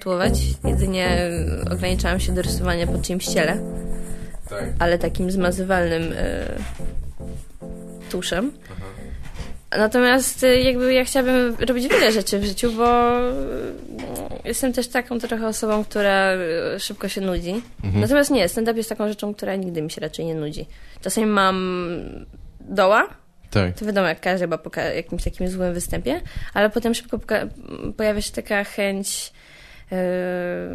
tatuować, jedynie ograniczałam się do rysowania po czyimś ciele, Tak. ale takim zmazywalnym e, tuszem. Natomiast e, jakby ja chciałabym robić wiele rzeczy w życiu, bo e, jestem też taką trochę osobą, która szybko się nudzi. Mhm. Natomiast nie, stand-up jest taką rzeczą, która nigdy mi się raczej nie nudzi. Czasami mam doła, Tak. to wiadomo, jak każdy chyba po jakimś takim złym występie, ale potem szybko pojawia się taka chęć,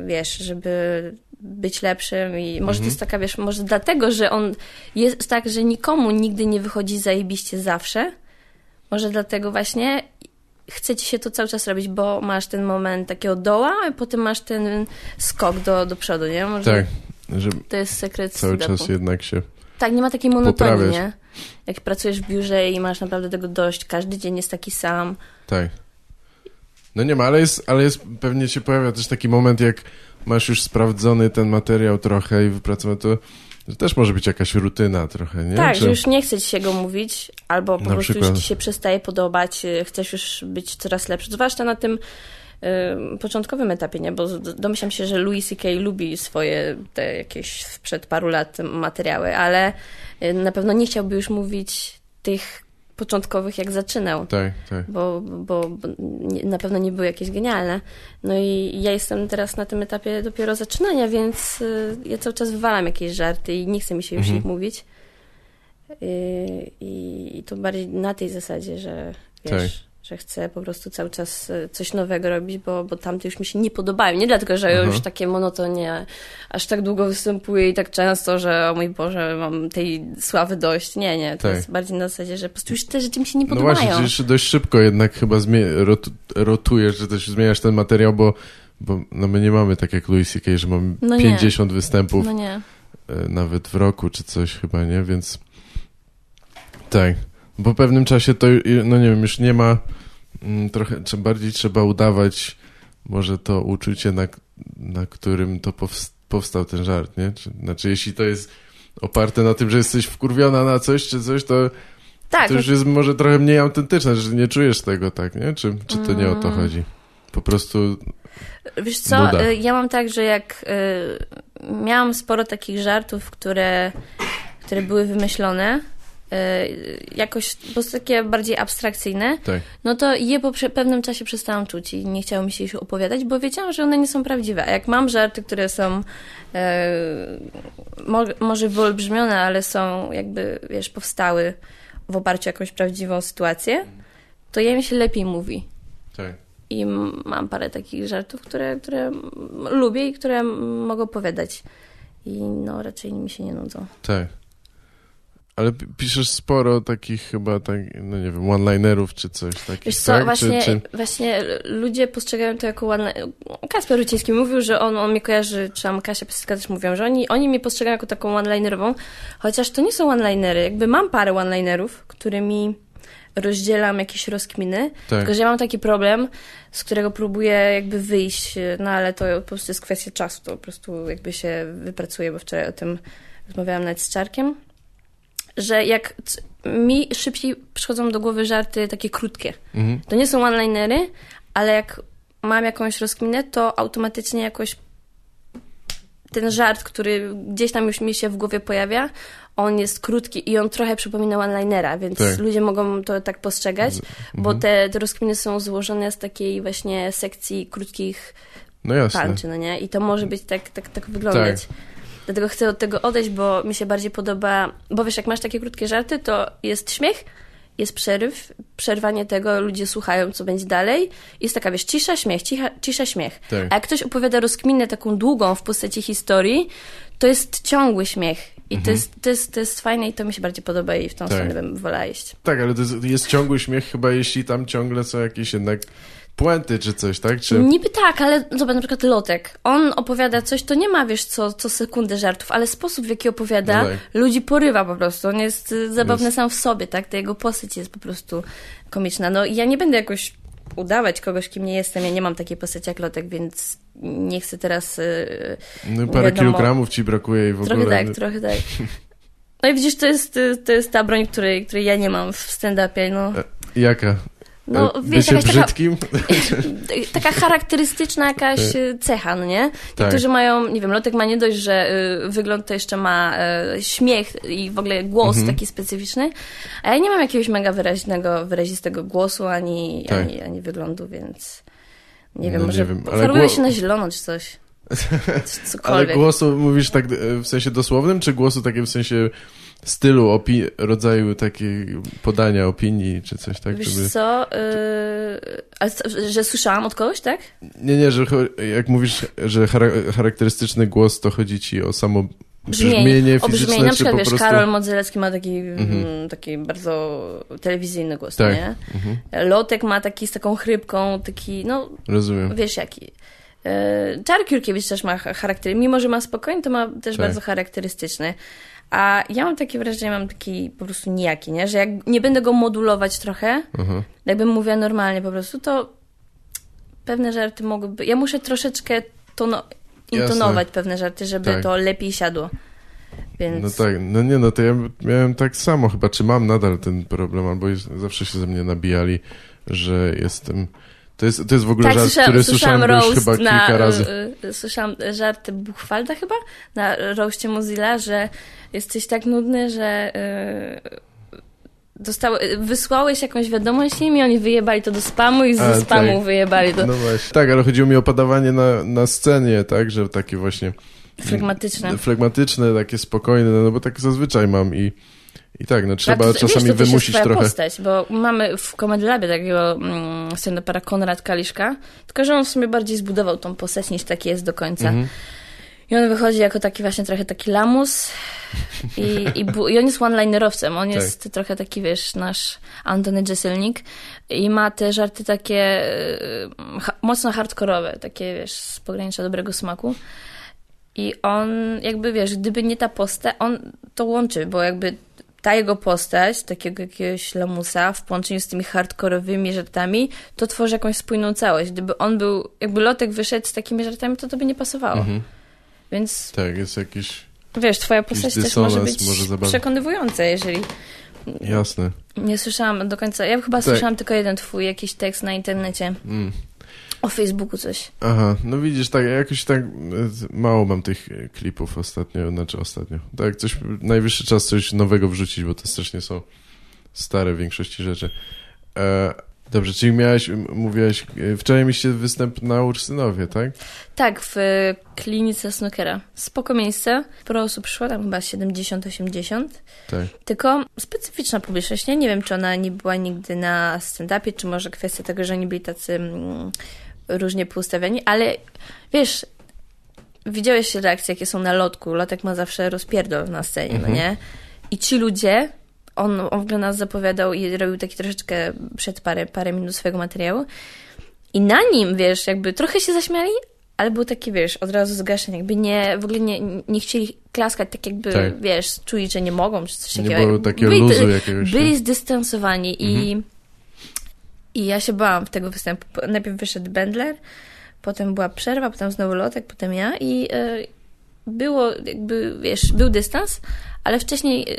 wiesz, żeby być lepszym i może to jest taka, wiesz, może dlatego, że on jest tak, że nikomu nigdy nie wychodzi zajebiście zawsze, może dlatego właśnie chce ci się to cały czas robić, bo masz ten moment takiego doła, a potem masz ten skok do, do przodu, nie? Może Tak. Że to jest sekret cały czas jednak się... Tak, nie ma takiej monotonii, Poprawiać. nie? Jak pracujesz w biurze i masz naprawdę tego dość, każdy dzień jest taki sam. Tak. No nie ma, ale jest, ale jest, pewnie się pojawia też taki moment, jak masz już sprawdzony ten materiał trochę i wypracowany, to, to też może być jakaś rutyna trochę, nie? tak, Czy- że już nie chce ci się go mówić, albo po prostu przykład. już ci się przestaje podobać, y, chcesz już być coraz lepszy. Zwłaszcza na tym y, początkowym etapie, nie? Bo domyślam się, że Louis C.K. lubi swoje te jakieś sprzed paru lat materiały, ale y, na pewno nie chciałby już mówić tych początkowych, jak zaczynał. Tak, tak. bo, bo, bo nie, na pewno nie były jakieś genialne. No i ja jestem teraz na tym etapie dopiero zaczynania, więc y, ja cały czas wywalam jakieś żarty i nie chce mi się już Mhm. ich mówić. Y, I, I to bardziej na tej zasadzie, że wiesz, Tak. Że chcę po prostu cały czas y, coś nowego robić, bo, bo tamte już mi się nie podobają. Nie dlatego, że Mhm. już takie monotonie aż tak długo występuję i tak często, że o mój Boże, mam tej sławy dość. Nie, nie. To Tak. jest bardziej na zasadzie, że po prostu już te rzeczy mi się nie No podobają. właśnie, że jeszcze dość szybko jednak chyba rot- rotujesz, że też zmieniasz ten materiał, bo, bo no my nie mamy tak jak Louis C.K., że mamy No nie. 50 występów No nie. e, nawet w roku czy coś chyba, nie? Więc tak. Po pewnym czasie to, no nie wiem, już nie ma trochę, czy bardziej trzeba udawać może to uczucie, na, na którym to powst- powstał ten żart, nie? Czy, znaczy, jeśli to jest oparte na tym, że jesteś wkurwiona na coś czy coś, to, Tak, to już jest może trochę mniej autentyczne, że nie czujesz tego, tak, nie? Czy, czy to nie o to Mm. chodzi? Po prostu, Wiesz co, Nuda. y, ja mam tak, że jak y, miałam sporo takich żartów, które, które były wymyślone, jakoś po prostu takie bardziej abstrakcyjne, tak, no to je po pewnym czasie przestałam czuć i nie chciało mi się już opowiadać, bo wiedziałam, że one nie są prawdziwe. A jak mam żarty, które są e, mo, może wyolbrzymione, ale są jakby, wiesz, powstały w oparciu o jakąś prawdziwą sytuację, to je mi się lepiej mówi. tak. I mam parę takich żartów, które, które lubię i które mogę opowiadać. I no, raczej mi się nie nudzą. Tak. Ale pi- piszesz sporo takich chyba, tak, no nie wiem, one-linerów czy coś takich, Wiesz co, tak? właśnie, Czy, czy... właśnie ludzie postrzegają to jako one... Kasper Ruciński mówił, że on, on mnie kojarzy, czy tam Kasia Piasecka też mówią, że oni, oni mnie postrzegają jako taką one-linerową, chociaż to nie są one-linery. Jakby mam parę one-linerów, którymi rozdzielam jakieś rozkminy, Tak. tylko że ja mam taki problem, z którego próbuję jakby wyjść, no ale to po prostu jest kwestia czasu, to po prostu jakby się wypracuje, bo wczoraj o tym rozmawiałam nawet z Czarkiem, że jak mi szybciej przychodzą do głowy żarty takie krótkie. Mhm. To nie są one-linery, ale jak mam jakąś rozkminę, to automatycznie jakoś ten żart, który gdzieś tam już mi się w głowie pojawia, on jest krótki i on trochę przypomina one-linera, więc Tak. ludzie mogą to tak postrzegać, Z- bo mhm. te, te rozkminy są złożone z takiej właśnie sekcji krótkich No jasne. punchy, no nie? I to może być tak, tak, tak wyglądać. Dlatego chcę od tego odejść, bo mi się bardziej podoba, bo wiesz, jak masz takie krótkie żarty, to jest śmiech, jest przeryw, przerwanie tego, ludzie słuchają, co będzie dalej. Jest taka, wiesz, cisza, śmiech, cicha, cisza, śmiech. Tak. A jak ktoś opowiada rozkminę taką długą w postaci historii, to jest ciągły śmiech. I to, jest, to, jest, to jest fajne i to mi się bardziej podoba i w tą Mhm. Tak. stronę bym wolała iść. Tak, ale to jest, jest ciągły śmiech chyba, jeśli tam ciągle są jakieś jednak puenty czy coś, tak? Czy... Niby tak, ale zobacz, na przykład Lotek. On opowiada coś, to nie ma, wiesz, co, co sekundę żartów, ale sposób, w jaki opowiada, No tak. ludzi porywa po prostu. On jest y, zabawny Jest. sam w sobie, tak? Ta jego postać jest po prostu komiczna. No i ja nie będę jakoś udawać kogoś, kim nie jestem. Ja nie mam takiej postaci jak Lotek, więc nie chcę teraz... y, No, parę wiadomo. kilogramów ci brakuje i w Trochę ogóle... tak, trochę tak. No i widzisz, to jest, y, to jest ta broń, której, której ja nie mam w stand-upie, no. E, Jaka? No, E, wiesz, Bycie jakaś taka, brzydkim? taka charakterystyczna jakaś y, cecha, no nie? Tak. Niektórzy mają, nie wiem, Lotek ma nie dość, że y, wygląd to jeszcze ma y, śmiech i w ogóle głos Mhm. taki specyficzny, a ja nie mam jakiegoś mega wyraźnego, wyrazistego głosu ani, Tak. ani, ani wyglądu, więc nie wiem, No, nie może wiem, ale faruję gło- się na zielono czy coś. Ale Cokolwiek. głosu mówisz tak e, w sensie dosłownym, czy głosu takim w sensie stylu, opi- rodzaju takiej podania opinii, czy coś tak? Wiesz żeby- co, y, ale że słyszałam od kogoś, tak? Nie, nie, że jak mówisz, że chara- charakterystyczny głos, to chodzi ci o samo brzmienie o fizyczne, brzmienie. Na czy przykład, po wiesz, prostu... Karol Modzelecki ma taki, Mhm. mm, taki bardzo telewizyjny głos, Tak. nie? Mhm, Lotek ma taki z taką chrypką, taki, no, rozumiem. wiesz jaki. E, Czarek Jurkiewicz też ma cha- charakter, mimo że ma spokojny, to ma też Tak. bardzo charakterystyczny. A ja mam takie wrażenie, mam taki po prostu nijaki, nie? Że jak nie będę go modulować trochę, Aha. jakbym mówiła normalnie po prostu, to pewne żarty mogłyby... Ja muszę troszeczkę tono... intonować pewne żarty, żeby Tak. to lepiej siadło. Więc... No tak, no nie no, to ja miałem tak samo chyba, czy mam nadal ten problem, albo jest, zawsze się ze mnie nabijali, że jestem... To jest, to jest w ogóle Tak, żart, słyszałam, który słyszałam już chyba na, kilka razy. y, y, słyszałam żart Buchwalda chyba, na roście Mozilla, że jesteś tak nudny, że y, dostały, wysłałeś jakąś wiadomość im i oni wyjebali to do spamu i ze A, spamu tak. wyjebali do No właśnie. Tak, ale chodziło mi o podawanie na, na scenie, tak, że takie właśnie flegmatyczne. flegmatyczne, takie spokojne, no bo tak zazwyczaj mam i, i tak, no trzeba to- czasami wiesz, to wymusić trochę. postać, bo mamy w Comedy Labie takiego mm, stand-upera Konrad Kaliszka, tylko że on w sumie bardziej zbudował tą postać niż taki jest do końca. Mhm. I on wychodzi jako taki właśnie trochę taki lamus i, i, i on jest one-linerowcem. On Tak. jest trochę taki, wiesz, nasz Antony Jeselnik i ma te żarty takie e, ha- mocno hardkorowe, takie, wiesz, z pogranicza dobrego smaku. I on jakby, wiesz, gdyby nie ta postać, on to łączy, bo jakby ta jego postać, takiego jakiegoś lamusa w połączeniu z tymi hardkorowymi żartami, to tworzy jakąś spójną całość. Gdyby on był, jakby Lotek wyszedł z takimi żartami, to to by nie pasowało. Mhm. Więc Tak, jest jakiś, Wiesz, twoja postać też może być może przekonywująca, jeżeli... jasne. Nie słyszałam do końca, ja chyba Tak. słyszałam tylko jeden twój jakiś tekst na internecie, Mm. O Facebooku coś. Aha, no widzisz, tak, jakoś tak e, mało mam tych e, klipów ostatnio, znaczy ostatnio. Tak, coś, najwyższy czas coś nowego wrzucić, bo to strasznie są stare w większości rzeczy. E, dobrze, czyli miałeś, mówiłaś, e, wczoraj mieliście występ na Ursynowie, tak? Tak, w klinice Snookera. Spoko miejsce, sporo osób przyszło, tam chyba 70-80. Tak. Tylko specyficzna publiczność, nie? Nie wiem, czy ona nie była nigdy na stand-upie, czy może kwestia tego, że oni byli tacy mm, różnie poustawiani, ale wiesz, widziałeś reakcje, jakie są na lotku. Lotek ma zawsze rozpierdol na scenie, Mhm. no nie? I ci ludzie, on, on w ogóle nas zapowiadał i robił taki troszeczkę przed parę, parę minut swojego materiału i na nim, wiesz, jakby trochę się zaśmiali, ale był taki, wiesz, od razu zgaszenie, jakby nie, w ogóle nie, nie chcieli klaskać, tak jakby, Tak. wiesz, czuli, że nie mogą, czy coś Nie takiego. było takiego Byli- luzu jakiegoś. byli zdystansowani i, i ja się bałam tego występu. Najpierw wyszedł Bendler, potem była przerwa, potem znowu Lotek, potem ja i e, było jakby, wiesz, był dystans, ale wcześniej e,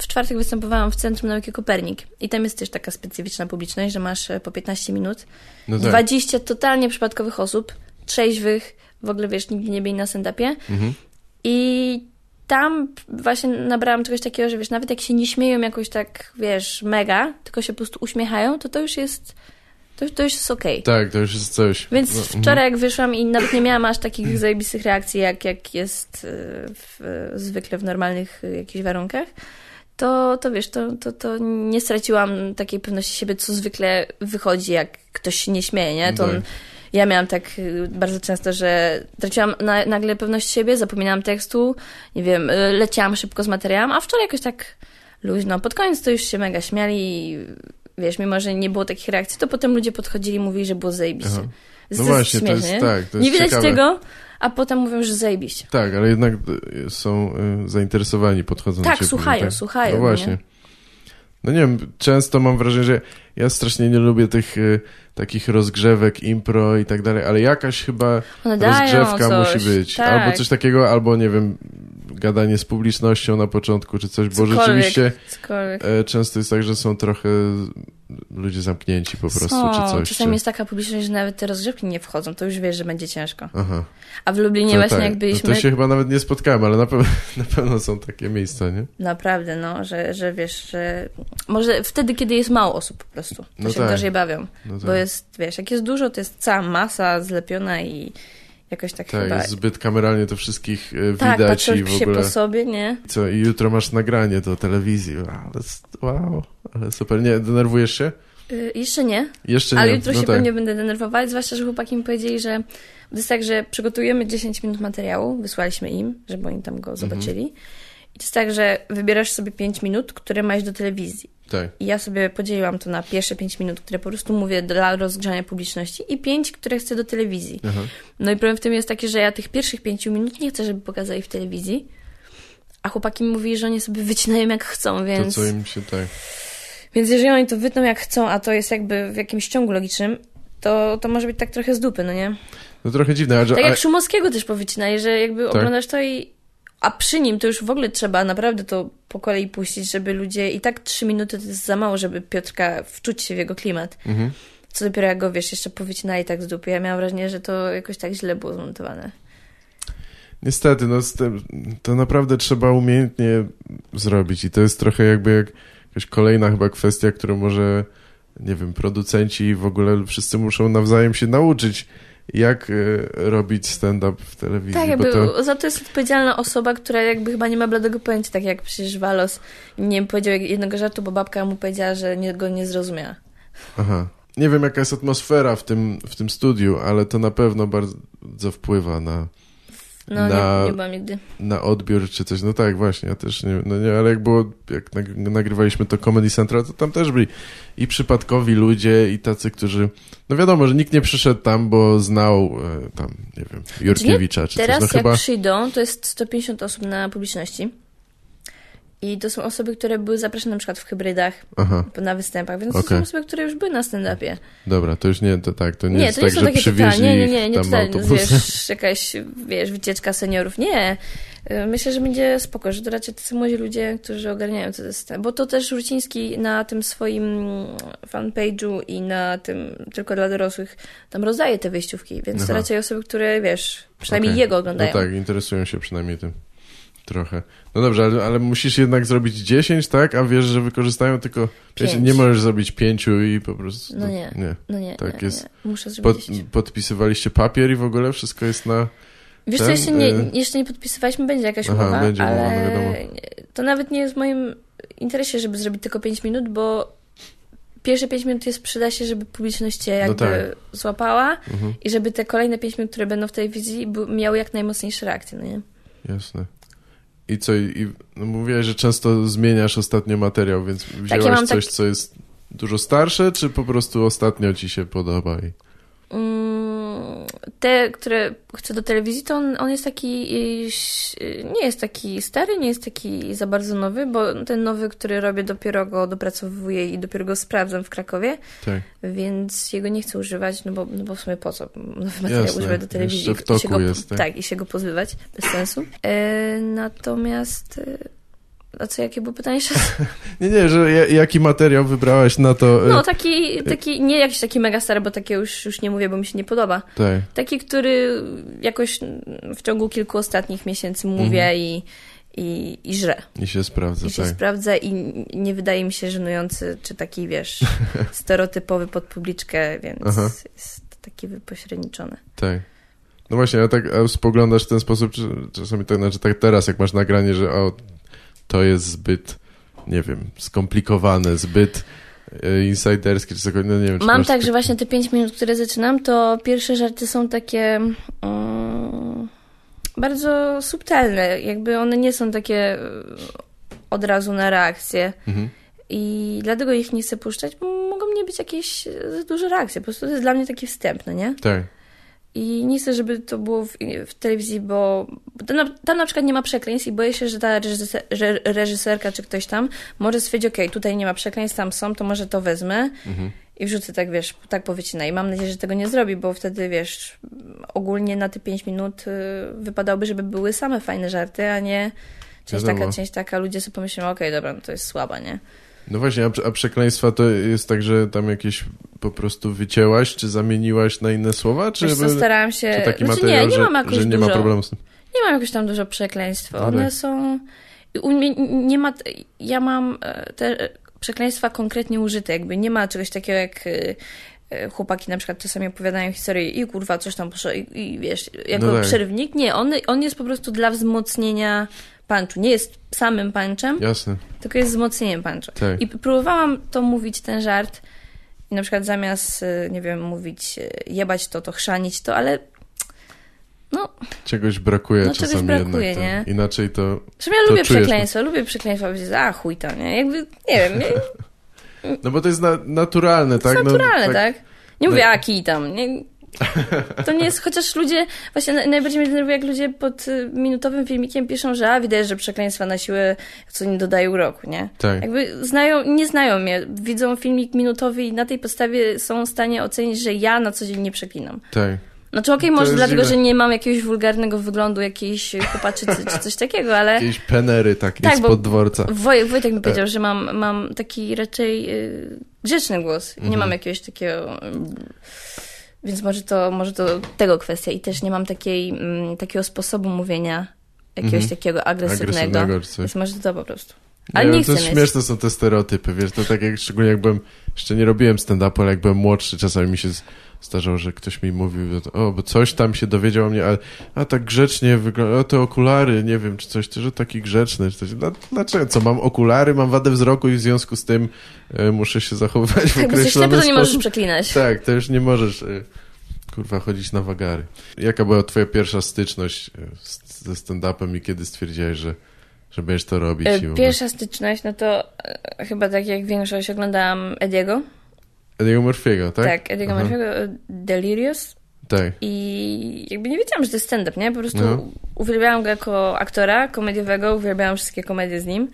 w czwartek występowałam w Centrum Nauki Kopernik i tam jest też taka specyficzna publiczność, że masz e, po 15 minut No tak. 20 totalnie przypadkowych osób, trzeźwych, w ogóle wiesz, nigdy nie byli na stand-upie Mhm. i tam właśnie nabrałam czegoś takiego, że wiesz, nawet jak się nie śmieją jakoś tak, wiesz, mega, tylko się po prostu uśmiechają, to to już jest, to, to już jest okej. Tak, to już jest coś. Więc No, mhm. wczoraj jak wyszłam i nawet nie miałam aż takich zajebistych reakcji, jak, jak jest y, w, zwykle w normalnych y, jakichś warunkach, to, to wiesz, to, to, to nie straciłam takiej pewności siebie, co zwykle wychodzi, jak ktoś się nie śmieje, nie? To Tak. on, ja miałam tak y, bardzo często, że traciłam na, nagle pewność siebie, zapominałam tekstu, nie wiem, y, leciałam szybko z materiałem, a wczoraj jakoś tak luźno. Pod koniec to już się mega śmiali i wiesz, mimo że nie było takich reakcji, to potem ludzie podchodzili i mówili, że było zajebiście. Aha. No to właśnie, to śmieszne, jest nie? tak, to jest Nie widać ciekawe. tego, a potem mówią, że zajebiście. Tak, ale jednak y, są zainteresowani, podchodzą do Tak, ciebie. słuchają, słuchają, No no właśnie. nie? No nie wiem, często mam wrażenie, że ja strasznie nie lubię tych y, takich rozgrzewek, impro i tak dalej, ale jakaś chyba One rozgrzewka musi być. tak. Albo coś takiego, albo nie wiem, gadanie z publicznością na początku, czy coś, bo Cokolwiek, rzeczywiście cokolwiek. e, często jest tak, że są trochę ludzie zamknięci po prostu, Są, czy coś. czasami czy... jest taka publiczność, że nawet te rozgrzewki nie wchodzą, to już wiesz, że będzie ciężko. Aha. A w Lublinie To właśnie tak. jak No byliśmy, to się chyba nawet nie spotkałem, ale na, pe- na pewno są takie miejsca, nie? naprawdę, no, że, że wiesz, że może wtedy, kiedy jest mało osób po prostu, to No się tak. gorzej bawią, No bo tak. jest, wiesz, jak jest dużo, to jest cała masa zlepiona i jakoś tak, Tak, chyba... zbyt kameralnie to wszystkich e, tak, widać i patrzysz w się ogóle. po sobie, nie? Co, i jutro masz nagranie do telewizji. Ale, s- wow, ale super. Nie, denerwujesz się? Y, jeszcze nie, Jeszcze ale nie. jutro no się tak. pewnie będę denerwować, zwłaszcza, że chłopaki mi powiedzieli, że to jest tak, że przygotujemy 10 minut materiału, wysłaliśmy im, żeby oni tam go Mhm. zobaczyli. I to jest tak, że wybierasz sobie 5 minut, które masz do telewizji. Tak. I ja sobie podzieliłam to na pierwsze 5 minut, które po prostu mówię dla rozgrzania publiczności i 5, które chcę do telewizji. Aha. No i problem w tym jest taki, że ja tych pierwszych 5 minut nie chcę, żeby pokazali w telewizji, a chłopaki mi mówili, że oni sobie wycinają jak chcą, To więc... co im się tak. Więc jeżeli oni to wytną jak chcą, a to jest jakby w jakimś ciągu logicznym, to, to może być tak trochę z dupy, no nie? No trochę dziwne, że, Tak jak Szumowskiego też powycinali, że jakby Tak. oglądasz to i... A przy nim to już w ogóle trzeba naprawdę to po kolei puścić, żeby ludzie... I tak trzy minuty to jest za mało, żeby Piotrka wczuć się w jego klimat. mhm. Co dopiero jak go, wiesz, jeszcze powycinali tak z dupy. Ja miałam wrażenie, że to jakoś tak źle było zmontowane. Niestety, no tym, to naprawdę trzeba umiejętnie zrobić i to jest trochę jakby jak, jakaś kolejna chyba kwestia, którą może, nie wiem, producenci i w ogóle wszyscy muszą nawzajem się nauczyć, jak e, robić stand-up w telewizji. Tak, jakby to, za to jest odpowiedzialna osoba, która jakby chyba nie ma bladego pojęcia, tak jak przecież Walos nie powiedział jednego żartu, bo babka mu powiedziała, że nie, go nie zrozumiała. aha. Nie wiem, jaka jest atmosfera w tym, w tym studiu, ale to na pewno bardzo wpływa na, No, Na- nie, nie byłam nigdy. na odbiór czy coś. No tak, właśnie, ja też nie, no nie, ale jak było, jak nag- nagrywaliśmy to Comedy Central, to tam też byli i przypadkowi ludzie, i tacy, którzy, no wiadomo, że nikt nie przyszedł tam, bo znał e, tam, nie wiem, Jurkiewicza czy Teraz coś. No jak chyba, przyjdą, to jest 150 osób na publiczności. I to są osoby, które były zapraszane na przykład w hybrydach, aha, na występach, więc to Okej. są osoby, które już były na stand-upie. dobra, to już nie, to tak, to nie, Nie, jest to nie tak, są że takie przywieźli. Nie, nie, nie, nie tutaj, autobusem. wiesz, jakaś, wiesz, wycieczka seniorów. Nie. Y, Myślę, że będzie spoko, że to raczej tacy młodzi ludzie, którzy ogarniają to system. Bo to też Ruciński na tym swoim fanpage'u i na tym tylko dla dorosłych tam rozdaje te wyjściówki, więc to raczej osoby, które, wiesz, przynajmniej Okej. jego oglądają. No tak, interesują się przynajmniej tym trochę. No dobrze, ale, ale musisz jednak zrobić 10, tak? A wiesz, że wykorzystają tylko... Wiesz, Pięć. nie możesz zrobić pięciu i po prostu... No nie. nie. No nie, Tak nie, jest. nie. Muszę zrobić Pod, 10. podpisywaliście papier i w ogóle wszystko jest na... Wiesz co, ten, jeszcze nie, y- jeszcze nie podpisywaliśmy, będzie jakaś Aha, umowa, będzie umowa, ale no wiadomo. to nawet nie jest w moim interesie, żeby zrobić tylko 5 minut, bo pierwsze 5 minut jest przyda się, żeby publiczność cię jakby tak. złapała Mhm, i żeby te kolejne 5 minut, które będą w telewizji, miały jak najmocniejsze reakcje, no nie? jasne. I co, i, no mówiłeś, że często zmieniasz ostatnio materiał, więc wzięłaś mam coś, tak- co jest dużo starsze, czy po prostu ostatnio ci się podoba? I... Mm, Te, które chcę do telewizji, to on, on jest taki, y, nie jest taki stary, nie jest taki za bardzo nowy, bo ten nowy, który robię, dopiero go dopracowuję i dopiero go sprawdzam w Krakowie, Tak, więc jego nie chcę używać, no bo, no bo w sumie po co nowy materiał Jasne, używać do telewizji w toku i się go, jest, tak. i się go pozbywać, bez sensu. E, natomiast, e, a co, jakie było pytanie jeszcze? Nie, nie, że ja- jaki materiał wybrałaś na to... e, No taki, taki, nie jakiś taki mega stary, bo takie już, już nie mówię, bo mi się nie podoba. tak. Taki, który jakoś w ciągu kilku ostatnich miesięcy mówię Mhm. i, i, i żre. I się sprawdza, I się tak. sprawdza i nie wydaje mi się żenujący, czy taki, wiesz, stereotypowy pod publiczkę, więc Aha. jest taki wypośredniczony. Tak. No właśnie, a tak a spoglądasz w ten sposób, czasami tak, znaczy tak teraz, jak masz nagranie, że o, to jest zbyt, nie wiem, skomplikowane, zbyt e, insiderskie, czy cokolwiek, no nie wiem. Mam tak, że właśnie te pięć minut, które zaczynam, to pierwsze żarty są takie mm, bardzo subtelne. Jakby one nie są takie y, od razu na reakcję. Mhm. I dlatego ich nie chcę puszczać, bo mogą nie być jakieś y, za duże reakcje. Po prostu to jest dla mnie taki wstęp, no nie? Tak. I nie chcę, żeby to było w, w telewizji, bo tam na, tam na przykład nie ma przekleństw i boję się, że ta reżyser, reżyserka czy ktoś tam może stwierdzić, okej, tutaj nie ma przekleństw, tam są, to może to wezmę Mhm. i wrzucę tak, wiesz, tak powycina. I mam nadzieję, że tego nie zrobi, bo wtedy, wiesz, ogólnie na te 5 minut y, wypadałoby, żeby były same fajne żarty, a nie część Wiadomo. taka, część taka, ludzie sobie pomyślą, okej, dobra, no to jest słaba, nie? No właśnie, a, a przekleństwa to jest tak, że tam jakieś po prostu wycięłaś, czy zamieniłaś na inne słowa, czy, Wiesz co, starałam się... czy taki znaczy, materiał, nie, nie że, mam jakoś że nie dużo, ma problemu z tym? Nie mam jakoś tam dużo przekleństw. One są... U mnie nie ma... Ja mam e, te przekleństwa konkretnie użyte, jakby nie ma czegoś takiego jak... e, e, Chłopaki na przykład czasami opowiadają historię i kurwa, coś tam poszło i, i wiesz, jako No tak. przerywnik. Nie, on, on jest po prostu dla wzmocnienia punchu. Nie jest samym punchem, Jasne, tylko jest wzmocnieniem punchu. tak. I próbowałam to mówić, ten żart, i na przykład zamiast, e, nie wiem, mówić e, jebać to, to chrzanić to, ale no, Czegoś brakuje No, czegoś czasami brakuje, jednak. nie? tak. Inaczej to... Zresztą ja To lubię czujesz, przekleństwa, lubię przekleństwa, powiedzieć, a chuj to, nie? Jakby, nie wiem, nie, No bo to jest na, naturalne, tak? naturalne, no, tak? Nie No- mówię, a kij tam, nie? To nie jest, chociaż ludzie, właśnie na- najbardziej mnie denerwuje, jak ludzie pod y, minutowym filmikiem piszą, że a, widać, że przekleństwa na siłę co nie dodają roku, nie? Tak. Jakby znają, nie znają mnie, widzą filmik minutowy i na tej podstawie są w stanie ocenić, że ja na co dzień nie przeklinam. Tak. Znaczy okej, To może dlatego, dziwne. że nie mam jakiegoś wulgarnego wyglądu jakiejś chłopaczycy czy coś takiego, ale Jakieś penery takie Tak, bo- spod dworca. Woj, Wojtek mi powiedział, że mam, mam taki raczej y, grzeczny głos. Nie Mhm. mam jakiegoś takiego... y, Więc może to, może to tego kwestia. I też nie mam takiej, mm, takiego sposobu mówienia, jakiegoś Mhm. takiego agresywnego. Agresywnego coś. Więc może to po prostu. Nie Ale nie, wiem, chcę to jest śmieszne są te stereotypy, wiesz, to tak jak szczególnie jak byłem, jeszcze nie robiłem stand-upu, ale jak byłem młodszy, czasami mi się z- zdarzało, że ktoś mi mówił, o, bo coś tam się dowiedział o mnie, a, a tak grzecznie wygląda, te okulary, nie wiem, czy coś, to, że taki grzeczny, czy coś. Dla- Dlaczego? Co, mam okulary, mam wadę wzroku i w związku z tym e, muszę się zachowywać w jesteś określony ślepy, to nie możesz sposób? przeklinać. Tak, to już nie możesz, e, kurwa, chodzić na wagary. Jaka była twoja pierwsza styczność e, z- ze stand-upem i kiedy stwierdziłeś, że, że będziesz to robić? Pierwsza styczność, no to chyba tak jak większość oglądałam Ediego. Eddie'ego Murphy'ego, tak? Tak, Ediego Aha. Murphy'ego, e, Delirious. Tak. I jakby nie wiedziałam, że to jest stand-up, nie? Po prostu No. uwielbiałam go jako aktora komediowego, uwielbiałam wszystkie komedie z nim.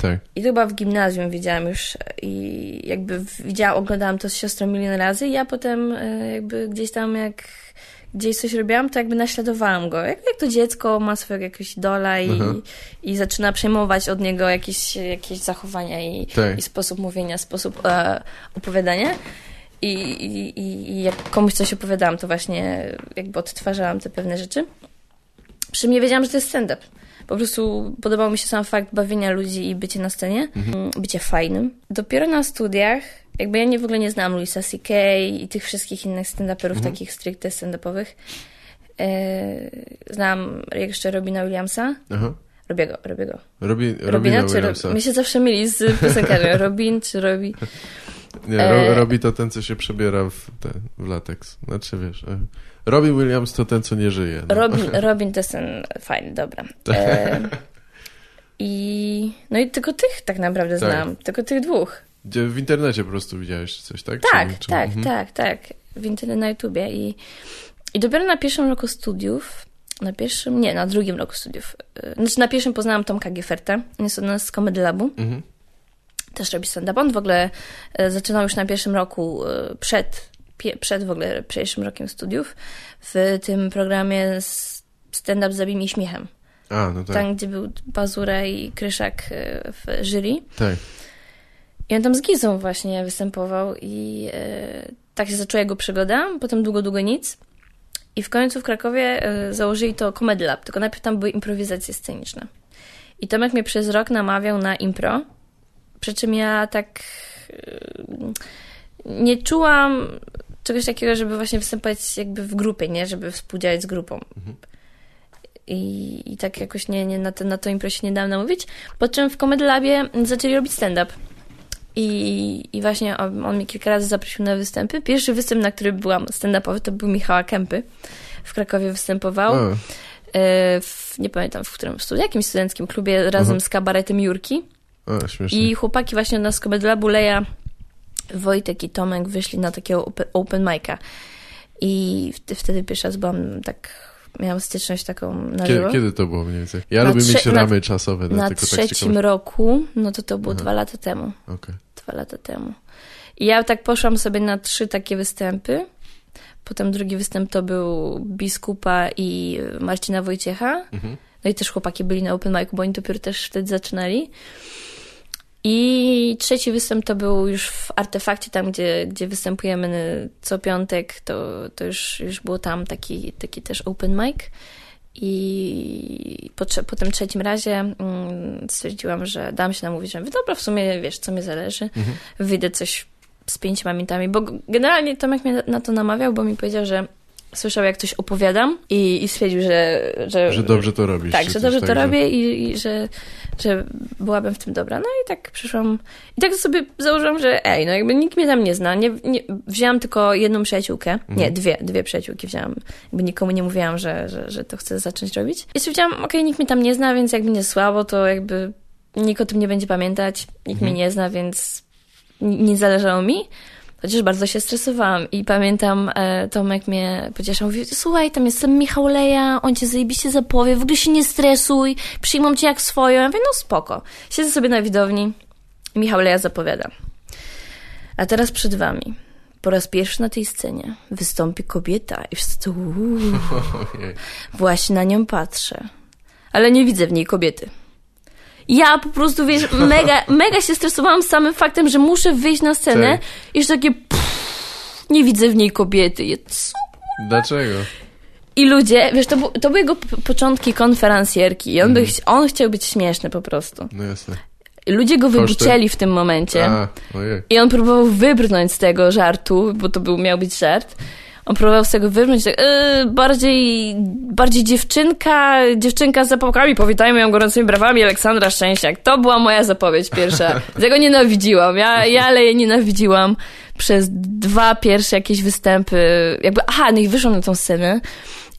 Tak. I to chyba w gimnazjum widziałam już i jakby widziałam, oglądałam to z siostrą milion razy i ja potem e, jakby gdzieś tam jak gdzieś coś robiłam, to jakby naśladowałam go. Jak, jak to dziecko ma swojego jakiegoś idola i, Aha. i zaczyna przejmować od niego jakieś, jakieś zachowania i, Tak. i sposób mówienia, sposób e, opowiadania. I, i, i- jak komuś coś opowiadałam, to właśnie jakby odtwarzałam te pewne rzeczy. Przy mnie wiedziałam, że to jest stand-up. Po prostu podobał mi się sam fakt bawienia ludzi i bycie na scenie, mm, bycie fajnym. Dopiero na studiach, jakby ja nie w ogóle nie znałam Louisa C.K. i tych wszystkich innych stand-uperów, takich stricte stand-upowych. E, znałam jeszcze Robina Williamsa. Aha. Robię go, robię go. Robi, Robina, Robina czy Williamsa. Mi się zawsze myli z piosenkarzem. Robin czy Robi? Nie, E- Robi to ten, co się przebiera w, ten, w lateks. Znaczy, wiesz... E, Robin Williams to ten, co nie żyje. No. Robin, Robin to jest ten fajny, dobra. E, I no i tylko tych tak naprawdę Tak. znam. Tylko tych dwóch. Gdzie w internecie po prostu widziałeś coś, tak? Tak, Czy- tak, mhm. tak, tak. W internecie na YouTubie. I, I dopiero na pierwszym roku studiów, na pierwszym, nie, na drugim roku studiów, e, znaczy na pierwszym poznałam Tomka Gifferta. On jest od nas z Comedy Labu. Mhm. Też robi stand-up. On w ogóle e, zaczynał już na pierwszym roku e, przed, przed w ogóle pierwszym rokiem studiów w tym programie stand-up Zabij mi śmiechem. A, no tak. Tam, gdzie był Bazura i Kryszak w jury. Tak. I on tam z Gizą właśnie występował i e, tak się zaczęła jego przygoda, potem długo, długo nic. I w końcu w Krakowie e, założyli to Comedy Lab, tylko najpierw tam były improwizacje sceniczne. I Tomek mnie przez rok namawiał na impro, przy czym ja tak e, nie czułam czegoś takiego, żeby właśnie występować jakby w grupie, nie? Żeby współdziałać z grupą. I, I tak jakoś nie, nie na, to, na to imprezie nie dałam namówić. Po czym w Comedy Labie zaczęli robić stand-up. I, I właśnie on, on mnie kilka razy zaprosił na występy. Pierwszy występ, na który byłam stand-upowy, to był Michała Kępy. W Krakowie występował. E, w, nie pamiętam w którym studiu, jakimś studenckim klubie razem Mhm. z kabaretem Jurki. a. I chłopaki właśnie od nas z Comedy Labu, Leja, Wojtek i Tomek wyszli na takiego open, open mic'a. I wtedy pierwszy raz byłam tak, miałam styczność taką na Kiedy, żywo. kiedy to było mniej więcej? Ja Na lubię mieć na- ramy czasowe. Na tylko tak trzecim ciekawe. roku, no to to było Aha. dwa lata temu. Okej. Dwa lata temu. I ja tak poszłam sobie na trzy takie występy Potem drugi występ to był Biskupa i Marcina Wojciecha. Mhm. No i też chłopaki byli na open micu, bo oni dopiero też wtedy zaczynali. I trzeci występ to był już w Artefakcie, tam gdzie, gdzie występujemy co piątek, to, to już, już było tam taki, taki też open mic. I po, po tym trzecim razie mm, stwierdziłam, że dam się namówić, że dobra, w sumie wiesz, co mi zależy, Mhm. wyjdę coś z pięcioma minutami, bo generalnie Tomek mnie na to namawiał, bo mi powiedział, że słyszał, jak coś opowiadam i, i stwierdził, że, że, Że dobrze to robisz. tak, że dobrze to tak, że- robię i, i że, że byłabym w tym dobra. No i tak przyszłam. I tak sobie założyłam, że ej, no jakby nikt mnie tam nie zna. Nie, nie, wzięłam tylko jedną przyjaciółkę. Nie, Mhm. dwie, dwie przyjaciółki wzięłam. Jakby nikomu nie mówiłam, że, że, że to chcę zacząć robić. I stwierdziłam, okej, nikt mnie tam nie zna, więc jakby nie słabo, to jakby nikt o tym nie będzie pamiętać. Nikt Mhm. mnie nie zna, więc nie zależało mi. Chociaż bardzo się stresowałam i pamiętam, e, Tomek mnie pocieszał, mówi, słuchaj, tam jest Michał Leja, on cię zajebiście zapowie, w ogóle się nie stresuj, przyjmą cię jak swoją. Ja mówię, no spoko. Siedzę sobie na widowni i Michał Leja zapowiada. A teraz przed wami, po raz pierwszy na tej scenie, wystąpi kobieta i wszyscy, uuu, właśnie na nią patrzę. Ale nie widzę w niej kobiety. Ja po prostu, wiesz, mega, mega się stresowałam samym faktem, że muszę wyjść na scenę Tak. i już takie pff, nie widzę w niej kobiety. Ja, co? Dlaczego? I ludzie, wiesz, to, bu- to były jego początki konferencjerki i on, by, Mhm. ch- on chciał być śmieszny po prostu. No jasne. Ludzie go wybucieli w tym momencie. A, ojej. I on próbował wybrnąć z tego żartu, bo to był, miał być żart. On próbował z tego wybrnąć, tak, yy, bardziej, bardziej dziewczynka, dziewczynka z zapałkami, powitajmy ją gorącymi brawami, Aleksandra Szczęśniak. To była moja zapowiedź pierwsza. Tego nienawidziłam. Ja, ja ale je nienawidziłam przez dwa pierwsze jakieś występy. Jakby, aha, no i wyszłam na tą scenę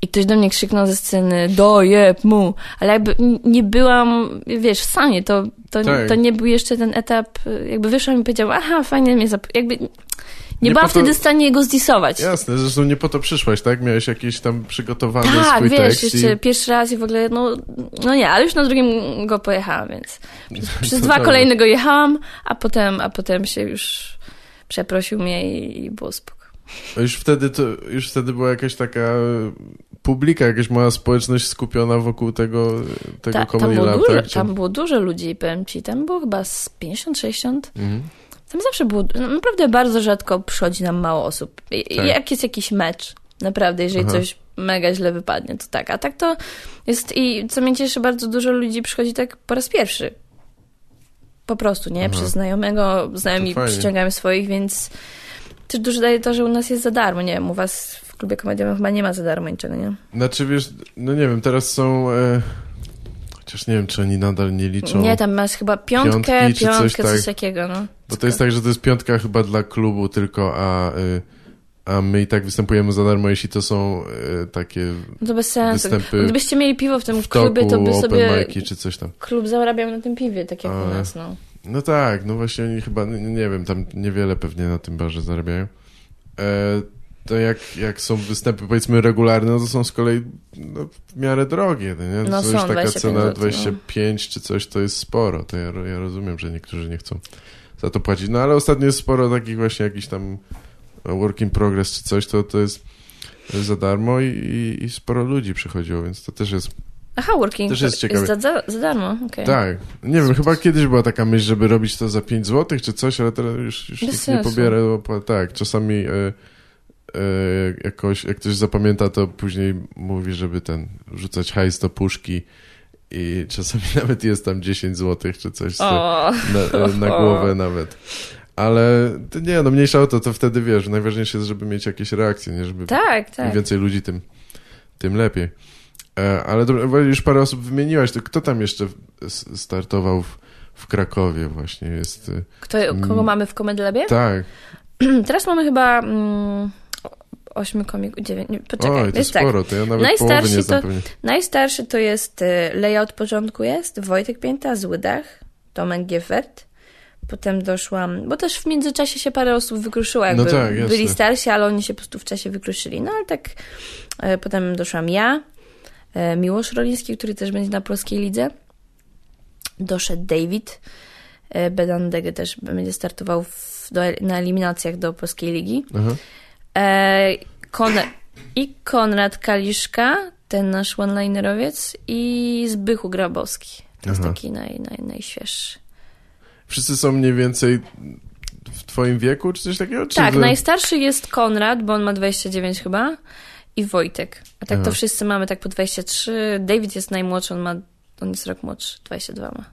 i ktoś do mnie krzyknął ze sceny, dojeb mu, ale jakby nie byłam, wiesz, w stanie, to, to, Tak. to nie był jeszcze ten etap, jakby wyszłam i powiedziałam, aha, fajnie mnie zap... jakby nie, Nie byłam po to- wtedy w stanie go zdisować. Jasne, zresztą nie po to przyszłaś, tak? Miałeś jakiś tam przygotowany tak, swój wiesz, tekst jeszcze i... pierwszy raz i w ogóle, no, no nie, ale już na drugim go pojechałam, więc przez To dwa kolejne go jechałam, a potem, a potem się już przeprosił mnie i, i było spoko. A Już wtedy, to, już wtedy była jakaś taka publika, jakaś mała społeczność skupiona wokół tego, tego Ta, tam, było Lab, dużo, tak? Tam było dużo ludzi, powiem ci, tam było chyba z 50-60. Mhm. Tam zawsze było, no, naprawdę bardzo rzadko przychodzi nam mało osób. I- Tak. Jak jest jakiś mecz, naprawdę, jeżeli Aha. coś mega źle wypadnie, to tak. A tak to jest i co mnie cieszy, bardzo dużo ludzi przychodzi tak po raz pierwszy. Po prostu, nie? Aha. Przez znajomego, znajomi przyciągają swoich, więc też dużo daje to, że u nas jest za darmo, nie wiem, u was w klubie komediowym chyba nie ma za darmo niczego, nie? Znaczy, wiesz, no nie wiem, teraz są... E, chociaż nie wiem, czy oni nadal nie liczą... Nie, tam masz chyba piątkę, piątki czy coś piątkę, coś, tak. takiego, no. Bo to jest tak, że to jest piątka chyba dla klubu tylko, a, y, a my i tak występujemy za darmo, jeśli to są y, takie No to bez sensu. występy Gdybyście mieli piwo w tym w klubie, toku, to by sobie czy coś tam. klub zarabiał na tym piwie, tak jak u Ale- nas, no. No tak, no właśnie oni chyba, nie, nie wiem, tam niewiele pewnie na tym barze zarabiają. E, to jak, jak są występy powiedzmy regularne, no to są z kolei no, w miarę drogie, nie? No są, taka 25 cena złotych, no. 25 czy coś to jest sporo, to ja, ja rozumiem, że niektórzy nie chcą za to płacić, no ale ostatnio jest sporo takich właśnie jakichś tam work in progress czy coś, to, to jest za darmo i, i, i sporo ludzi przychodziło, więc to też jest Aha, working Też jest ciekawe. za, za, za darmo, okej. tak. Nie wiem, chyba kiedyś była taka myśl, żeby robić to za 5 zł czy coś, ale teraz już, już nikt nie pobiera. opłat. Tak, czasami e, e, jakoś, jak ktoś zapamięta, to później mówi, żeby ten rzucać hajs do puszki i czasami nawet jest tam 10 zł czy coś na, e, na głowę nawet. Ale nie, no mniejsza o to, to wtedy wiesz, najważniejsze jest, żeby mieć jakieś reakcje, nie? Żeby tak, im tak. więcej ludzi, tym, tym lepiej. E, ale dobra, już parę osób wymieniłaś, to kto tam jeszcze startował w, w Krakowie właśnie jest? Kto, kogo mamy w Comedy Labie? Tak, Teraz mamy chyba mm, ośmiu komików, dziewięć, nie, poczekaj, oj, to jest tak. sporo, to ja nawet Najstarsi połowy nie znam to- pewnie. Najstarszy to jest y, od początku jest, Wojtek Pięta, Złydach, Tomek Gieffert. Potem doszłam, bo też w międzyczasie się parę osób wykruszyło, jakby No tak, byli starsi, ale oni się po prostu w czasie wykruszyli. No ale tak, e, potem doszłam ja, e, Miłosz Roliński, który też będzie na polskiej lidze. Doszedł David Bedandege też będzie startował w, do, na eliminacjach do polskiej ligi. Aha. E, Konrad, i Konrad Kaliszka, ten nasz one-linerowiec i Zbychu Grabowski. To jest Aha. taki naj, naj, najświeższy. Wszyscy są mniej więcej w twoim wieku, czy coś takiego? Czy Tak, wy- najstarszy jest Konrad, bo on ma 29 chyba i Wojtek. A tak Aha. to wszyscy mamy tak po 23. David jest najmłodszy, on ma, on jest rok młodszy, 22 ma.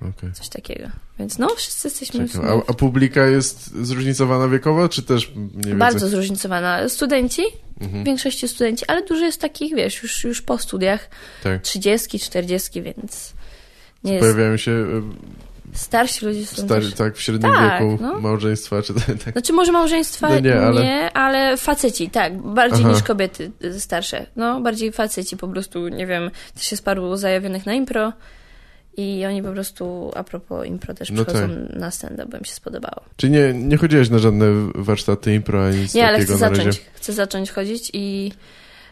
Okej. Coś takiego. Więc no, wszyscy jesteśmy w Czekam. A, a publika jest zróżnicowana wiekowo, czy też mniej więcej? bardzo zróżnicowana. Studenci, Mhm. w większości studenci, ale dużo jest takich, wiesz, już, już po studiach, Tak. 30, 40, więc nie jest... Pojawiają się Starsi ludzie są stary, też... tak w średnim Tak, wieku no. małżeństwa, czy tak. tak. Znaczy może małżeństwa No nie, nie, ale- ale... faceci, tak, bardziej Aha. niż kobiety starsze. No, bardziej faceci po prostu, nie wiem, też jest paru zajawionych na impro i oni po prostu, a propos impro też No przychodzą tak. na stand-up, bo im się spodobało. Czy nie, nie chodziłeś na żadne warsztaty impro, ani nic Nie, ale chcę zacząć, chcę zacząć chodzić i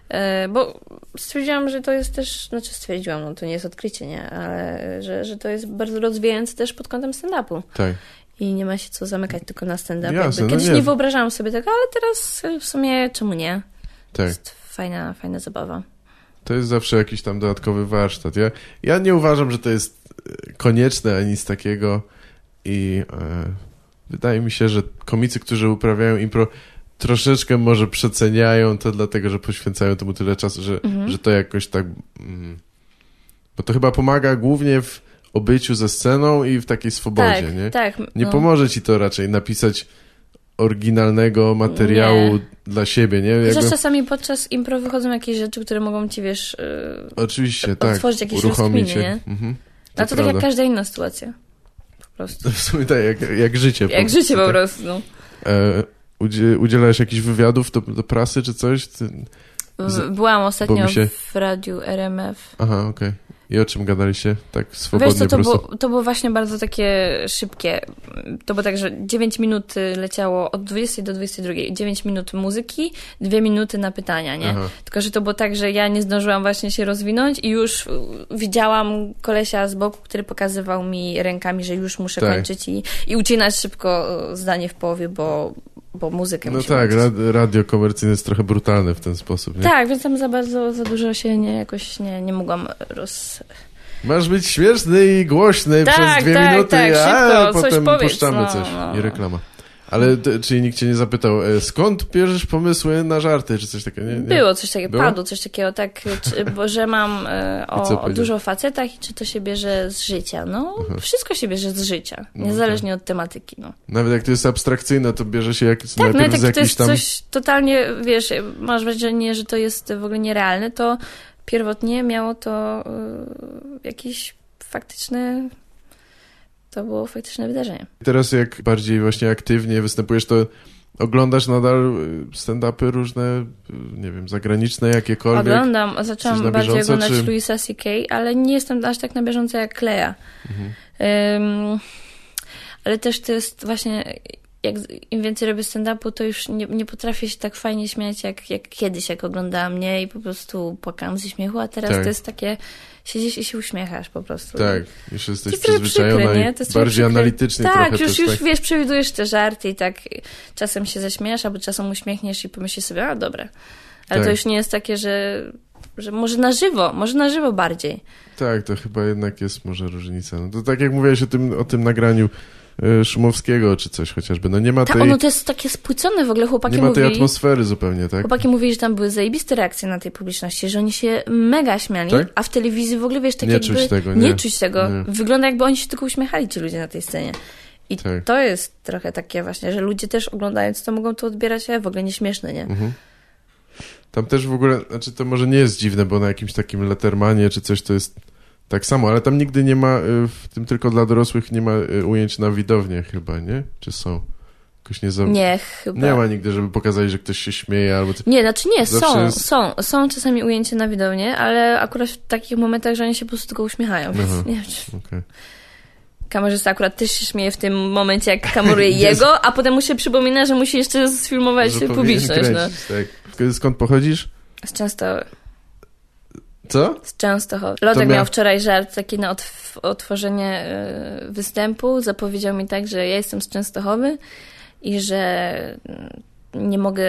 e, bo stwierdziłam, że to jest też, znaczy stwierdziłam, no to nie jest odkrycie, nie, ale że, że to jest bardzo rozwijające też pod kątem stand-upu. Tak. I nie ma się co zamykać tylko na stand-up. Jasne, no Kiedyś nie. nie wyobrażałam sobie tego, ale teraz w sumie czemu nie? To Tak. jest fajna, fajna zabawa. To jest zawsze jakiś tam dodatkowy warsztat. Ja, ja nie uważam, że to jest e, konieczne ani nic takiego i e, wydaje mi się, że komicy, którzy uprawiają impro troszeczkę może przeceniają to dlatego, że poświęcają temu tyle czasu, że, Mhm. że to jakoś tak... Mm, bo to chyba pomaga głównie w obyciu ze sceną i w takiej swobodzie, tak, nie? tak. Nie no. pomoże ci to raczej napisać oryginalnego materiału Nie. dla siebie, nie? Chociaż Jakby, czasami podczas impro wychodzą jakieś rzeczy, które mogą ci, wiesz, yy, oczywiście, tak. otworzyć jakieś rozkminy, nie? Mhm. no to tak jak każda inna sytuacja. Po prostu. W sumie tak, jak, jak życie. Jak życie po tak. prostu. No. E, udzie, udzielałeś jakichś wywiadów do, do prasy czy coś? Ty... Z- Byłam ostatnio się- w radiu RMF. Aha, okej. I o czym gadaliście? Tak swobodnie Wiesz co, to było, to było właśnie bardzo takie szybkie. To było tak, że 9 minut y, leciało od 20 do 22. 9 minut muzyki, 2 minuty na pytania, nie? Aha. Tylko, że to było tak, że ja nie zdążyłam właśnie się rozwinąć i już y, widziałam kolesia z boku, który pokazywał mi rękami, że już muszę Tak. kończyć i, i ucinać szybko y, zdanie w połowie, bo, bo muzykę No tak, rad, radio komercyjne jest trochę brutalne w ten sposób, nie? Tak, więc tam za bardzo, za dużo się nie, jakoś nie, nie mogłam roz... Masz być śmieszny i głośny Tak, przez dwie tak, minuty, tak, a szybko, coś potem powiedz, puszczamy no, coś no. i reklama. Ale t- czyli nikt cię nie zapytał, e, skąd bierzesz pomysły na żarty, czy coś takiego? Nie, nie. Było coś takiego, Było? padło coś takiego, tak, czy, bo że mam e, o, o dużo facetach i czy to się bierze z życia. No, wszystko się bierze z życia, No niezależnie od tematyki. No. Nawet jak to jest abstrakcyjne, to bierze się jak, Tak, najpierw nawet z jak to jakichś jest tam... coś totalnie, wiesz, masz wrażenie, że to jest w ogóle nierealne, to pierwotnie miało to y, jakieś faktyczne, to było faktyczne wydarzenie. Teraz jak bardziej właśnie aktywnie występujesz, to oglądasz nadal y, stand-upy różne, y, nie wiem, zagraniczne, jakiekolwiek? Oglądam, zaczęłam na bardziej bieżąco, oglądać czy- Louisa C.K., ale nie jestem aż tak na bieżąco jak Kleja. Mhm. Ym, ale też to jest właśnie, jak im więcej robię stand-upu, to już nie, nie potrafię się tak fajnie śmiać, jak, jak kiedyś, jak oglądałam mnie i po prostu płakałam ze śmiechu, a teraz Tak. to jest takie, siedzisz i się uśmiechasz po prostu. Tak, już jesteś przyzwyczajona przykre, i nie? To jest bardziej przykre. analitycznie Tak, trochę już, też, już tak? wiesz, przewidujesz te żarty i tak czasem się zaśmiesz, albo czasem uśmiechniesz i pomyślisz sobie, a dobra. Ale Tak. to już nie jest takie, że, że może na żywo, może na żywo bardziej. Tak, to chyba jednak jest może różnica. No to tak jak mówiłeś o tym, o tym nagraniu Szumowskiego czy coś chociażby, no nie ma Tak, tej, ono to jest takie spłycone w ogóle, chłopaki nie ma tej mówili. atmosfery zupełnie, tak? Chłopaki mówili, że tam były zajebiste reakcje na tej publiczności, że oni się mega śmiali, Tak? a w telewizji w ogóle, wiesz, tak Nie jakby... czuć tego, nie. nie. czuć tego. Nie. Wygląda jakby oni się tylko uśmiechali, ci ludzie na tej scenie. I Tak. to jest trochę takie właśnie, że ludzie też oglądając to mogą to odbierać, a w ogóle nieśmieszne, nie? Mhm. Tam też w ogóle, znaczy to może nie jest dziwne, bo na jakimś takim Lettermanie czy coś to jest tak samo, ale tam nigdy nie ma, y, w tym tylko dla dorosłych nie ma y, ujęć na widownię chyba, nie? Czy są? Jakoś nie, za... Nie, chyba. nie ma nigdy, żeby pokazać, że ktoś się śmieje albo... Nie, znaczy nie, Zawsze są, jest- są, są czasami ujęcie na widownię, ale akurat w takich momentach, że oni się po prostu tylko uśmiechają, więc Aha. nie wiem, czy Okej. kamerzysta akurat też się śmieje w tym momencie, jak kameruje jego, a potem mu się przypomina, że musi jeszcze sfilmować Że publiczność, no. kręcić, tak. Skąd pochodzisz? Z często Co? Z Częstochowy. Lodek mia- miał wczoraj żart taki na otw- otworzenie y, występu. Zapowiedział mi tak, że ja jestem z Częstochowy i że mm, nie mogę,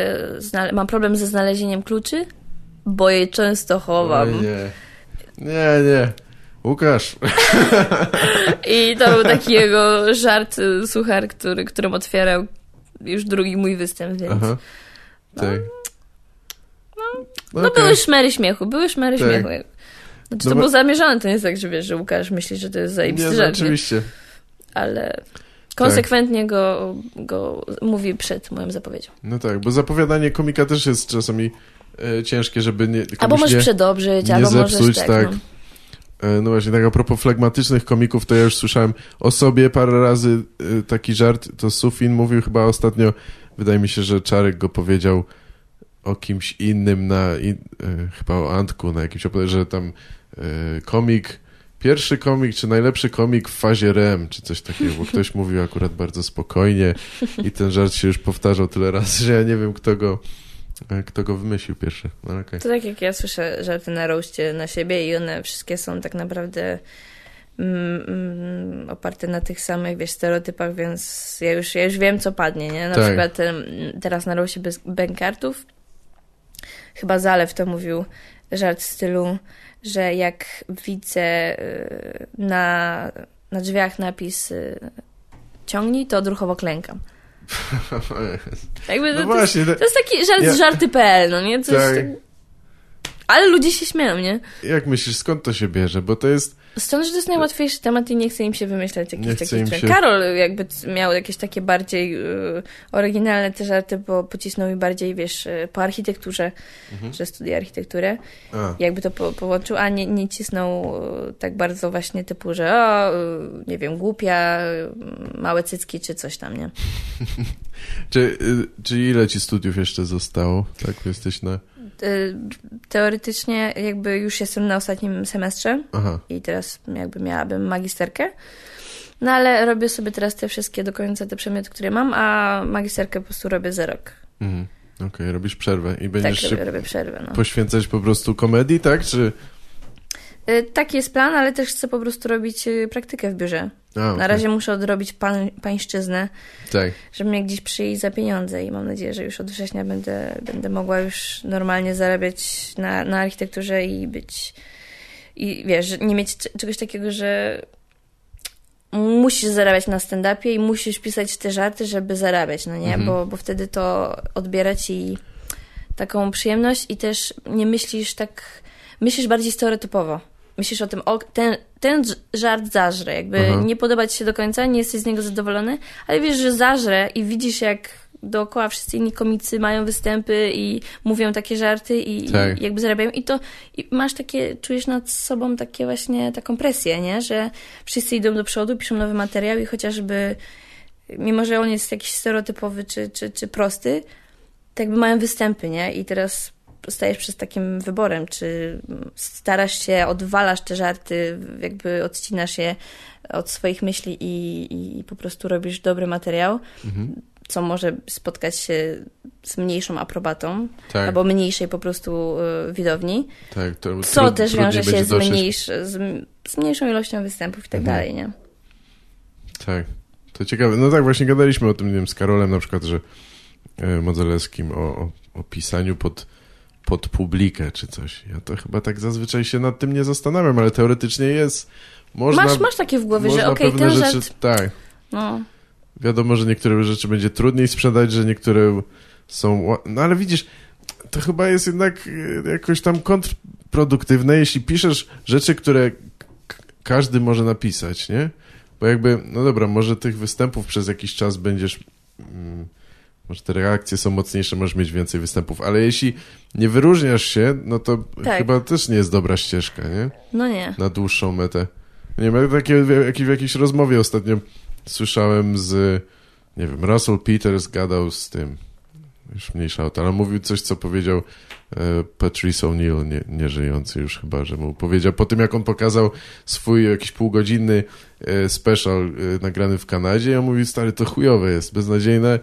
mam problem ze znalezieniem kluczy, bo je często chowam. Oj, nie. Nie, nie. Łukasz. I to był taki jego żart, suchar, który, którym otwierał już drugi mój występ, więc... Aha. Tak. No okej. były szmery śmiechu, były szmery Tak. śmiechu. Znaczy No to bo- było zamierzone, to nie jest tak, że wiesz, że Łukasz myśli, że to jest Nie, zajebisty no, żart, nie? oczywiście. ale konsekwentnie go, go mówi przed moją zapowiedzią. No tak, bo zapowiadanie komika też jest czasami e, ciężkie, żeby nie, Albo możesz nie, przedobrzyć, nie albo zepsuć, możesz tak, tak. No. E, No właśnie, tak a propos flegmatycznych komików, to ja już słyszałem o sobie parę razy e, taki żart, to Sufin mówił chyba ostatnio, wydaje mi się, że Czarek go powiedział o kimś innym na, in, e, chyba o Antku na jakimś, że tam e, komik, pierwszy komik, czy najlepszy komik w fazie REM, czy coś takiego, bo ktoś mówił akurat bardzo spokojnie i ten żart się już powtarzał tyle razy, że ja nie wiem, kto go, e, kto go wymyślił pierwszy. No, okej. To tak jak ja słyszę żarty na roście na siebie i one wszystkie są tak naprawdę mm, mm, oparte na tych samych, wiesz, stereotypach, więc ja już, ja już wiem, co padnie, nie? Na Tak. przykład teraz na roście bez bękartów chyba Zalew to mówił żart w stylu, że jak widzę y, na, na drzwiach napis y, ciągnij, to odruchowo klękam. Jakby No to, to, jest, właśnie, to jest taki żart Ja- z żarty.pl, no nie? Coś Tak. tak... Ale ludzie się śmieją, nie? jak myślisz, skąd to się bierze? Bo to jest Stąd, że to jest najłatwiejszy temat i nie chce im się wymyślać jakichś takich się- Karol jakby miał jakieś takie bardziej y, oryginalne te żarty, bo pocisnął mi bardziej, wiesz, y, po architekturze, Mhm. że studia architekturę. A, Jakby to po, połączył, a nie, nie cisnął y, tak bardzo właśnie typu, że o, nie wiem, głupia, małe cycki czy coś tam, nie? czy, czy ile ci studiów jeszcze zostało? Tak, jesteś na... Y, Teoretycznie jakby już jestem na ostatnim semestrze, Aha, i teraz jakby miałabym magisterkę. No ale robię sobie teraz te wszystkie do końca te przedmioty, które mam, a magisterkę po prostu robię za rok. mhm. okej, robisz przerwę i Tak, będziesz robię, się robię przerwę. No. poświęcać po prostu komedii, tak? Czy... Y, Taki jest plan, ale też chcę po prostu robić y, praktykę w biurze. A, Na okej. razie muszę odrobić pan, pańszczyznę, Tak, żeby mnie gdzieś przyjść za pieniądze i mam nadzieję, że już od września będę, będę mogła już normalnie zarabiać na, na architekturze i być i wiesz, nie mieć czegoś takiego, że musisz zarabiać na stand-upie i musisz pisać te żarty, żeby zarabiać, no nie? Mhm. Bo, bo wtedy to odbiera ci taką przyjemność i też nie myślisz tak, myślisz bardziej stereotypowo. Myślisz o tym, o, ten, ten żart zażre, jakby Aha. nie podoba ci się do końca, nie jesteś z niego zadowolony, ale wiesz, że zażre i widzisz jak dookoła wszyscy inni komicy mają występy i mówią takie żarty i, Tak. i jakby zarabiają i to i masz takie, czujesz nad sobą takie właśnie taką presję, nie? Że wszyscy idą do przodu, piszą nowy materiał i chociażby mimo, że on jest jakiś stereotypowy czy, czy, czy prosty, to jakby mają występy, nie? I teraz stajesz przed takim wyborem, czy starasz się, odwalasz te żarty, jakby odcinasz je od swoich myśli i, i po prostu robisz dobry materiał, mhm. co może spotkać się z mniejszą aprobatą, tak, albo mniejszej po prostu y, widowni, tak. To co trud- też wiąże się z, mniejsz, z, z mniejszą ilością występów i tak Mhm. dalej, nie? Tak, to ciekawe. No tak, właśnie gadaliśmy o tym, nie wiem, z Karolem na przykład, że e, Modzelewskim o, o, o pisaniu pod, pod publikę czy coś. Ja to chyba tak zazwyczaj się nad tym nie zastanawiam, ale teoretycznie jest. Można, masz, masz takie w głowie, że okej, pewne ten rzeczy, żart... tak. No, Wiadomo, że niektóre rzeczy będzie trudniej sprzedać, że niektóre są. No ale widzisz, to chyba jest jednak e, jakoś tam kontrproduktywne, jeśli piszesz rzeczy, które każdy może napisać, nie? Bo jakby, no dobra, może tych występów przez jakiś czas będziesz. Mm, może te reakcje są mocniejsze, możesz mieć więcej występów, ale jeśli nie wyróżniasz się, no to Tak. chyba też nie jest dobra ścieżka, nie? no nie. na dłuższą metę. Nie wiem, takie, w, jak- w jakiejś rozmowie ostatnio słyszałem z, nie wiem, Russell Peters gadał z tym, już mniejsza o to, ale mówił coś, co powiedział e, Patrice O'Neill, nie, nieżyjący już chyba, że mu powiedział, po tym jak on pokazał swój jakiś półgodzinny e, special e, nagrany w Kanadzie, on mówił, stary, to chujowe jest, beznadziejne,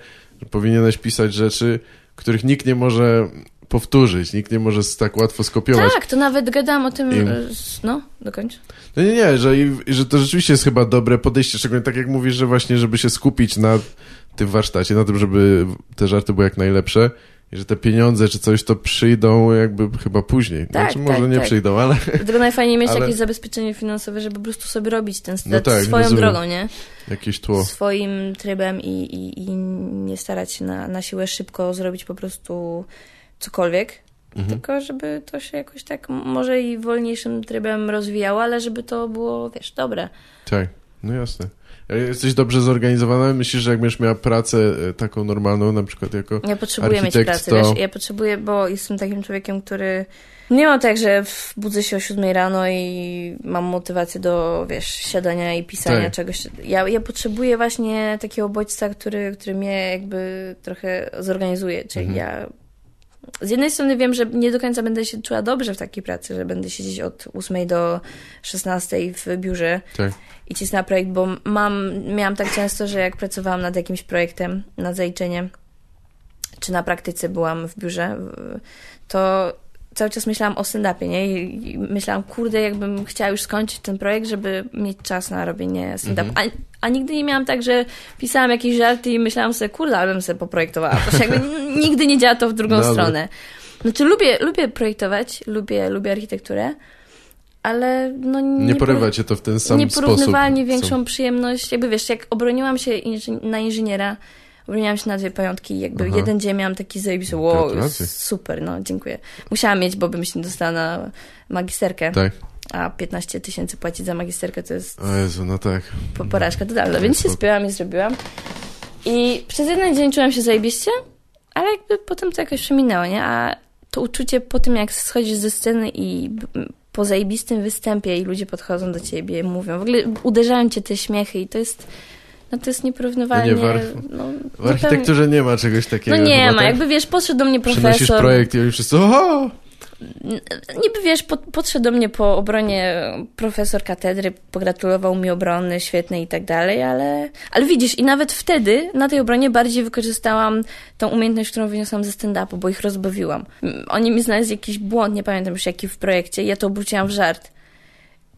powinieneś pisać rzeczy, których nikt nie może powtórzyć, nikt nie może tak łatwo skopiować. Tak, to nawet gadałam o tym. I- z- No, dokończ. No nie, nie, że, że to rzeczywiście jest chyba dobre podejście, szczególnie tak jak mówisz, że właśnie, żeby się skupić na tym warsztacie, na tym, żeby te żarty były jak najlepsze i że te pieniądze czy coś to przyjdą jakby chyba później. Tak, znaczy może tak, nie tak. przyjdą, ale Dlatego najfajniej mieć Ale- jakieś zabezpieczenie finansowe, żeby po prostu sobie robić ten No tak, swoją rozumiem. drogą, nie? jakieś tło. Swoim trybem i, i, i nie starać się na, na siłę szybko zrobić po prostu cokolwiek. Mhm. Tylko żeby to się jakoś tak może i wolniejszym trybem rozwijało, ale żeby to było, wiesz, dobre. Tak, no jasne. A Jesteś dobrze zorganizowana? Myślisz, że jak będziesz miała pracę e, taką normalną, na przykład jako... Ja potrzebuję mieć Architekt pracę, to- wiesz, ja potrzebuję, bo jestem takim człowiekiem, który nie mam tak, że budzę się o 7 rano i mam motywację do, wiesz, siadania i pisania Tak. czegoś. Ja, ja potrzebuję właśnie takiego bodźca, który, który mnie jakby trochę zorganizuje, czyli Mhm. ja z jednej strony wiem, że nie do końca będę się czuła dobrze w takiej pracy, że będę siedzieć od 8 do 16 w biurze Tak, i cisnę na projekt, bo mam, miałam tak często, że jak pracowałam nad jakimś projektem, na zaliczenie, czy na praktyce byłam w biurze, to cały czas myślałam o stand-upie, nie? I myślałam, kurde, jakbym chciała już skończyć ten projekt, żeby mieć czas na robienie stand-upu. A, a nigdy nie miałam tak, że pisałam jakieś żarty i myślałam sobie, kurde, ale bym sobie poprojektowała. To jakby nigdy nie działa to w drugą Dobra. stronę. Znaczy lubię, lubię projektować, lubię, lubię architekturę, ale no nie, nie por- porywa cię to w ten sam sposób. Nieporównywalnie większą przyjemność. Jakby wiesz, jak obroniłam się inży- na inżyniera, obroniłam się na dwie pajątki i jakby Aha. jeden dzień miałam taki zajebisty, wow, super, no dziękuję. Musiałam mieć, bo bym się nie dostała na magisterkę, Tak. a 15 tysięcy płacić za magisterkę to jest O Jezu, no tak. po- porażka totalna, więc się spięłam i zrobiłam. I przez jeden dzień czułam się zajebiście, ale jakby potem to jakoś przeminęło, nie? A to uczucie po tym, jak schodzisz ze sceny i po zajebistym występie i ludzie podchodzą do ciebie, mówią, w ogóle uderzają cię te śmiechy i to jest, no to jest nieporównywalnie, No nie, w ar- no, W architekturze nie ma czegoś takiego. no nie chyba, ma, tak? jakby wiesz, podszedł do mnie Przynosisz profesor, projekt i oni wszyscy, oho! niby wiesz, pod, podszedł do mnie po obronie profesor katedry, pogratulował mi obrony świetnej i tak dalej, ale, ale widzisz, i nawet wtedy na tej obronie bardziej wykorzystałam tą umiejętność, którą wyniosłam ze stand-upu, bo ich rozbawiłam. Oni mi znaleźli jakiś błąd, nie pamiętam już jaki w projekcie, ja to obróciłam w żart.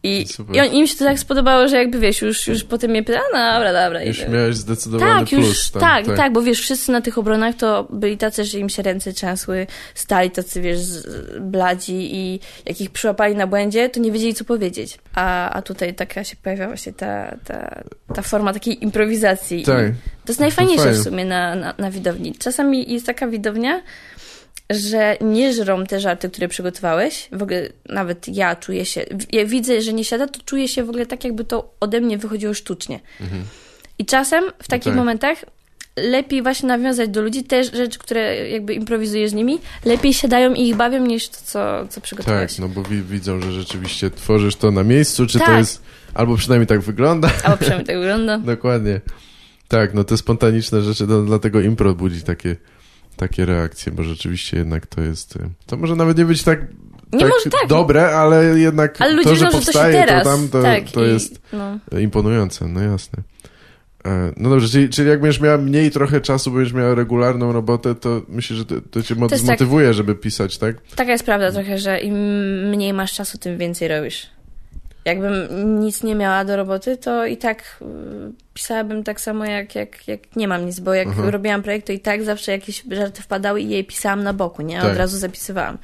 I, Super. i on, im się to tak spodobało, że jakby wiesz, już, już potem mnie pyta, a dobra, dobra. Już idę. miałeś zdecydowany Tak, plus. już, tam, tak, tak, bo wiesz, wszyscy na tych obronach to byli tacy, że im się ręce trzęsły, stali tacy, wiesz, bladzi i jak ich przyłapali na błędzie, to nie wiedzieli, co powiedzieć. A, a tutaj taka się pojawia właśnie ta, ta, ta forma takiej improwizacji. I Tak. To jest najfajniejsze fajne. w sumie na, na, na widowni. Czasami jest taka widownia, że nie żrą te żarty, które przygotowałeś. W ogóle nawet ja czuję się, ja widzę, że nie siada, to czuję się w ogóle tak, jakby to ode mnie wychodziło sztucznie. I czasem w takich tak. momentach lepiej właśnie nawiązać do ludzi te rzeczy, które jakby improwizujesz z nimi, lepiej siadają i ich bawią niż to, co, co przygotowałeś. Tak, no bo wi- widzą, że rzeczywiście tworzysz to na miejscu, czy to Tak. jest, albo przynajmniej tak wygląda. Albo przynajmniej tak wygląda. Dokładnie. Tak, no te spontaniczne rzeczy, to, dlatego impro budzi takie, takie reakcje, bo rzeczywiście jednak to jest, y, to może nawet nie być tak, Nie tak, może tak. dobre, ale jednak Ale ludzie to, że to powstaje teraz. to tam, to, tak, to i, jest No. imponujące, no jasne. E, No dobrze, czyli, czyli jak będziesz miała mniej trochę czasu, będziesz miała regularną robotę, to myślę, że to, to cię mo- To jest tak- zmotywuje, żeby pisać, tak? Taka jest prawda trochę, że im mniej masz czasu, tym więcej robisz. Jakbym nic nie miała do roboty, to i tak y, pisałabym tak samo, jak, jak, jak nie mam nic, bo jak Aha. robiłam projekt, to i tak zawsze jakieś żarty wpadały i je pisałam na boku, nie? Tak. Od razu zapisywałam.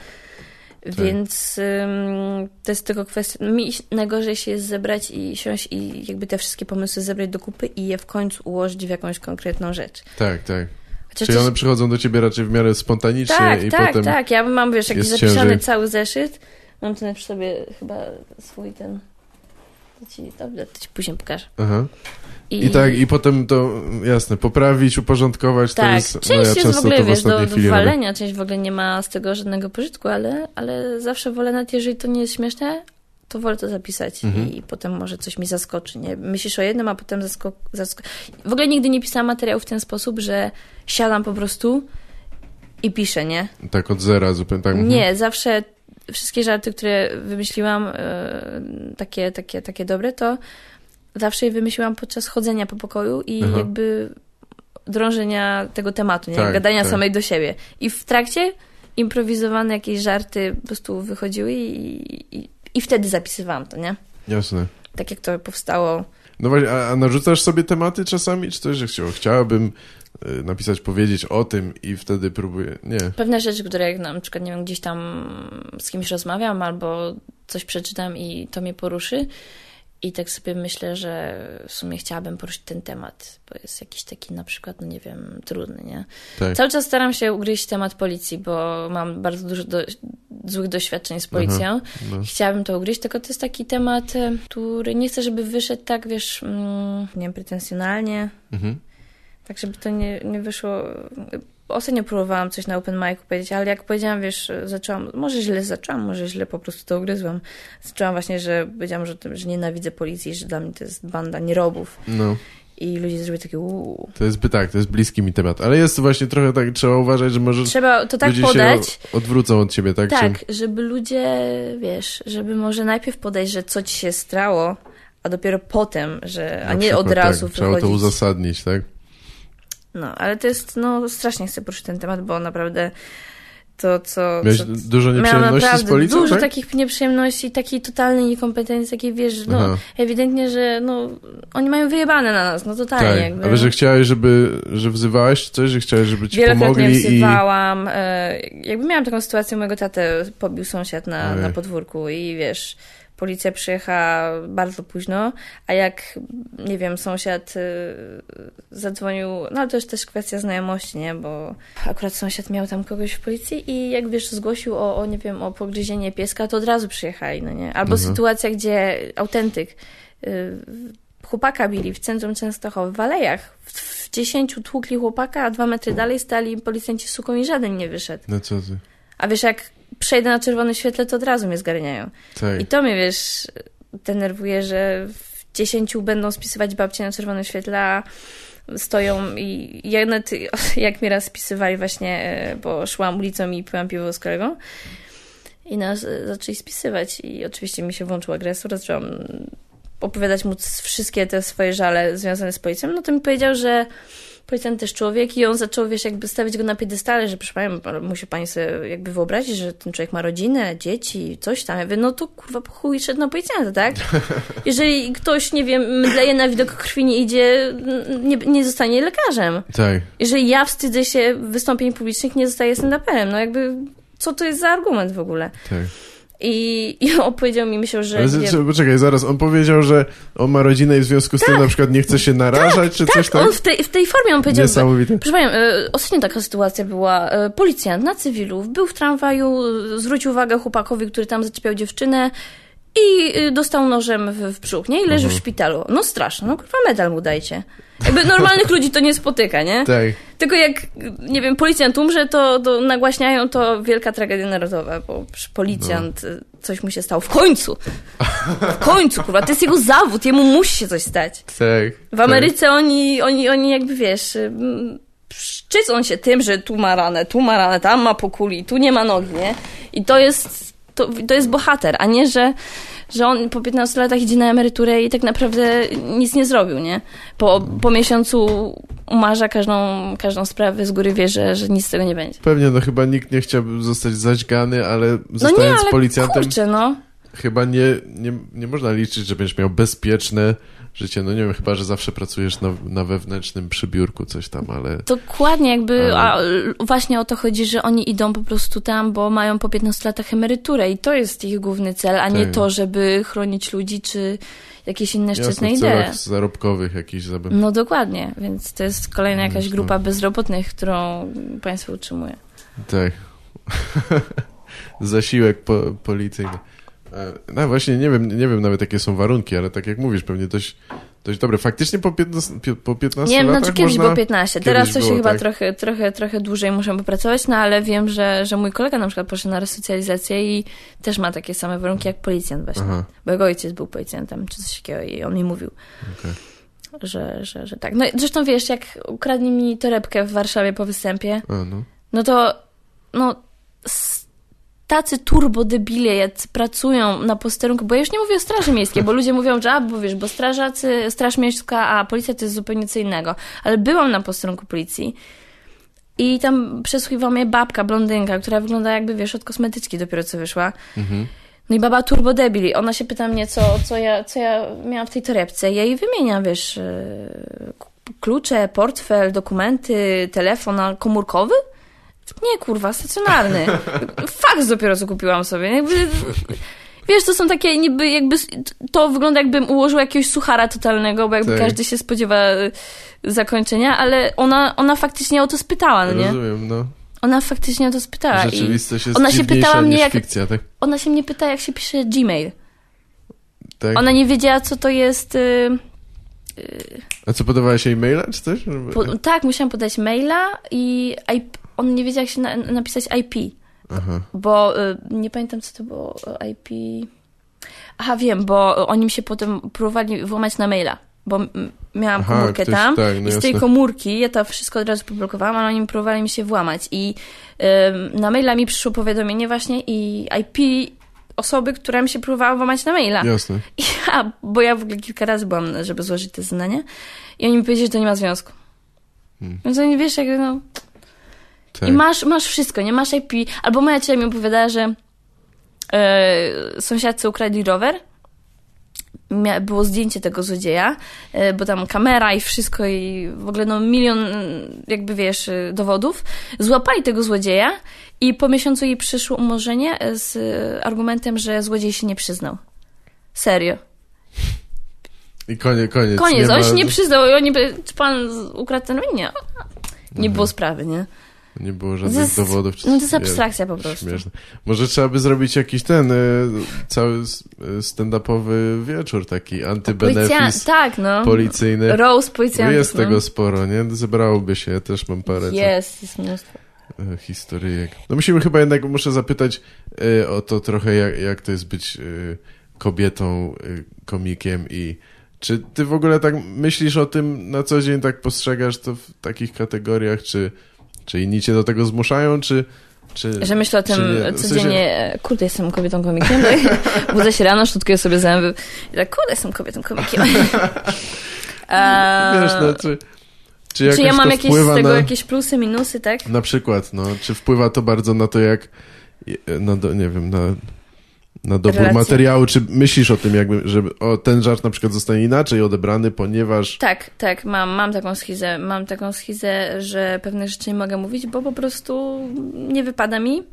Więc ym, to jest tylko kwestia. Mi najgorzej się jest zebrać i siąść i jakby te wszystkie pomysły zebrać do kupy i je w końcu ułożyć w jakąś konkretną rzecz. Tak, tak. Chociaż Czyli też- one przychodzą do ciebie raczej w miarę spontanicznie tak, i tak, potem... tak. Ja mam, wiesz, jakiś zapisany ciężej. cały zeszyt. Mam tu przy sobie chyba swój ten... To ci, dobrze, to ci później pokażę. Aha. I, I tak, i potem to, jasne, poprawić, uporządkować, to tak, jest, no część ja jest w ogóle, to wiesz, do, do chwili robię. walenia, część w ogóle nie ma z tego żadnego pożytku, ale, ale zawsze wolę nawet, jeżeli to nie jest śmieszne, to wolę to zapisać Mhm. i potem może coś mi zaskoczy, nie? Myślisz o jednym, a potem zasko... zasko... W ogóle nigdy nie pisałam materiału w ten sposób, że siadam po prostu i piszę, nie? Tak od zera zupełnie, tak. mhm. Nie, zawsze wszystkie żarty, które wymyśliłam, e, takie, takie, takie dobre, to zawsze je wymyśliłam podczas chodzenia po pokoju i Aha. jakby drążenia tego tematu, nie? Tak, gadania tak. samej do siebie. I w trakcie improwizowane jakieś żarty po prostu wychodziły i, i, i wtedy zapisywałam to, nie? Jasne. Tak jak to powstało. No właśnie, a, a narzucasz sobie tematy czasami? Czy coś, że chciał, chciałabym napisać, powiedzieć o tym i wtedy próbuję... Nie. Pewne rzeczy, które jak na przykład, nie wiem, gdzieś tam z kimś rozmawiam albo coś przeczytam i to mnie poruszy, i tak sobie myślę, że w sumie chciałabym poruszyć ten temat, bo jest jakiś taki na przykład, no nie wiem, trudny, nie? Tak. Cały czas staram się ugryźć temat policji, bo mam bardzo dużo do, złych doświadczeń z policją. no. Chciałabym to ugryźć, tylko to jest taki temat, e, który nie chcę, żeby wyszedł tak, wiesz, mm, nie wiem, pretensjonalnie. Mhm. Tak, żeby to nie, nie wyszło ostatnio próbowałam coś na open micu powiedzieć, ale jak powiedziałam, wiesz, zaczęłam, może źle zaczęłam, może źle po prostu to ugryzłam. Zaczęłam właśnie, że powiedziałam, że, że nienawidzę policji, że dla mnie to jest banda nierobów. No. I ludzie zrobili takie uuu. To jest, tak, to jest bliski mi temat, ale jest właśnie trochę tak, trzeba uważać, że może Trzeba to tak podać. Odwrócą od ciebie, tak? Tak, żeby ludzie, wiesz, żeby może najpierw podać, że co ci się strało, a dopiero potem, że, a nie od razu tak, Trzeba to uzasadnić, tak? No, ale to jest, no strasznie chcę poruszyć ten temat, bo naprawdę to, co... Miałeś co, dużo nieprzyjemności z policją, dużo tak? takich nieprzyjemności, takiej totalnej niekompetencji, takiej, wiesz, no Aha. ewidentnie, że no, oni mają wyjebane na nas, no totalnie. Tak. Jakby. Ale że chciałeś, żeby, że wzywałeś coś, że chciałeś, żeby ci pomogli i... wzywałam. E, jakby miałam taką sytuację, mojego tatę pobił sąsiad na, na podwórku i wiesz policja przyjechała bardzo późno, a jak, nie wiem, sąsiad y, zadzwonił, no ale to jest też kwestia znajomości, nie, bo akurat sąsiad miał tam kogoś w policji i jak wiesz, zgłosił o, o nie wiem, o pogryzienie pieska, to od razu przyjechali, no nie. Albo mhm. sytuacja, gdzie autentyk y, chłopaka bili w centrum Częstochowy, w Alejach. W, w dziesięciu tłukli chłopaka, a dwa metry dalej stali policjanci z suką i żaden nie wyszedł. No co ty? A wiesz, jak przejdę na czerwone świetle, to od razu mnie zgarniają. Tak. I to mnie, wiesz, denerwuje, że w dziesięciu będą spisywać babcie na czerwonym świetle, a stoją i ja nawet, jak mi raz spisywali właśnie, e, bo szłam ulicą i piłam piwo z kolegą i nas e, zaczęli spisywać i oczywiście mi się włączył agresor, zaczęłam opowiadać mu wszystkie te swoje żale związane z policją, no to mi powiedział, że policjant też człowiek i on zaczął, wiesz, jakby stawić go na piedestale, że proszę pani, musi pani sobie jakby wyobrazić, że ten człowiek ma rodzinę, dzieci, coś tam. Ja mówię, no to kurwa chuj szedł na policjanta, tak? Jeżeli ktoś, nie wiem, mdleje na widok krwi, nie idzie, nie, nie zostanie lekarzem. Tak. Jeżeli ja wstydzę się wystąpień publicznych, nie zostaję stand-uperem. No jakby, co to jest za argument w ogóle? Tak. I, I opowiedział mi, myślał, że... Ale, nie... Poczekaj, zaraz, on powiedział, że on ma rodzinę i w związku z tak, tym na przykład nie chce się narażać, tak, czy tak, coś tak? on w tej, w tej formie on powiedział... Niesamowite. Proszę Panią, e, ostatnio taka sytuacja była. E, policjant na cywilu był w tramwaju, zwrócił uwagę chłopakowi, który tam zaczepiał dziewczynę i y, dostał nożem w, w brzuch, nie? I leży mhm. w szpitalu. No straszne, no kurwa medal mu dajcie. Jakby normalnych ludzi to nie spotyka, nie? Tak. Tylko jak, nie wiem, policjant umrze, to, to nagłaśniają to wielka tragedia narodowa, bo policjant, no. Y, coś mu się stało w końcu. W końcu, kurwa, to jest jego zawód, jemu musi się coś stać. Tak. W Ameryce tak. oni, oni, oni jakby, wiesz, y, szczycą się tym, że tu ma ranę, tu ma ranę, tam ma pokuli, tu nie ma nogi, nie? I to jest, to, to jest bohater, a nie, że że on po 15 latach idzie na emeryturę i tak naprawdę nic nie zrobił, nie? Po, po miesiącu umarza każdą, każdą sprawę, z góry wie, że, że nic z tego nie będzie. Pewnie, no chyba nikt nie chciałby zostać zaćgany, ale zostając no nie, ale policjantem... Kurczę, no. Chyba nie, nie, nie można liczyć, że będziesz miał bezpieczne życie. No nie wiem, chyba, że zawsze pracujesz na, na wewnętrznym przybiórku coś tam, ale... Dokładnie, jakby ale... a właśnie o to chodzi, że oni idą po prostu tam, bo mają po 15 latach emeryturę i to jest ich główny cel, a tak. nie to, żeby chronić ludzi, czy jakieś inne szczytne idee. zarobkowych jakichś zabaw. No dokładnie, więc to jest kolejna jakaś grupa bezrobotnych, którą państwo utrzymuje. Tak. Zasiłek po, policyjny. E, no właśnie, nie wiem, nie wiem nawet jakie są warunki, ale tak jak mówisz, pewnie dość, dość dobre. Faktycznie po 15, po 15 nie, latach Nie, znaczy kiedyś można... było 15. Teraz to się chyba tak. trochę, trochę, trochę dłużej muszę popracować, no ale wiem, że, że mój kolega na przykład poszedł na resocjalizację i też ma takie same warunki jak policjant właśnie. Aha. Bo jego ojciec był policjantem, czy coś takiego i on mi mówił. Okay. Że, że, że tak. No zresztą wiesz, jak ukradli mi torebkę w Warszawie po występie, A, no. no to no tacy turbodebile, jacy pracują na posterunku, bo ja już nie mówię o Straży Miejskiej, bo ludzie mówią, że a, bo wiesz, bo strażacy, Straż Miejska, a policja to jest zupełnie co innego. Ale byłam na posterunku policji i tam przesłuchiwała mnie babka, blondynka, która wygląda jakby, wiesz, od kosmetyczki dopiero co wyszła. Mhm. No i baba turbo debil. Ona się pyta mnie, co, co, ja, co ja miałam w tej torebce. Ja jej wymieniam, wiesz, e, klucze, portfel, dokumenty, telefon komórkowy? Nie, kurwa, stacjonarny. Faks dopiero co kupiłam sobie. Jakby, wiesz, to są takie niby jakby, to wygląda jakbym ułożyła jakiegoś suchara totalnego, bo jakby tak. każdy się spodziewa e, zakończenia, ale ona, ona faktycznie o to spytała, no nie? Rozumiem, no. Ona faktycznie o to spytała. Rzeczywistość jest ona się pytała mnie, jak, fikcja, tak? Ona się mnie pyta, jak się pisze Gmail. Tak? Ona nie wiedziała, co to jest... Yy. A co, podawałaś jej maila, czy coś? Po, tak, musiałam podać maila i IP, on nie wiedział, jak się na, napisać IP. Aha. Bo y, nie pamiętam, co to było IP. Aha, wiem, bo oni mi się potem próbowali włamać na maila. Bo miałam Aha, komórkę ktoś, tam tak, no i z tej komórki ja to wszystko od razu publikowałam, ale oni próbowali mi się włamać i y, na maila mi przyszło powiadomienie właśnie i IP osoby, która mi się próbowała włamać na maila. Jasne. I ja, bo ja w ogóle kilka razy byłam, żeby złożyć te zeznanie i oni mi powiedzieli, że to nie ma związku. Hmm. Więc oni, wiesz, jak no... Tak. I masz, masz wszystko, nie masz IP. Albo moja ciocia mi opowiadała, że yy, sąsiadcy ukradli rower było zdjęcie tego złodzieja, e, bo tam kamera i wszystko i w ogóle no milion, jakby wiesz, dowodów. Złapali tego złodzieja i po miesiącu jej przyszło umorzenie z argumentem, że złodziej się nie przyznał. Serio. I koniec, koniec. Koniec, on ma... się nie przyznał i oni czy pan ukradł ten? Nie, nie mhm. było sprawy, nie? Nie było żadnych jest, dowodów. No to jest abstrakcja po prostu. Śmieszne. Może trzeba by zrobić jakiś ten y, cały stand-upowy wieczór, taki antybenefis tak, no. policyjny. Rose policjantów. Jest no. tego sporo, nie? Zebrałoby się, ja też mam parę. Jest, jest mnóstwo. E, historyjek. No musimy chyba jednak, muszę zapytać y, o to trochę, jak, jak to jest być y, kobietą, komikiem i czy ty w ogóle tak myślisz o tym na co dzień, tak postrzegasz to w takich kategoriach, czy czy inni cię do tego zmuszają, czy... czy że myślę o tym codziennie, w sensie... kurde, jestem kobietą komikiem, budzę się rano, szczotkuję sobie zęby i tak, kurde, jestem kobietą komikiem. Wiesz, no, czy... Czy, czy ja mam jakieś z tego na, jakieś plusy, minusy, tak? Na przykład, no, czy wpływa to bardzo na to, jak, no, nie wiem, na na dobór relacje. materiału, czy myślisz o tym, jakby, że o, ten żart na przykład zostanie inaczej odebrany, ponieważ... Tak, tak, mam, mam taką schizę. Mam taką schizę, że pewne rzeczy nie mogę mówić, bo po prostu nie wypada mi.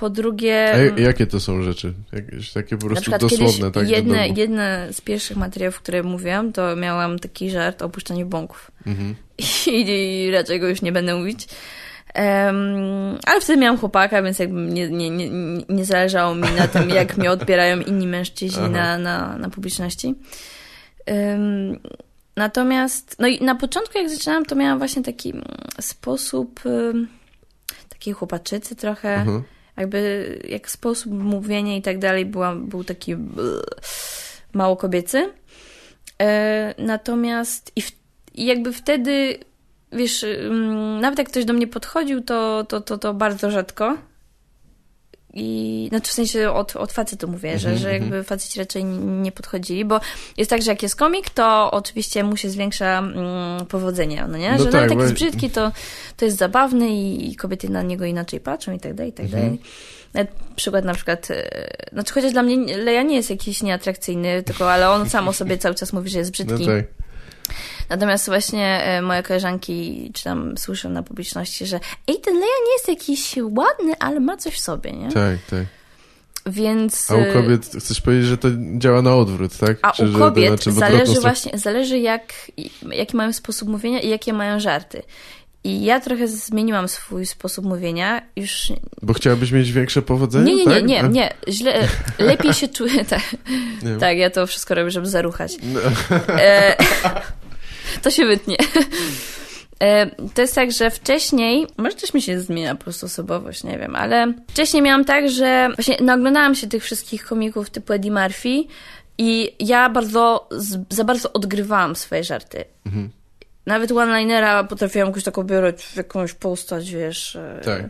Po drugie... A jakie to są rzeczy? Jakieś takie po prostu dosłowne, tak? Jedne, jedne z pierwszych materiałów, które mówiłam, to miałam taki żart o opuszczaniu bąków. Mhm. I, I raczej go już nie będę mówić. Um, ale wtedy miałam chłopaka, więc jakby nie, nie, nie, nie zależało mi na tym, jak mnie odbierają inni mężczyźni na, na, na publiczności. Um, natomiast, no i na początku jak zaczynałam, to miałam właśnie taki mm, sposób um, takiej chłopaczycy trochę. Mhm. Jakby jak sposób mówienia i tak dalej była, był taki mało kobiecy. E, natomiast i, w, i jakby wtedy wiesz, nawet jak ktoś do mnie podchodził, to, to, to, to bardzo rzadko. I znaczy w sensie od, od facetu mówię, mm -hmm, że, mhm, że jakby mhm. faceci raczej nie podchodzili, bo jest tak, że jak jest komik, to oczywiście mu się zwiększa mm, powodzenie, no nie? No że tak, nawet jak jest brzydki, to, to jest zabawny i, i, kobiety na niego inaczej patrzą i tak dalej, i tak mm -hmm. dalej. Nawet przykład na przykład, e, znaczy chociaż dla mnie Leja nie jest jakiś nieatrakcyjny, tylko ale on sam o sobie cały czas mówi, że jest brzydki. No tak. Natomiast właśnie e, moje koleżanki, czy tam słyszę na publiczności, że ej, ten Leja nie jest jakiś ładny, ale ma coś w sobie, nie? Tak, tak. Więc... A u kobiet chcesz powiedzieć, że to działa na odwrót, tak? A Czy, u kobiet znaczy zależy właśnie, zależy jak, jaki mają sposób mówienia i jakie mają żarty. I ja trochę zmieniłam swój sposób mówienia. Już... Bo chciałabyś mieć większe powodzenie? Nie, nie, tak? nie, nie, nie. Źle, lepiej się czuję. Tak. tak, ja to wszystko robię, żeby zaruchać. No. E, to się wytnie. E, to jest tak, że wcześniej, może też mi się zmienia po prostu osobowość, nie wiem, ale wcześniej miałam tak, że właśnie naglądałam się tych wszystkich komików typu Eddie Murphy i ja bardzo, za bardzo odgrywałam swoje żarty. Mhm. Nawet one-linera potrafiłam jakoś tak obierać w jakąś postać, wiesz. E, tak.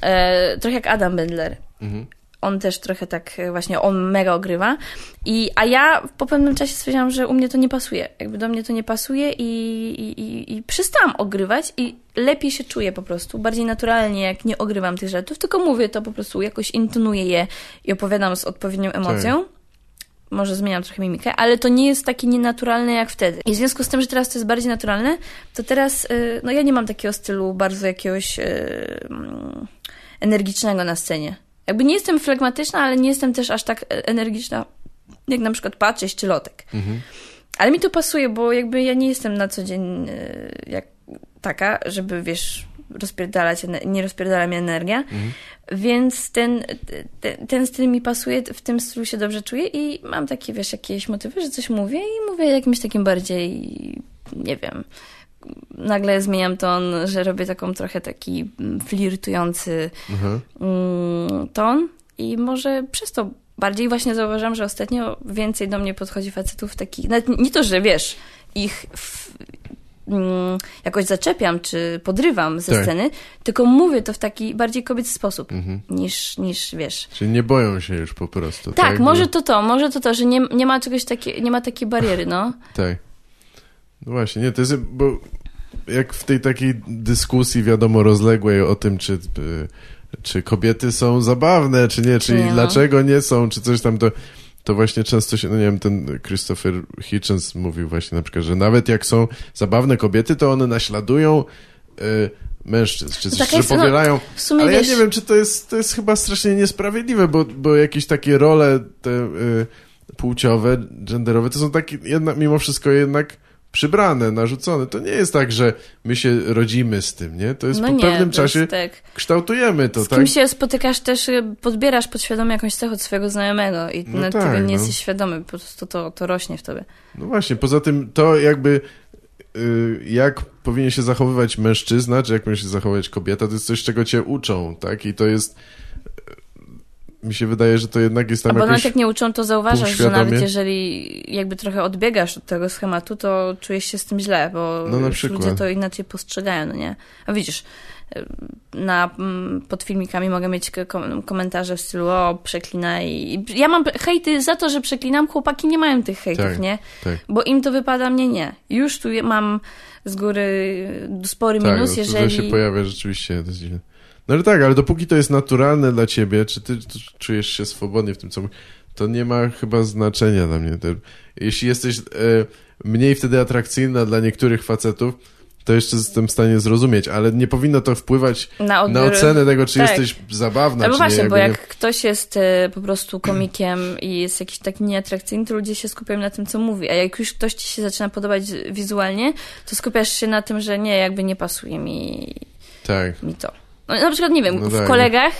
E, trochę jak Adam Bendler. Mhm. On też trochę tak e, właśnie, on mega ogrywa. I, a ja po pewnym czasie stwierdziłam, że u mnie to nie pasuje. Jakby do mnie to nie pasuje i, i, i, przestałam ogrywać i lepiej się czuję po prostu. Bardziej naturalnie, jak nie ogrywam tych żartów, tylko mówię to po prostu, jakoś intonuję je i opowiadam z odpowiednią emocją. Tak. Może zmieniam trochę mimikę, ale to nie jest takie nienaturalne jak wtedy. I w związku z tym, że teraz to jest bardziej naturalne, to teraz, y, no ja nie mam takiego stylu bardzo jakiegoś y, mm, energicznego na scenie jakby nie jestem flegmatyczna, ale nie jestem też aż tak e, energiczna, jak na przykład patrzeć czy lotek. Mhm. Ale mi to pasuje, bo jakby ja nie jestem na co dzień e, jak taka, żeby wiesz, rozpierdalać, nie rozpierdala mnie energia, mhm. więc ten, ten, ten styl mi pasuje, w tym stylu się dobrze czuję i mam takie, wiesz, jakieś motywy, że coś mówię i mówię jakimś takim bardziej, nie wiem, nagle zmieniam ton, że robię taką trochę taki mm, flirtujący mhm. Mm, ton i może przez to bardziej właśnie zauważam, że ostatnio więcej do mnie podchodzi facetów takich, nie to, że wiesz, ich w, mm, jakoś zaczepiam czy podrywam ze tak. sceny, tylko mówię to w taki bardziej kobiecy sposób mhm. niż, niż wiesz. Czyli nie boją się już po prostu. Tak, tak? może to to, może to to, że nie, nie ma czegoś takiego, nie ma takiej bariery, no. tak. No właśnie, nie, to jest, bo jak w tej takiej dyskusji, wiadomo, rozległej o tym, czy, czy kobiety są zabawne, czy nie, czy nie, no. dlaczego nie są, czy coś tam, to, to właśnie często się, no nie wiem, ten Christopher Hitchens mówił właśnie na przykład, że nawet jak są zabawne kobiety, to one naśladują y, mężczyzn, czy coś, że powielają. No, ale wiesz... ja nie wiem, czy to jest, to jest chyba strasznie niesprawiedliwe, bo, bo jakieś takie role te y, płciowe, genderowe, to są takie, jednak, mimo wszystko jednak przybrane, narzucone. To nie jest tak, że my się rodzimy z tym, nie? To jest no po nie, pewnym czasie tak. kształtujemy to, z tak? Z kim się spotykasz też, y, podbierasz podświadomie jakąś cechę od swojego znajomego i no tak, tego nie no. jesteś świadomy, po prostu to, to rośnie w tobie. No właśnie, poza tym to jakby y, jak powinien się zachowywać mężczyzna, czy jak powinien się zachowywać kobieta, to jest coś, czego cię uczą, tak? I to jest mi się wydaje, że to jednak jest tam Bo nawet jak nie uczą, to zauważasz, że nawet jeżeli jakby trochę odbiegasz od tego schematu, to czujesz się z tym źle, bo no, ludzie to inaczej postrzegają, no nie? A widzisz, na, mm, pod filmikami mogę mieć komentarze w stylu o, przeklinaj. I ja mam hejty za to, że przeklinam, chłopaki nie mają tych hejtów, tak, nie? Tak. Bo im to wypada, mnie nie. Już tu mam z góry spory tak, minus, no, jeżeli... się pojawia rzeczywiście, to jest dziwne. No ale tak, ale dopóki to jest naturalne dla ciebie, czy ty czujesz się swobodnie w tym, co to nie ma chyba znaczenia dla mnie. Jeśli jesteś e, mniej wtedy atrakcyjna dla niektórych facetów, to jeszcze jestem w stanie zrozumieć, ale nie powinno to wpływać na, na ocenę tego, czy tak. jesteś zabawna, no bo czy właśnie, nie. bo jak nie... ktoś jest e, po prostu komikiem i jest jakiś taki nieatrakcyjny, to ludzie się skupiają na tym, co mówi, a jak już ktoś ci się zaczyna podobać wizualnie, to skupiasz się na tym, że nie, jakby nie pasuje mi, tak. mi to. No, na przykład, nie wiem, no w tak. kolegach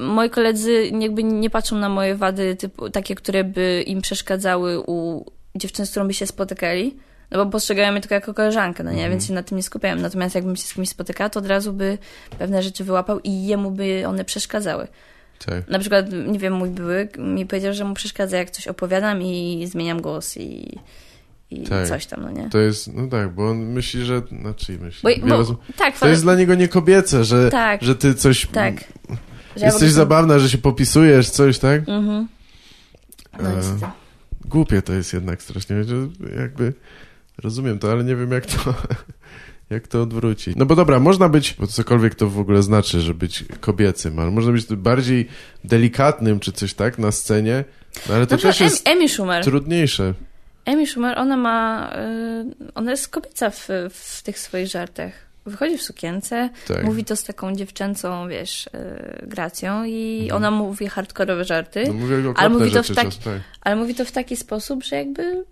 moi koledzy jakby nie patrzą na moje wady typu, takie, które by im przeszkadzały u dziewczyn, z którą by się spotykali, no bo postrzegają mnie tylko jako koleżankę, no nie, mhm. więc się na tym nie skupiałem. Natomiast jakbym się z kimś spotykała, to od razu by pewne rzeczy wyłapał i jemu by one przeszkadzały. Tak. Na przykład, nie wiem, mój były mi powiedział, że mu przeszkadza, jak coś opowiadam i zmieniam głos i i tak. coś tam, no nie? To jest, no tak, bo on myśli, że, znaczy myśli, bo, bo, tak, to jest dla niego nie kobiece, że, tak, że ty coś, tak. Że jesteś ja zabawna, że się popisujesz, coś, tak? Mhm. No e, głupie to jest jednak strasznie, że jakby rozumiem to, ale nie wiem jak to, jak to odwrócić. No bo dobra, można być, bo cokolwiek to w ogóle znaczy, że być kobiecym, ale można być bardziej delikatnym, czy coś tak, na scenie, no ale to też jest Amy Schumer. trudniejsze. Amy Schumer, ona ma, y, ona jest kobieca w, w tych swoich żartach. Wychodzi w sukience, tak. mówi to z taką dziewczęcą, wiesz, y, gracją i mhm. ona mówi hardkorowe żarty, no, ale, mówi to w taki, tak. ale mówi to w taki sposób, że jakby,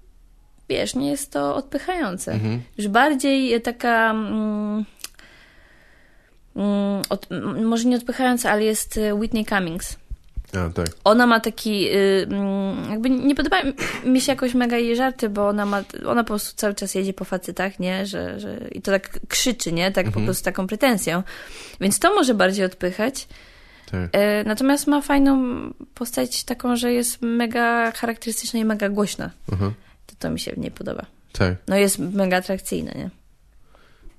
wiesz, nie jest to odpychające. Mhm. Już bardziej taka... Mm, mm, od, może nie odpychająca, ale jest y, Whitney Cummings a, tak. Ona ma taki, y, mm, jakby nie podobają mi się jakoś mega jej żarty, bo ona ma, ona po prostu cały czas jedzie po facetach, nie, że, że i to tak krzyczy, nie, tak mhm. po prostu taką pretensją. Więc to może bardziej odpychać. Tak. E, natomiast ma fajną postać taką, że jest mega charakterystyczna i mega głośna. Mhm. To, to mi się nie podoba. Tak. No jest mega atrakcyjna, nie?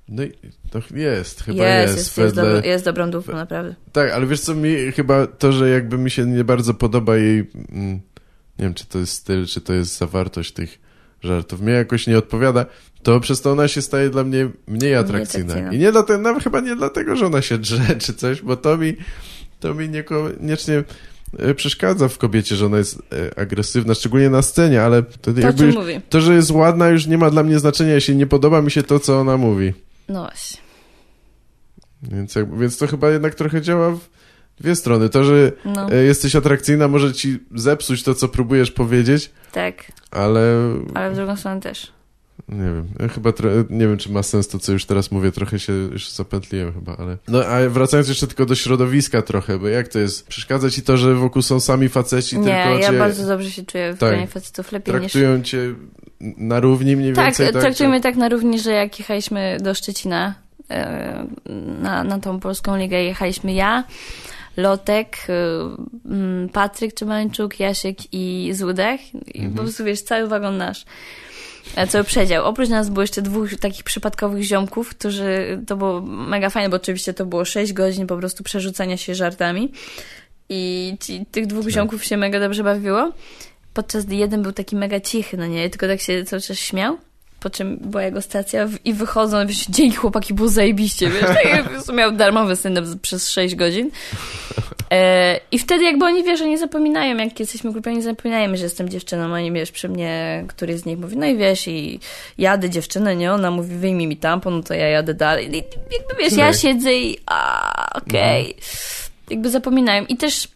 No i to jest, chyba jest. jest. Jest, jest, dobro, jest dobrą dupą, naprawdę. Tak, ale wiesz co, mi chyba to, że jakby mi się nie bardzo podoba jej, mm, nie wiem, czy to jest styl, czy to jest zawartość tych żartów, mnie jakoś nie odpowiada, to przez to ona się staje dla mnie mniej atrakcyjna. atrakcyjna. I nie dlatego, nawet chyba nie dlatego, że ona się drze, czy coś, bo to mi, to mi niekoniecznie e, przeszkadza w kobiecie, że ona jest e, agresywna, szczególnie na scenie, ale to To już, to, że jest ładna już nie ma dla mnie znaczenia, jeśli nie podoba mi się to, co ona mówi. No właśnie. Więc, jakby, więc to chyba jednak trochę działa w dwie strony. To, że No, e, jesteś atrakcyjna, może ci zepsuć to, co próbujesz powiedzieć, tak. ale Ale w drugą stronę też. Nie wiem. Ja chyba nie wiem, czy ma sens to, co już teraz mówię. Trochę się już zapętliłem chyba, ale... No, a wracając jeszcze tylko do środowiska trochę, bo jak to jest? Przeszkadza ci to, że wokół są sami faceci, Nie, tylko ja cię bardzo dobrze się czuję w Tak. gronie facetów. Lepiej niż... traktują cię na równi mniej Tak, więcej? traktujemy tak na równi, że jak jechaliśmy do Szczecina e, na, na tą polską ligę, jechaliśmy ja, Lotek, e, mm, Patryk Czymańczuk, Jasiek i Złudek. I Mhm. po prostu wiesz, cały wagon nasz. E, Cały przedział. Oprócz nas było jeszcze dwóch takich przypadkowych ziomków, którzy, to było mega fajne, bo oczywiście to było 6 godzin po prostu przerzucania się żartami. I ci, tych dwóch Tak. ziomków się mega dobrze bawiło. Podczas gdy jeden był taki mega cichy, no nie, tylko tak się cały czas śmiał. Po czym była jego stacja w- i wychodzą, wiesz, dzięki chłopaki, było zajebiście, wiesz, tak miał darmowy stand przez 6 godzin. E, I wtedy jakby oni, wiesz, nie zapominają, jak jesteśmy grupą, nie zapominajemy, że jestem dziewczyną, oni, wiesz, przy mnie, któryś z nich mówi, no i wiesz, i jadę dziewczynę, nie, ona mówi, wyjmij mi tampon, no to ja jadę dalej. I jakby, wiesz, ja siedzę i a, okej. Jakby zapominają. I też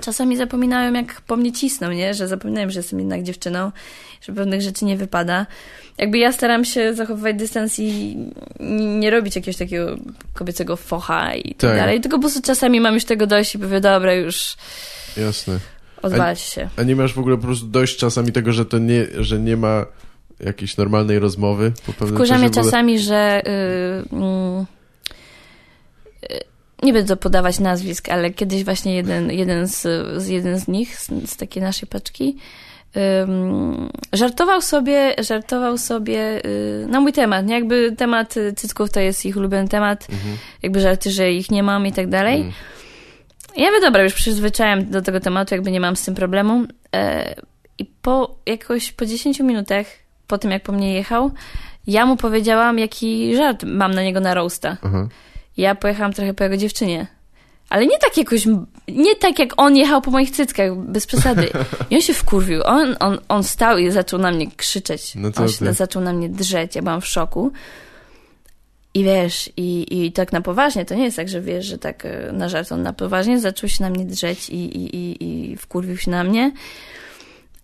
czasami zapominają, jak po mnie cisną, nie? Że zapominają, że jestem jednak dziewczyną, że pewnych rzeczy nie wypada. Jakby ja staram się zachowywać dystans i nie robić jakiegoś takiego kobiecego focha i tak, Tak. dalej. Tylko po prostu czasami mam już tego dość i mówię, dobra, już Jasne. odwalcie się. A nie masz w ogóle po prostu dość czasami tego, że to nie, że nie ma jakiejś normalnej rozmowy po Wkurza mnie czasami, że y, mm, y, nie będę podawać nazwisk, ale kiedyś właśnie jeden, jeden, z, jeden z nich, z, z takiej naszej paczki, ym, żartował sobie, żartował sobie y, na mój temat. Nie? Jakby temat y, cycków to jest ich ulubiony temat, Mhm. jakby żarty, że ich nie mam i tak dalej. Mm. Ja mówię, dobra, już przyzwyczaiłem do tego tematu, jakby nie mam z tym problemu. E, I po jakoś po 10 minutach, po tym jak po mnie jechał, ja mu powiedziałam, jaki żart mam na niego na roasta. Aha. Ja pojechałam trochę po jego dziewczynie. Ale nie tak jakoś, nie tak jak on jechał po moich cyckach, bez przesady. I on się wkurwił. On, on, on stał i zaczął na mnie krzyczeć. No on się zaczął na mnie drzeć. Ja byłam w szoku. I wiesz, i, i tak na poważnie, to nie jest tak, że wiesz, że tak e, na żart on na poważnie zaczął się na mnie drzeć i, i, i, i wkurwił się na mnie.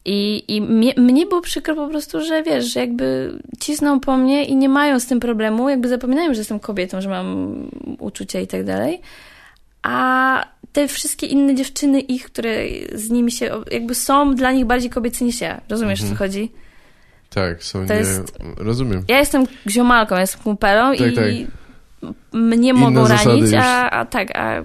I, i mnie, mnie było przykro po prostu, że wiesz, że jakby cisną po mnie i nie mają z tym problemu, jakby zapominają, że jestem kobietą, że mam uczucia i tak dalej. A te wszystkie inne dziewczyny ich, które z nimi się, jakby są dla nich bardziej kobiece niż ja. Rozumiesz, Mhm. o co chodzi? Tak, są To nie... jest- Rozumiem. Ja jestem ziomalką, ja jestem kumpelą Tak, i tak. mnie Inne mogą ranić, już. a, a tak, a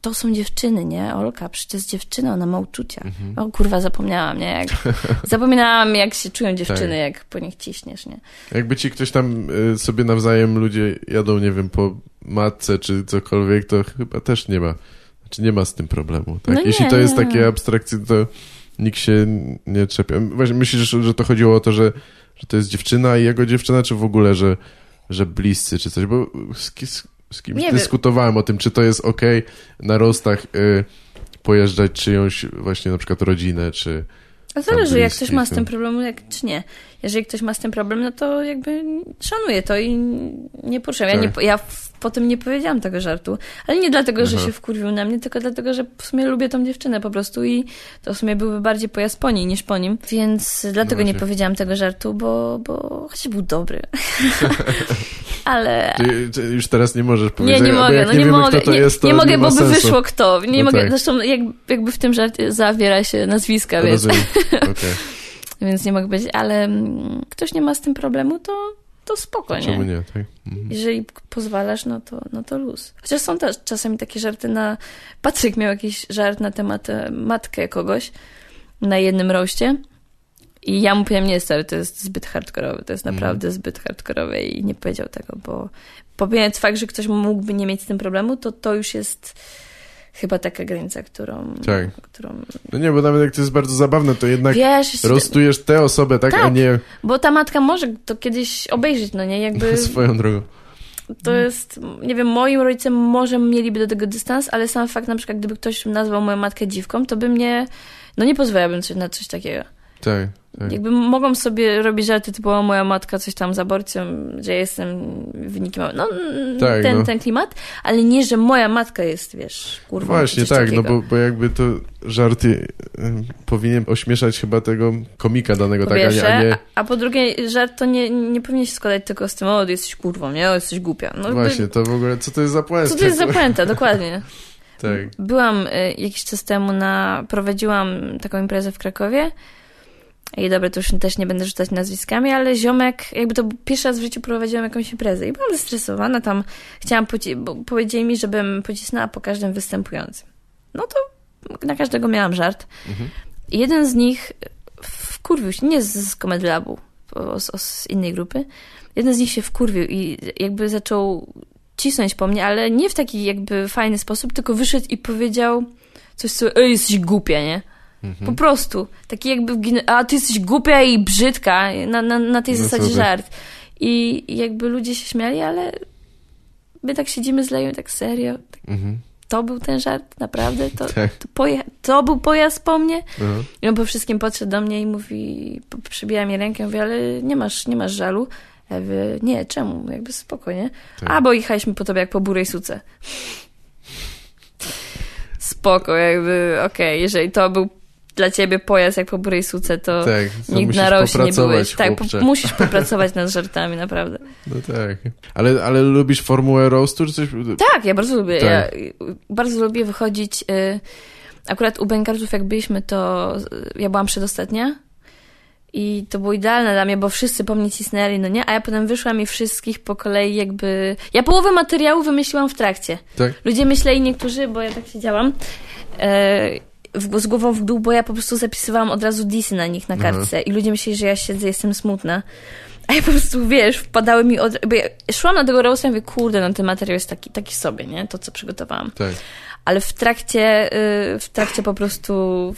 to są dziewczyny, nie? Olka, przecież jest dziewczyna, ona ma uczucia. Mhm. O kurwa, zapomniałam, nie? Jak, zapominałam, jak się czują dziewczyny, Tak. jak po nich ciśniesz, nie? Jakby ci ktoś tam y, sobie nawzajem ludzie jadą, nie wiem, po matce czy cokolwiek, to chyba też nie ma. Znaczy nie ma z tym problemu, tak? No Jeśli nie, to jest nie. takie abstrakcyjne, to nikt się nie czepia. Właśnie myślisz, że to chodziło o to, że, że to jest dziewczyna i jego dziewczyna, czy w ogóle, że, że bliscy, czy coś? Bo z, ki- z, z kimś Nie dyskutowałem o tym, czy to jest okej na rostach y, pojeżdżać czyjąś właśnie na przykład rodzinę, czy... A zależy, jak ktoś ma z no. tym problem, jak, czy nie. Jeżeli ktoś ma z tym problem, no to jakby szanuję to i nie poruszam. Ja, Tak. nie, po- ja w, potem nie powiedziałam tego żartu, ale nie dlatego, że Aha. się wkurwił na mnie, tylko dlatego, że w sumie lubię tą dziewczynę po prostu i to w sumie byłby bardziej pojazd po niej niż po nim, więc dlatego nie właśnie. powiedziałam tego żartu, bo, bo chociaż był dobry. ale... Ty, już teraz nie możesz Nie, powiedzieć, nie bo mogę, jak no nie, nie, wiemy, mogę, nie, jest, nie mogę, nie bo by sensu. wyszło kto. Nie No mogę, tak. zresztą jak, jakby w tym żarcie zawiera się nazwiska, więc, okej. Więc nie mogę powiedzieć, ale mm, ktoś nie ma z tym problemu, to, to spoko, Czemu nie? nie, tak? Mhm. Jeżeli pozwalasz, no to, no to luz. Chociaż są też czasami takie żarty na... Patryk miał jakiś żart na temat e, matkę kogoś na jednym roście I ja mu powiedziałam, nie stary, to jest zbyt hardkorowe, to jest Mhm. naprawdę zbyt hardkorowe i nie powiedział tego, bo pomijając fakt, że ktoś mógłby nie mieć z tym problemu, to to już jest chyba taka granica, którą... Tak. którą... No nie, bo nawet jak to jest bardzo zabawne, to jednak Wiesz, rostujesz tę osobę, tak, a Tak. nie bo ta matka może to kiedyś obejrzeć, no nie? Jakby swoją drogą. to jest, nie wiem, moim rodzicom może mieliby do tego dystans, ale sam fakt na przykład, gdyby ktoś nazwał moją matkę dziwką, to by mnie, no nie pozwalałbym na coś takiego. Tak, tak. Jakby mogą sobie robić żarty typu o, moja matka coś tam z aborcją, że jestem wynikiem, no Tak, ten, no. ten klimat, ale nie, że moja matka jest, wiesz, kurwa. Właśnie, tak, no bo, bo jakby to żarty powinien ośmieszać chyba tego komika danego, Po tak, a nie, pierwsze, a nie a, a po drugie, żart to nie, nie powinien się składać tylko z tym, o, jesteś kurwą, nie, o, jesteś głupia. No, Właśnie, to w ogóle, co to jest za puenta? Co to jest za puenta, dokładnie. Tak, Byłam y, jakiś czas temu na. Prowadziłam taką imprezę w Krakowie. I dobra, to już też nie będę rzucać nazwiskami, ale ziomek, jakby to pierwszy raz w życiu prowadziłam jakąś imprezę i byłam zestresowana tam. Chciałam, powiedzieli mi, żebym pocisnęła po każdym występującym. No to na każdego miałam żart. Mhm. Jeden z nich wkurwił się, nie z, z Comedy Labu, z, z innej grupy. Jeden z nich się wkurwił i jakby zaczął cisnąć po mnie, ale nie w taki jakby fajny sposób, tylko wyszedł i powiedział coś, co, ej, jesteś głupia, nie? Mhm. Po prostu. Taki jakby, a ty jesteś głupia i brzydka, na, na, na tej No zasadzie żart. I, I jakby ludzie się śmiali, ale my tak siedzimy z Leją, tak serio. Mhm. To był ten żart, naprawdę? To, Tak. to, to był pojazd po mnie? Aha. I on po wszystkim podszedł do mnie i mówi, przybija mi rękę, mówi, ale nie masz, nie masz żalu. Ja mówię, nie, czemu? Jakby spokojnie. Tak. A, bo jechaliśmy po tobie jak po burej suce. Spoko, jakby, okej, jeżeli to był dla ciebie pojazd jak po burej suce, to Tak, musisz na rośnie nie byłeś. Tak, po, musisz popracować nad żartami, naprawdę. No tak. Ale, ale lubisz formułę roastu, czy coś? Tak, ja bardzo lubię. Tak. Ja y, bardzo lubię wychodzić. Y, akurat u Bękartów, jak byliśmy, to y, ja byłam przedostatnia. I to było idealne dla mnie, bo wszyscy po mnie cisnęli, no nie? A ja potem wyszłam i wszystkich po kolei jakby... Ja połowę materiału wymyśliłam w trakcie. Tak? Ludzie myśleli niektórzy, bo ja tak siedziałam, e, w, z głową w dół, bo ja po prostu zapisywałam od razu disy na nich na Aha. kartce i ludzie myśleli, że ja siedzę, jestem smutna. A ja po prostu, wiesz, wpadały mi od... Bo ja szłam na tego roasta i mówię, kurde, no ten materiał jest taki, taki sobie, nie? To, co przygotowałam. Tak. Ale w trakcie, y, w trakcie po prostu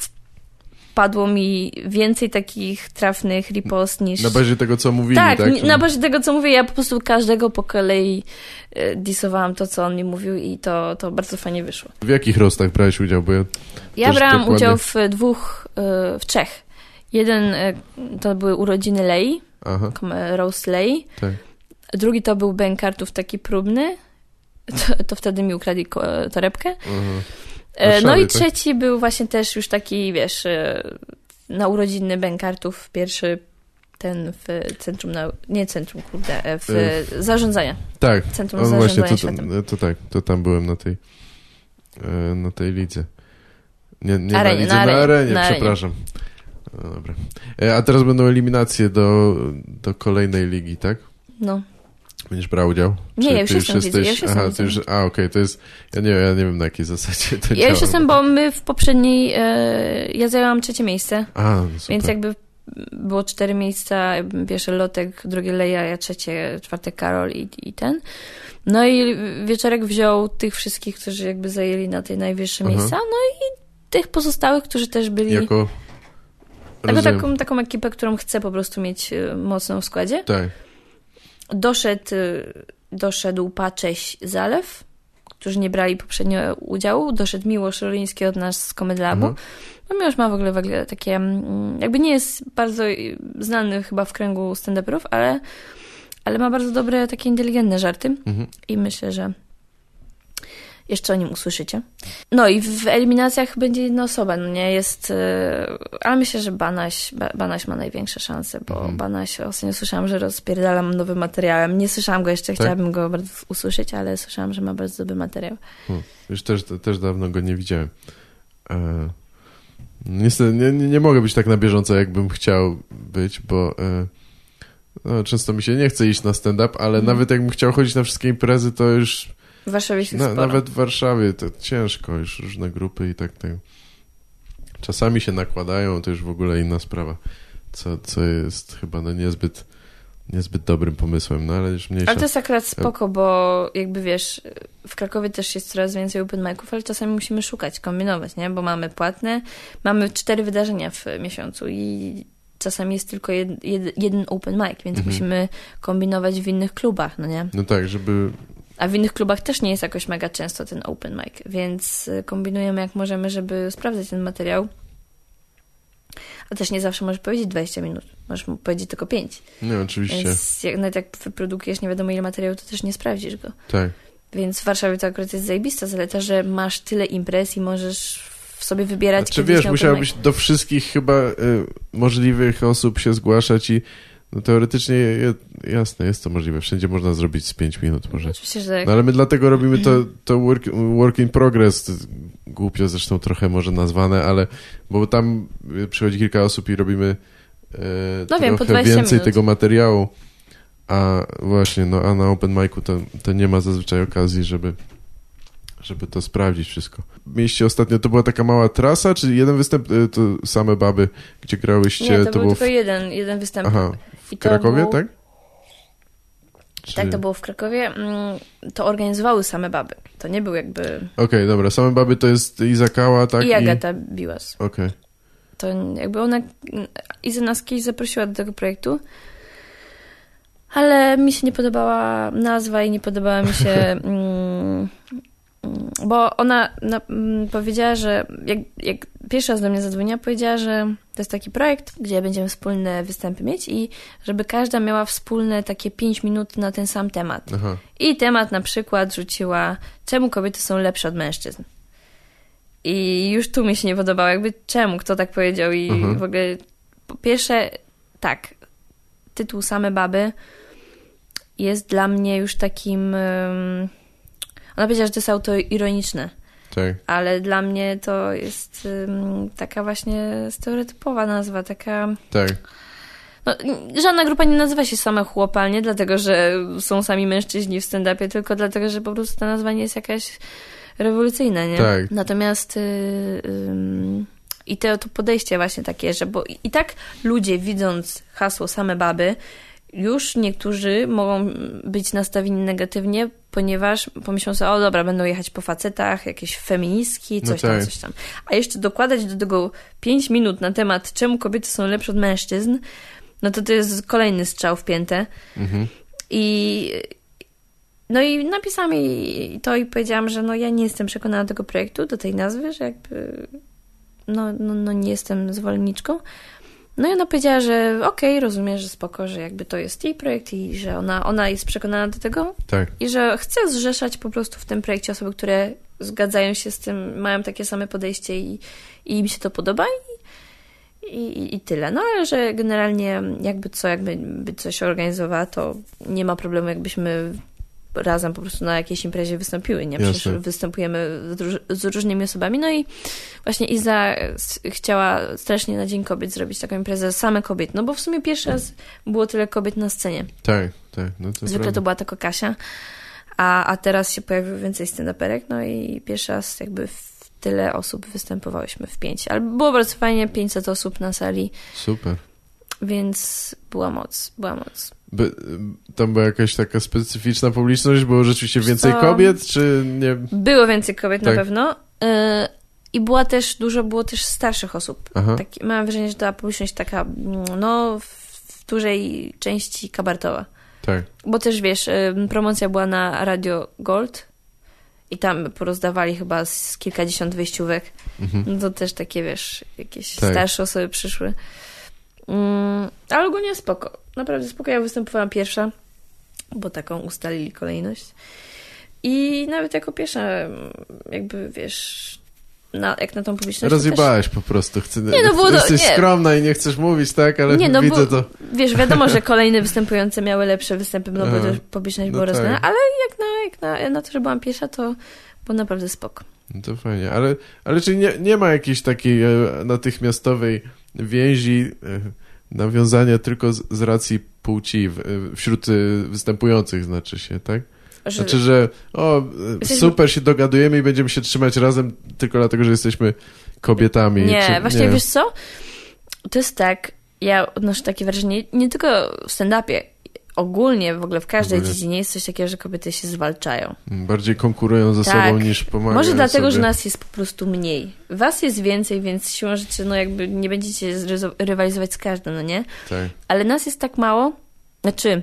wpadło mi więcej takich trafnych ripost niż... Na bazie tego, co mówili, tak, tak? na bazie tego, co mówię, ja po prostu każdego po kolei y, disowałam to, co on mi mówił i to, to bardzo fajnie wyszło. W jakich roastach brałeś udział? Bo ja... Ja brałam dokładnie. udział w dwóch, y, w trzech. Jeden y, to były urodziny Lei, Aha, roast Lei. tak. Drugi to był Bękartów taki próbny. To, to wtedy mi ukradli torebkę. Aha. E, No i tak? trzeci był właśnie też już taki, wiesz, e, na urodziny Bękartów, pierwszy ten w centrum, nau- nie centrum, kurde, e, w E, zarządzania. Tak, Centrum o, właśnie, zarządzania to, to, to tak, to tam byłem na tej na tej lidze. Nie, nie Arenie, na lidze, na na arenie, arenie, na arenie. przepraszam. No, dobra. A teraz będą eliminacje do, do kolejnej ligi, tak? No. Będziesz brał udział? Nie, Czy ja już jestem lidze, ja już jestem Aha, ty już, a okej, to jest, ja nie, ja nie wiem na jakiej zasadzie to Ja działa. już jestem, bo my w poprzedniej, e, ja zajęłam trzecie miejsce, A, no super. więc jakby było cztery miejsca, pierwszy Lotek, drugie Leja, ja trzecie, czwarte Karol i, i ten. No i Wieczorek wziął tych wszystkich, którzy jakby zajęli na tej najwyższe Aha. miejsca, no i tych pozostałych, którzy też byli... Jako... Jako taką, taką ekipę, którą chcę po prostu mieć y, mocną w składzie. Tak. Doszedł, y, doszedł Pacześ Zalew, którzy nie brali poprzednio udziału. Doszedł Miłosz Roliński od nas z Comedy Labu. Aha. No Miłosz ma w ogóle, w ogóle takie, mm, jakby nie jest bardzo y, znany chyba w kręgu stand-uperów, ale, ale ma bardzo dobre, takie inteligentne żarty Mhm. i myślę, że jeszcze o nim usłyszycie. No i w eliminacjach będzie jedna osoba, no nie jest, e, ale myślę, że Banaś, Ba- Banaś ma największe szanse, bo Mhm. Banaś ostatnio słyszałam, że rozpierdalam nowym materiałem. Nie słyszałam go jeszcze, Tak? chciałabym go bardzo usłyszeć, ale słyszałam, że ma bardzo dobry materiał. Hmm. Już też, też dawno go nie widziałem. E, niestety nie, nie, nie mogę być tak na bieżąco, jakbym chciał być, bo e, no, często mi się nie chce iść na stand-up, ale Mhm. nawet jakbym chciał chodzić na wszystkie imprezy, to już W Warszawie jest na, sporo. nawet w Warszawie to ciężko, już różne grupy i tak, tak. Czasami się nakładają, to już w ogóle inna sprawa. co, co jest chyba no niezbyt, niezbyt dobrym pomysłem, no ale już mniejsza. Ale to jest akurat spoko, bo jakby wiesz, w Krakowie też jest coraz więcej open miców, ale czasami musimy szukać, kombinować, nie? Bo mamy płatne, mamy cztery wydarzenia w miesiącu i czasami jest tylko jed, jed, jeden open mic, więc Mhm. musimy kombinować w innych klubach, no nie? No tak, żeby... A w innych klubach też nie jest jakoś mega często ten open mic, więc y, kombinujemy jak możemy, żeby sprawdzać ten materiał. A też nie zawsze możesz powiedzieć 20 minut, możesz mu powiedzieć tylko 5. Nie, oczywiście, Więc jak, nawet jak wyprodukujesz nie wiadomo ile materiału, to też nie sprawdzisz go. tak. Więc w Warszawie to akurat jest zajebista zaleta, że masz tyle imprez i możesz w sobie wybierać, Znaczy kiedy wiesz, musiałbyś do wszystkich chyba y, możliwych osób się zgłaszać i no teoretycznie jasne, jest to możliwe. Wszędzie można zrobić z 5 minut może. Oczywiście, że No ale my dlatego robimy to, to work, work in progress, głupio zresztą trochę może nazwane, ale bo tam y, przychodzi kilka osób i robimy e, No wiem, po trochę 20 więcej minut. tego materiału, a właśnie, no a na open micu to, to nie ma zazwyczaj okazji, żeby żeby to sprawdzić wszystko. Mieliście ostatnio, to była taka mała trasa, czy jeden występ, y, to same baby, gdzie grałyście, nie, to, był było w, tylko jeden, jeden występ. aha, w I to Krakowie, był- tak? Czy... Tak, to było w Krakowie. Mm, To organizowały same baby. To nie był jakby... Okej, dobra, same baby to jest Izakała, tak? I Agata Biłas. Okej. To jakby ona... Iza nas kiedyś zaprosiła do tego projektu, ale mi się nie podobała nazwa i nie podobała mi się... Bo ona na, mm, powiedziała, że jak, jak pierwszy raz do mnie zadzwoniła, powiedziała, że to jest taki projekt, gdzie będziemy wspólne występy mieć i żeby każda miała wspólne takie 5 minut na ten sam temat. Aha. I temat na przykład rzuciła, czemu kobiety są lepsze od mężczyzn. I już tu mi się nie podobało, jakby czemu, kto tak powiedział i Mhm. w ogóle po pierwsze, tak, tytuł Same Baby jest dla mnie już takim... Um, ona powiedziała, że to jest autoironiczne, Tak. ale dla mnie to jest um, taka właśnie stereotypowa nazwa, taka... Tak. No, żadna grupa nie nazywa się same chłopa, nie dlatego, że są sami mężczyźni w stand-upie, tylko dlatego, że po prostu ta nazwa nie jest jakaś rewolucyjna, nie? Tak. Natomiast y, ym, i to, to podejście właśnie takie, że bo i tak ludzie widząc hasło same baby, już niektórzy mogą być nastawieni negatywnie, ponieważ pomyślą sobie, o dobra, będą jechać po facetach, jakieś feministki, No coś tam, tak. coś tam. A jeszcze dokładać do tego 5 minut na temat, czemu kobiety są lepsze od mężczyzn, no to to jest kolejny strzał w piętę. Mhm. I no i napisałam jej to i powiedziałam, że no ja nie jestem przekonana do tego projektu, do tej nazwy, że jakby no, no, no nie jestem zwolenniczką. No i ona powiedziała, że okej, rozumiem, że spoko, że jakby to jest jej projekt i że ona, ona jest przekonana do tego Tak. i że chce zrzeszać po prostu w tym projekcie osoby, które zgadzają się z tym, mają takie same podejście i, i im się to podoba i, i, i tyle. No ale że generalnie jakby co, jakby by coś organizowała, to nie ma problemu, jakbyśmy razem po prostu na jakiejś imprezie wystąpiły, nie? Przecież Jasne. występujemy z, róż- z różnymi osobami. No i właśnie Iza chciała strasznie na Dzień Kobiet zrobić taką imprezę same kobiet, no bo w sumie pierwszy raz było tyle kobiet na scenie. Tak, tak. No to Zwykle prawda. to była tylko Kasia, a, a teraz się pojawiło więcej stand-uperek, no i pierwszy raz jakby w tyle osób występowałyśmy w pięć. Ale było bardzo fajnie, 500 osób na sali, Super. więc była moc, była moc. By, tam była jakaś taka specyficzna publiczność? Było rzeczywiście więcej kobiet, czy nie? Było więcej kobiet Tak. na pewno. y, I była też, dużo było też starszych osób. Tak, mam wrażenie, że ta publiczność taka, no, w, dużej części kabartowa. Tak. Bo też wiesz, y, promocja była na Radio Gold i tam porozdawali chyba z kilkadziesiąt wyjściówek. Mhm. No to też takie, wiesz, jakieś Tak. starsze osoby przyszły. Mm, ale ogólnie spoko. Naprawdę spoko. Ja występowałam pierwsza, bo taką ustalili kolejność. I nawet jako pierwsza, mm, jakby wiesz, na, jak na tą publiczność. to Rozjebałaś po prostu. Chcę, Nie, no to- jesteś nie. skromna i nie chcesz mówić, tak? Ale Nie, no widzę bo- to. Też, wiesz, wiadomo, że kolejne występujące miały lepsze występy, no bo też publiczność No była tak. rozdana. Ale jak na, jak na, na to, że byłam pierwsza, to było naprawdę spoko. No to fajnie. Ale, ale czy nie, nie ma jakiejś takiej e, natychmiastowej więzi, e, nawiązania tylko z, z racji płci w, e, wśród e, występujących, znaczy się, tak? Znaczy, że o, super się dogadujemy i będziemy się trzymać razem tylko dlatego, że jesteśmy kobietami. nie, czy, właśnie wiesz co? To jest tak, ja odnoszę takie wrażenie, nie tylko w stand-upie, ogólnie w ogóle w każdej Ogólnie. dziedzinie jest coś takiego, że kobiety się zwalczają. Bardziej konkurują ze Tak. sobą niż pomagają Może dlatego, sobie. że nas jest po prostu mniej. Was jest więcej, więc siłą rzeczy, no jakby nie będziecie rywalizować z każdym, no nie? Tak. Ale nas jest tak mało, znaczy,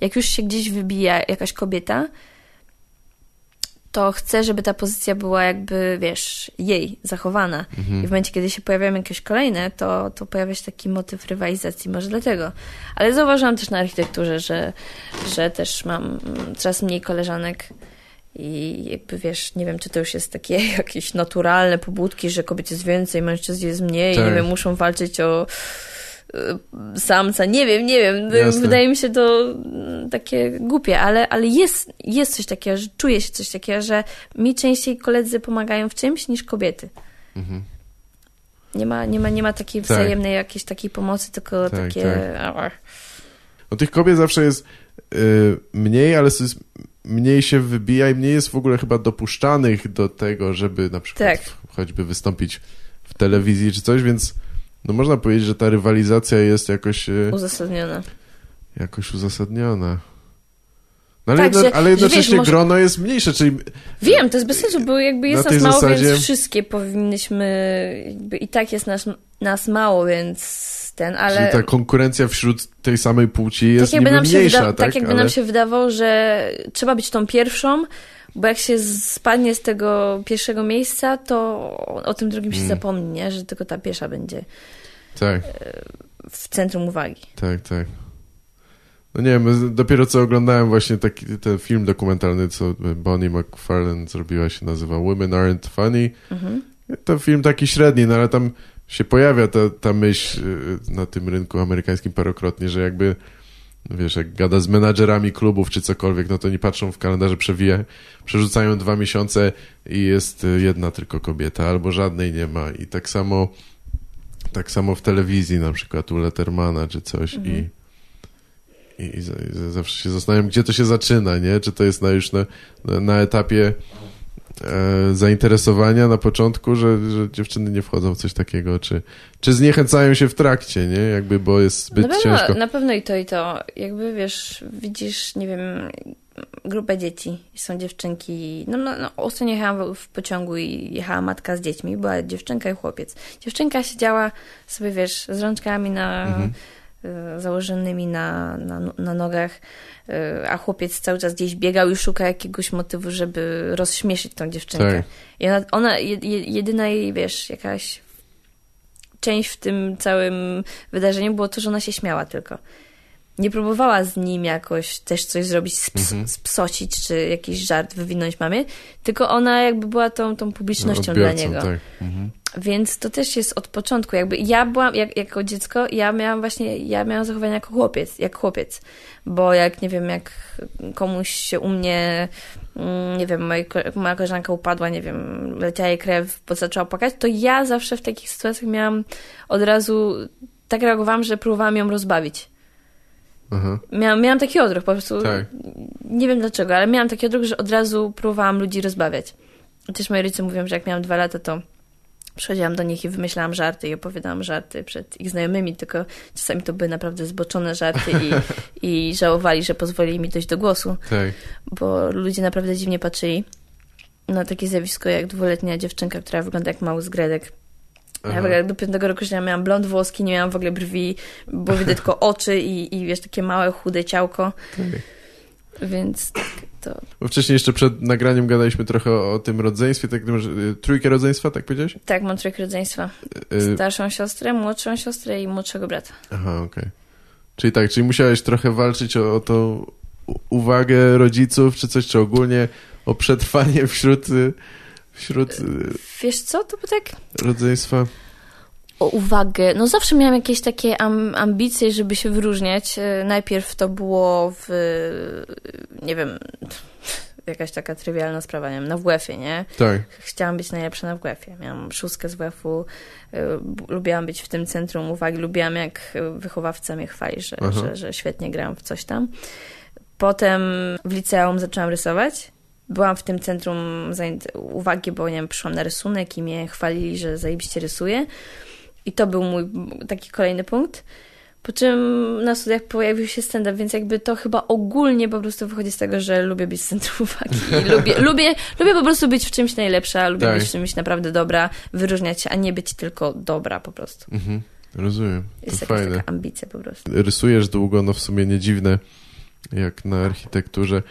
jak już się gdzieś wybija jakaś kobieta, to chcę, żeby ta pozycja była jakby, wiesz, jej zachowana. Mhm. I w momencie, kiedy się pojawiają jakieś kolejne, to, to pojawia się taki motyw rywalizacji, może dlatego. Ale zauważyłam też na architekturze, że, że też mam coraz mniej koleżanek i jakby wiesz, nie wiem, czy to już jest takie jakieś naturalne pobudki, że kobiet jest więcej, mężczyzn jest mniej, Tak. nie wiem, muszą walczyć o samca, nie wiem, nie wiem. Jasne. Wydaje mi się to mm, takie głupie, ale, ale jest, jest coś takiego, że czuję się coś takiego, że mi częściej koledzy pomagają w czymś niż kobiety. Mhm. Nie ma, nie ma, nie ma takiej Tak. wzajemnej jakiejś takiej pomocy, tylko Tak, takie... tak. No tych kobiet zawsze jest y, mniej, ale jest, mniej się wybija i mniej jest w ogóle chyba dopuszczanych do tego, żeby na przykład Tak. choćby wystąpić w telewizji czy coś, więc no można powiedzieć, że ta rywalizacja jest jakoś, y, Uzasadnione. jakoś uzasadniona. No ale, Tak, jedno, że- ale jednocześnie wiesz, może- grono jest mniejsze, czyli Wiem, to jest bez sensu, bo jakby jest Na nas mało, zasadzie- więc wszystkie powinnyśmy... Jakby I tak jest nas, nas mało, więc ten, ale... czyli ta konkurencja wśród tej samej płci jest tak jakby, mniejsza, tak? tak jakby ale... nam się wydawało, że trzeba być tą pierwszą, bo jak się spadnie z tego pierwszego miejsca, to o, tym drugim się Mm. zapomni, nie? że tylko ta pierwsza będzie Tak. w centrum uwagi. Tak, tak. No nie wiem, dopiero co oglądałem właśnie taki ten film dokumentalny, co Bonnie McFarlane zrobiła, się nazywa Women Aren't Funny. Mhm. To film taki średni, no ale tam się pojawia ta, ta myśl y, na tym rynku amerykańskim parokrotnie, że jakby, wiesz, jak gada z menadżerami klubów czy cokolwiek, no to nie patrzą w kalendarze, przewija, przerzucają dwa miesiące i jest y, jedna tylko kobieta, albo żadnej nie ma. I tak samo tak samo w telewizji, na przykład u Lettermana czy coś i, i, i, i za- zawsze się zastanawiam, gdzie to się zaczyna, nie? Czy to jest na, już na, na, na etapie e, zainteresowania na początku, że, że dziewczyny nie wchodzą w coś takiego, czy, czy zniechęcają się w trakcie, nie? Jakby, bo jest zbyt na, pewno, ciężko. na pewno i to, i to. Jakby wiesz, widzisz, nie wiem, grupę dzieci, są dziewczynki. No, no, no ostatnio jechałam w, pociągu i jechała matka z dziećmi, była dziewczynka i chłopiec. Dziewczynka siedziała sobie, wiesz, z rączkami na, Mhm. Y, założonymi na, na, na nogach, y, a chłopiec cały czas gdzieś biegał i szuka jakiegoś motywu, żeby rozśmieszyć tą dziewczynkę. Tak. I ona, ona je- je- jedyna jej, wiesz, jakaś część w tym całym wydarzeniu było to, że ona się śmiała tylko. Nie próbowała z nim jakoś też coś zrobić, sps- Mhm. spsocić, czy jakiś żart wywinąć mamie, tylko ona jakby była tą, tą publicznością No, Odbiorcą, dla niego. Tak. Mhm. Więc to też jest od początku. Jakby ja byłam, jak, jako dziecko, ja miałam właśnie, ja miałam zachowanie jako chłopiec, jak chłopiec. Bo jak, nie wiem, jak komuś się u mnie, mm, nie wiem, moja, moja koleżanka upadła, nie wiem, leciała jej krew, bo zaczęła płakać, to ja zawsze w takich sytuacjach miałam od razu, tak reagowałam, że próbowałam ją rozbawić. Aha. Miałam, miałam taki odruch, po prostu. Tak. Nie wiem dlaczego, ale miałam taki odruch, że od razu próbowałam ludzi rozbawiać. Też moi rodzice mówią, że jak miałam dwa lata, to przychodziłam do nich i wymyślałam żarty i opowiadałam żarty przed ich znajomymi, tylko czasami to były naprawdę zboczone żarty i, i żałowali, że pozwolili mi dojść do głosu, Tak. bo ludzie naprawdę dziwnie patrzyli na takie zjawisko jak dwuletnia dziewczynka, która wygląda jak mały zgredek. Ja w ogóle do piątego roku życia miałam blond włoski, nie miałam w ogóle brwi, było widać tylko oczy i, i wiesz, takie małe, chude ciałko, Tak. więc tak, to... Bo wcześniej jeszcze przed nagraniem gadaliśmy trochę o, tym rodzeństwie, tak, masz, y, trójkę rodzeństwa, tak powiedziałeś? Tak, mam trójkę rodzeństwa. Y, Starszą siostrę, młodszą siostrę i młodszego brata. Aha, okej. Czyli tak, czyli musiałeś trochę walczyć o, o tą uwagę rodziców, czy coś, czy ogólnie o przetrwanie wśród, y, wśród y, Wiesz co, to by tak rodzeństwa. o uwagę. No zawsze miałam jakieś takie am, ambicje, żeby się wyróżniać. E, Najpierw to było w, e, nie wiem, jakaś taka trywialna sprawa, nie wiem, na WF-ie, nie? Tak, Chciałam być najlepsza na WF-ie. Miałam szóstkę z WF-u, e, lubiłam być w tym centrum uwagi, lubiłam jak e, wychowawca mnie chwali, że, że, że świetnie grałam w coś tam. Potem w liceum zaczęłam rysować. Byłam w tym centrum uwagi, bo nie wiem, przyszłam na rysunek i mnie chwalili, że zajebiście rysuję. I to był mój taki kolejny punkt. Po czym na studiach pojawił się stand-up, więc jakby to chyba ogólnie po prostu wychodzi z tego, że lubię być z centrum uwagi. Lubię, lubię, lubię po prostu być w czymś najlepsza, lubię Tak. być w czymś naprawdę dobra, wyróżniać się, a nie być tylko dobra po prostu. Mhm. Rozumiem. Jest to jakaś fajne. taka ambicja po prostu. Rysujesz długo, no w sumie nie dziwne, jak na architekturze.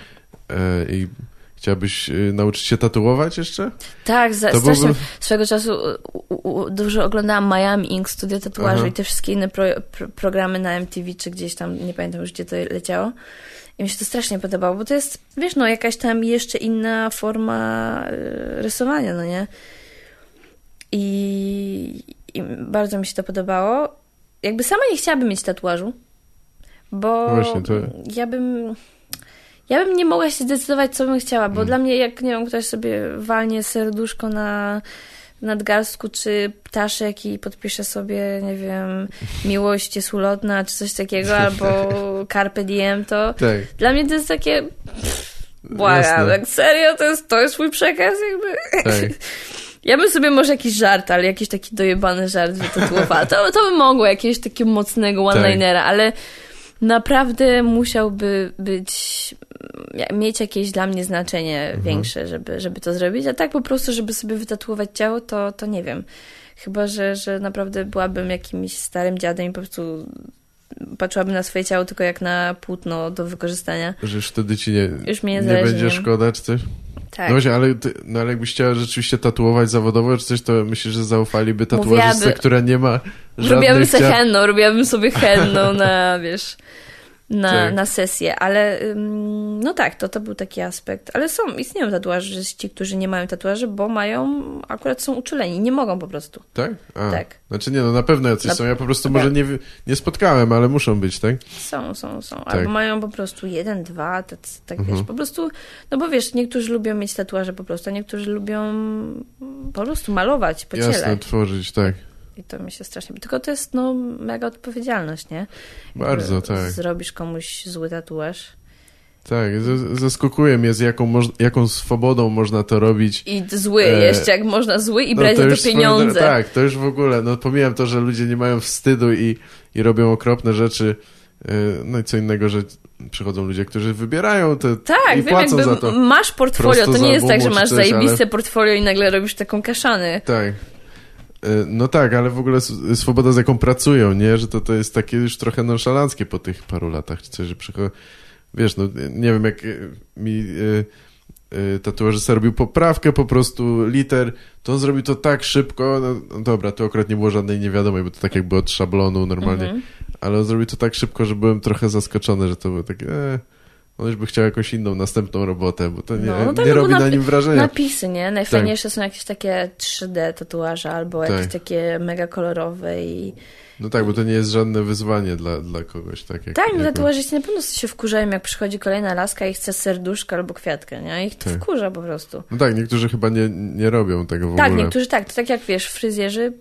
E, I chciałabyś e, nauczyć się tatuować jeszcze? Tak, za, To strasznie byłby- swego czasu u, u, dużo oglądałam Miami Ink, studio tatuażu Aha. i te wszystkie inne pro, pro, programy na MTV, czy gdzieś tam, nie pamiętam już gdzie to leciało. I mi się to strasznie podobało, bo to jest, wiesz, no jakaś tam jeszcze inna forma y, rysowania, no nie? I, I bardzo mi się to podobało. Jakby sama nie chciałabym mieć tatuażu, bo Właśnie, to- ja bym... Ja bym nie mogła się zdecydować, co bym chciała, bo Mm. dla mnie, jak nie wiem, ktoś sobie walnie serduszko na nadgarstku, czy ptaszek i podpisze sobie, nie wiem, miłość jest ulotna, czy coś takiego, albo carpe diem, to Tak. dla mnie to jest takie, błagam, tak serio, to jest, to jest mój przekaz, jakby. Tak. Ja bym sobie może jakiś żart, ale jakiś taki dojebany żart wytatuowała. To, to by mogło jakiegoś takiego mocnego Tak. one-linera, ale naprawdę musiałby być, mieć jakieś dla mnie znaczenie Mhm. większe, żeby, żeby to zrobić, a tak po prostu, żeby sobie wytatuować ciało, to, to nie wiem. Chyba, że, że naprawdę byłabym jakimś starym dziadem i po prostu patrzyłabym na swoje ciało tylko jak na płótno do wykorzystania. Że już wtedy ci nie, Już mi nie nie będzie nie? szkoda, czy coś? Tak. No właśnie, ale, ty, no ale jakbyś chciała rzeczywiście tatuować zawodowo, czy coś, to myślisz, że zaufaliby tatuażystce, Mówiłaby- która nie ma Robiłabym żadnych sobie ciał... henną, robiłabym sobie henną na, wiesz, na, Tak. na sesję, ale no tak, to, to był taki aspekt. Ale są, istnieją tatuażyści, którzy nie mają tatuaży, bo mają, akurat są uczuleni, nie mogą po prostu. Tak? A. Tak. Znaczy nie, no na pewno jacyś Na- są. Ja po prostu może nie, nie spotkałem, ale muszą być, tak? Są, są, są. Tak. Albo mają po prostu jeden, dwa, tak, tak Mhm. wiesz, po prostu, no bo wiesz, niektórzy lubią mieć tatuaże po prostu, a niektórzy lubią po prostu malować po Jasne, tworzyć, tak. I to mi się strasznie... Tylko to jest, no, mega odpowiedzialność, nie? Bardzo, tak. Zrobisz komuś zły tatuaż. Tak, zaskakuje mnie, z jaką, jaką swobodą można to robić. I zły E, jeszcze, jak można zły i No brać to za to pieniądze. Tak, to już w ogóle, no pomijam to, że ludzie nie mają wstydu i, i robią okropne rzeczy. Yy, No i co innego, że przychodzą ludzie, którzy wybierają te Tak, i wiem, płacą jakby za to. masz portfolio, to nie jest tak, że masz coś, zajebiste portfolio i nagle robisz taką kaszany. Tak. Yy, No tak, ale w ogóle swoboda, z jaką pracują, nie? Że to, to jest takie już trochę nonszalanckie po tych paru latach, czy coś, że przychodzą... Wiesz, no nie wiem, jak yy, mi yy, tatuażysta robił poprawkę po prostu liter, to on zrobił to tak szybko, no, no dobra, to akurat nie było żadnej niewiadomej, bo to tak jakby od szablonu normalnie, Mhm. ale on zrobił to tak szybko, że byłem trochę zaskoczony, że to było takie, e, on już by chciał jakąś inną, następną robotę, bo to nie, No, no tak, nie no bo robi na nim wrażenia. Napisy, nie? Najfajniejsze są jakieś takie 3D tatuaże albo jakieś Tak. takie mega kolorowe i... No tak, bo to nie jest żadne wyzwanie dla, dla kogoś, tak jak... Tak, no jak- tatuażyści na pewno się wkurzają, jak przychodzi kolejna laska i chce serduszko albo kwiatkę, nie? Ich to Tak. wkurza po prostu. No tak, niektórzy chyba nie, nie robią tego w Tak, ogóle. niektórzy tak. To tak jak wiesz, fryzjerzy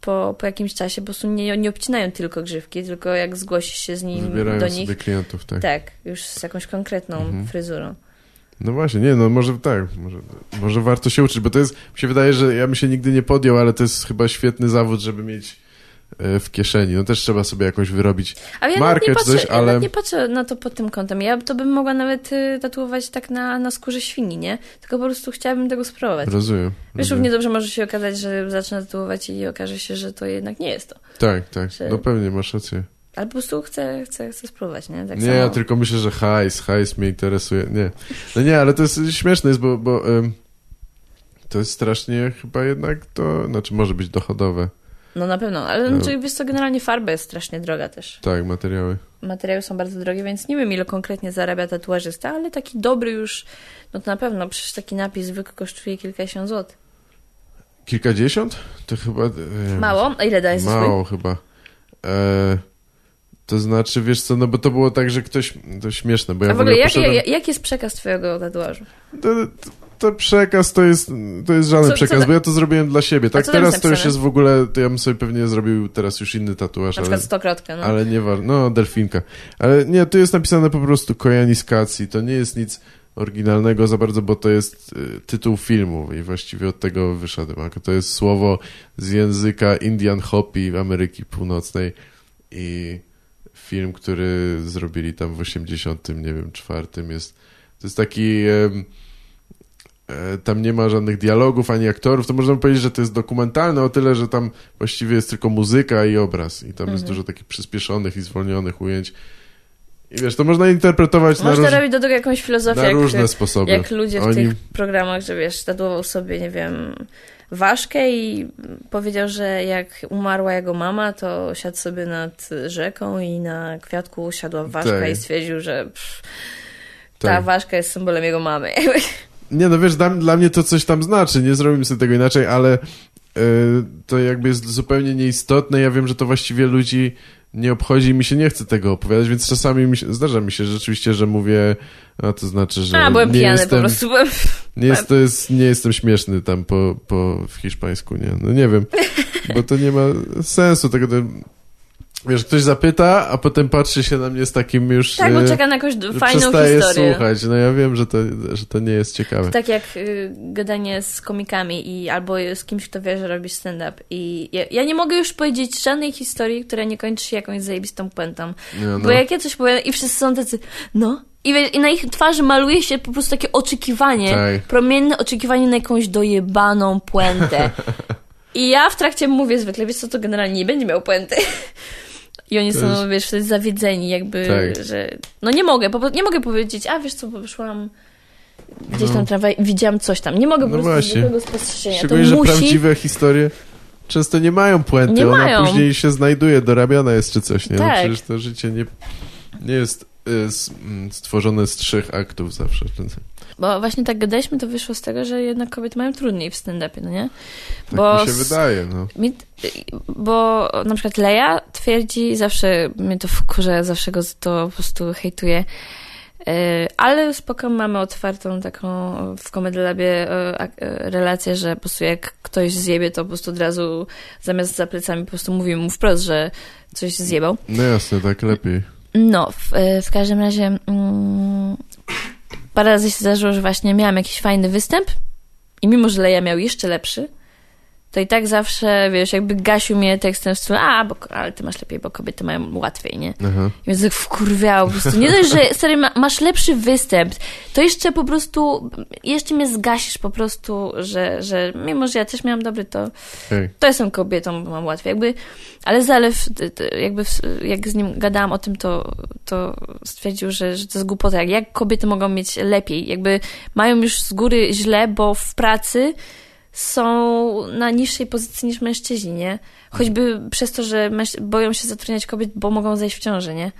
po, po jakimś czasie po prostu nie, nie obcinają tylko grzywki, tylko jak zgłosisz się z nim Wybierają do sobie nich, klientów, tak. tak, już z jakąś konkretną Mhm. fryzurą. No właśnie, nie, no może tak, może, może warto się uczyć, bo to jest, mi się wydaje, że ja bym się nigdy nie podjął, ale to jest chyba świetny zawód, żeby mieć w kieszeni. No też trzeba sobie jakoś wyrobić. Ale ja Markę czy coś, ja ale- nawet nie patrzę na to pod tym kątem. Ja to bym mogła nawet y, tatuować tak na, na skórze świni, nie? Tylko po prostu chciałabym tego spróbować. Rozumiem. Wiesz, równie dobrze może się okazać, że zacznę tatuować i okaże się, że to jednak nie jest to. Tak, tak, że- no pewnie, masz rację. Ale po prostu chcę, chcę, chcę spróbować, nie? Tak nie, samo. ja tylko myślę, że hajs, hajs mnie interesuje. Nie. No nie, ale to jest śmieszne, jest, bo, bo em, to jest strasznie chyba jednak to, znaczy może być dochodowe. No na pewno, ale No. znaczy, wiesz co, generalnie farba jest strasznie droga też. Tak, materiały. Materiały są bardzo drogie, więc nie wiem ile konkretnie zarabia tatuażysta, ale taki dobry już, no to na pewno, przecież taki napis zwykły kosztuje kilkadziesiąt złotych. Kilkadziesiąt? To chyba... e, Mało? A ile dajesz za swój? Mało chyba. E, to znaczy, wiesz co, no bo to było tak, że ktoś... To śmieszne, bo ja A w ogóle jak, poszedłem- jak, jaki jest przekaz twojego tatuażu? To, to, to przekaz to jest, to jest żaden Co- co przekaz, da- bo ja to zrobiłem dla siebie. Tak, co teraz to już napisane? jest w ogóle, to ja bym sobie pewnie zrobił teraz już inny tatuaż, Na ale, przykład stokrotkę, no. ale nie ważne. No, delfinka. Ale nie, tu jest napisane po prostu kojaniskacji, to nie jest nic oryginalnego za bardzo, bo to jest y, tytuł filmu i właściwie od tego wyszedłem. To jest słowo z języka Indian Hopi Ameryki Północnej i film, który zrobili tam w 80, nie wiem, czwartym jest, to jest taki e, tam nie ma żadnych dialogów ani aktorów, to można powiedzieć, że to jest dokumentalne o tyle, że tam właściwie jest tylko muzyka i obraz i tam mhm. jest dużo takich przyspieszonych i zwolnionych ujęć i wiesz, to można interpretować można na, róż... robić do tego jakąś filozofię. Na jak, różne sposoby. Jak ludzie w Oni... tych programach, że wiesz, tatuował sobie, nie wiem, ważkę i powiedział, że jak umarła jego mama, to siadł sobie nad rzeką i na kwiatku usiadła ważka tak. i stwierdził, że pff, ta tak. ważka jest symbolem jego mamy. Nie, no wiesz, dla, dla mnie to coś tam znaczy, nie zrobimy sobie tego inaczej, ale yy, to jakby jest zupełnie nieistotne. Ja wiem, że to właściwie ludzi nie obchodzi i mi się nie chce tego opowiadać, więc czasami mi się, zdarza mi się rzeczywiście, że mówię, a to znaczy, że a, byłem nie pijany jestem, po prostu. Byłem... Nie, jest, to jest, nie jestem śmieszny tam po, po, w hiszpańsku, nie? No nie wiem, bo to nie ma sensu tego, Wiesz, ktoś zapyta, a potem patrzy się na mnie z takim już... Tak, bo e, czeka na jakąś fajną historię. słuchać. No ja wiem, że to, że to nie jest ciekawe. To tak jak y, gadanie z komikami i albo z kimś, kto wie, że robisz stand-up. I ja, ja, nie mogę już powiedzieć żadnej historii, która nie kończy się jakąś zajebistą puentą. no. Bo jak ja coś powiem i wszyscy są tacy, no... I, wiesz, I na ich twarzy maluje się po prostu takie oczekiwanie, tak. promienne oczekiwanie na jakąś dojebaną puentę. I ja w trakcie mówię zwykle, wiesz co, to generalnie nie będzie miał puenty. I oni są, jest... wiesz, wtedy zawiedzeni, jakby, tak. że... No nie mogę, po, nie mogę powiedzieć, a wiesz co, wyszłam gdzieś tam no. trawę i widziałam coś tam. Nie mogę no po prostu właśnie. tego spostrzeżenia. Szczególnie, to że musi... prawdziwe historie często nie mają puenty. Nie Ona mają. później się znajduje, dorabiana jest czy coś, nie? No tak. No przecież to życie nie, nie jest y, mm, stworzone z trzech aktów zawsze. Bo właśnie tak gadaliśmy, to wyszło z tego, że jednak kobiety mają trudniej w stand-upie, no nie? Tak bo mi się wydaje, no. Mi, bo na przykład Leja twierdzi, zawsze mnie to wkurza, zawsze go to po prostu hejtuje, e, ale spoko, mamy otwartą taką w Comedy Labie e, e, relację, że po prostu jak ktoś zjebie, to po prostu od razu zamiast za plecami po prostu mówimy mu wprost, że coś zjebał. No jasne, tak lepiej. No, w, w każdym razie mm, parę razy się zdarzyło, że właśnie miałam jakiś fajny występ i mimo, że Leja miał jeszcze lepszy, to i tak zawsze, wiesz, jakby gasił mnie tekstem w stylu, a, bo, ale ty masz lepiej, bo kobiety mają łatwiej, nie? Aha. I więc tak wkurwiało po prostu. Nie dość, że stary, masz lepszy występ, to jeszcze po prostu, jeszcze mnie zgasisz po prostu, że, że mimo, że ja też miałam dobry, to Hej. to jestem kobietą, bo mam łatwiej. Jakby, ale Zalew, jakby jak z nim gadałam o tym, to, to stwierdził, że, że to jest głupota. Jak, jak kobiety mogą mieć lepiej? Jakby mają już z góry źle, bo w pracy są na niższej pozycji niż mężczyźni, nie? Choćby przez to, że boją się zatrudniać kobiet, bo mogą zejść w ciąży, nie?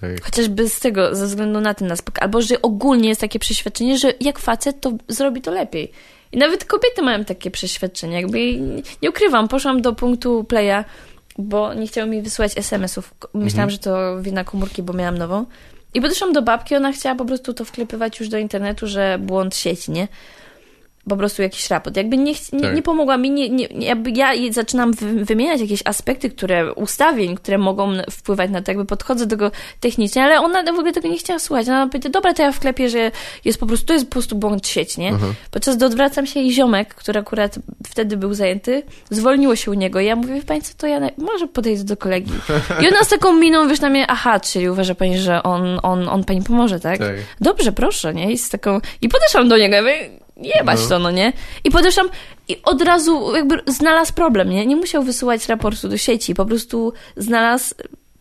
Tak. Chociażby z tego, ze względu na ten aspekt. Albo, że ogólnie jest takie przeświadczenie, że jak facet, to zrobi to lepiej. I nawet kobiety mają takie przeświadczenie. Jakby nie ukrywam, poszłam do punktu playa, bo nie chciało mi wysłać SMS-ów. Myślałam, mhm. że to wina komórki, bo miałam nową. I podeszłam do babki, ona chciała po prostu to wklepywać już do internetu, że błąd sieci, nie? Po prostu jakiś raport. Jakby nie, nie, tak. nie pomogła mi, nie, nie, jakby ja zaczynam wymieniać jakieś aspekty, które, ustawień, które mogą wpływać na to, jakby podchodzę do tego technicznie, ale ona w ogóle tego nie chciała słuchać. Ona powiedziała, dobra, to ja wklepię, że jest po prostu, to jest po prostu błąd sieci, nie? Aha. Podczas gdy odwracam się i ziomek, który akurat wtedy był zajęty, zwolniło się u niego i ja mówię, co, to ja może podejdę do kolegi. I ona z taką miną, wiesz, na mnie, aha, czyli uważa pani, że on, on, on pani pomoże, tak? tak. Dobrze, proszę, nie? I z taką... I podeszłam do niego, ja mówię, jebać no. to, no nie? I podeszłam i od razu jakby znalazł problem, nie? Nie musiał wysyłać raportu do sieci, po prostu znalazł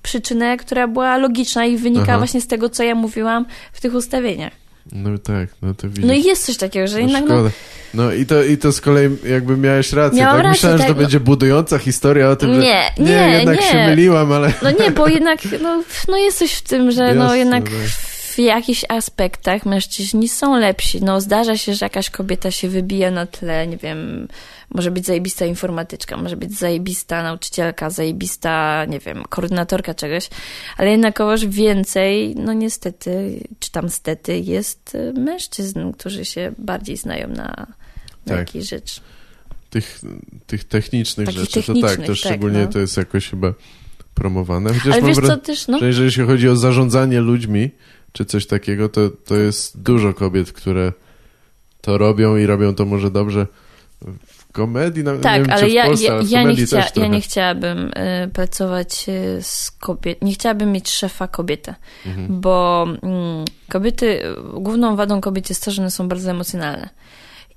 przyczynę, która była logiczna i wynikała właśnie z tego, co ja mówiłam w tych ustawieniach. No tak, no to widzisz. No i jest coś takiego, że no jednak... No, no i, to, i to z kolei jakby miałeś rację, Miałam tak? Rację, Myślałem, tak, że to tak, będzie budująca historia o tym, nie, że... Nie, nie, jednak nie. się myliłam, ale... No nie, bo jednak, no, no jest coś w tym, że no no jednak... Tak w jakichś aspektach mężczyźni są lepsi. No, zdarza się, że jakaś kobieta się wybija na tle, nie wiem, może być zajebista informatyczka, może być zajebista nauczycielka, zajebista, nie wiem, koordynatorka czegoś, ale jednakowoż więcej, no niestety, czy tam stety, jest mężczyzn, którzy się bardziej znają na, na tak. jakiejś rzecz. Tych, tych technicznych Takich rzeczy, technicznych, to tak, to tak, szczególnie no. to jest jakoś chyba promowane. Chociaż Ale wiesz co, też, no? że jeżeli chodzi o zarządzanie ludźmi, czy coś takiego, to, to jest dużo kobiet, które to robią i robią to może dobrze w komedii, no, tak, nie wiem, ale w ja, Polsce, ja, ale ja, nie chcia, ja nie chciałabym y, pracować y, z kobiet, nie chciałabym mieć szefa kobietę, Mhm. bo mm, kobiety, główną wadą kobiet jest to, że one są bardzo emocjonalne.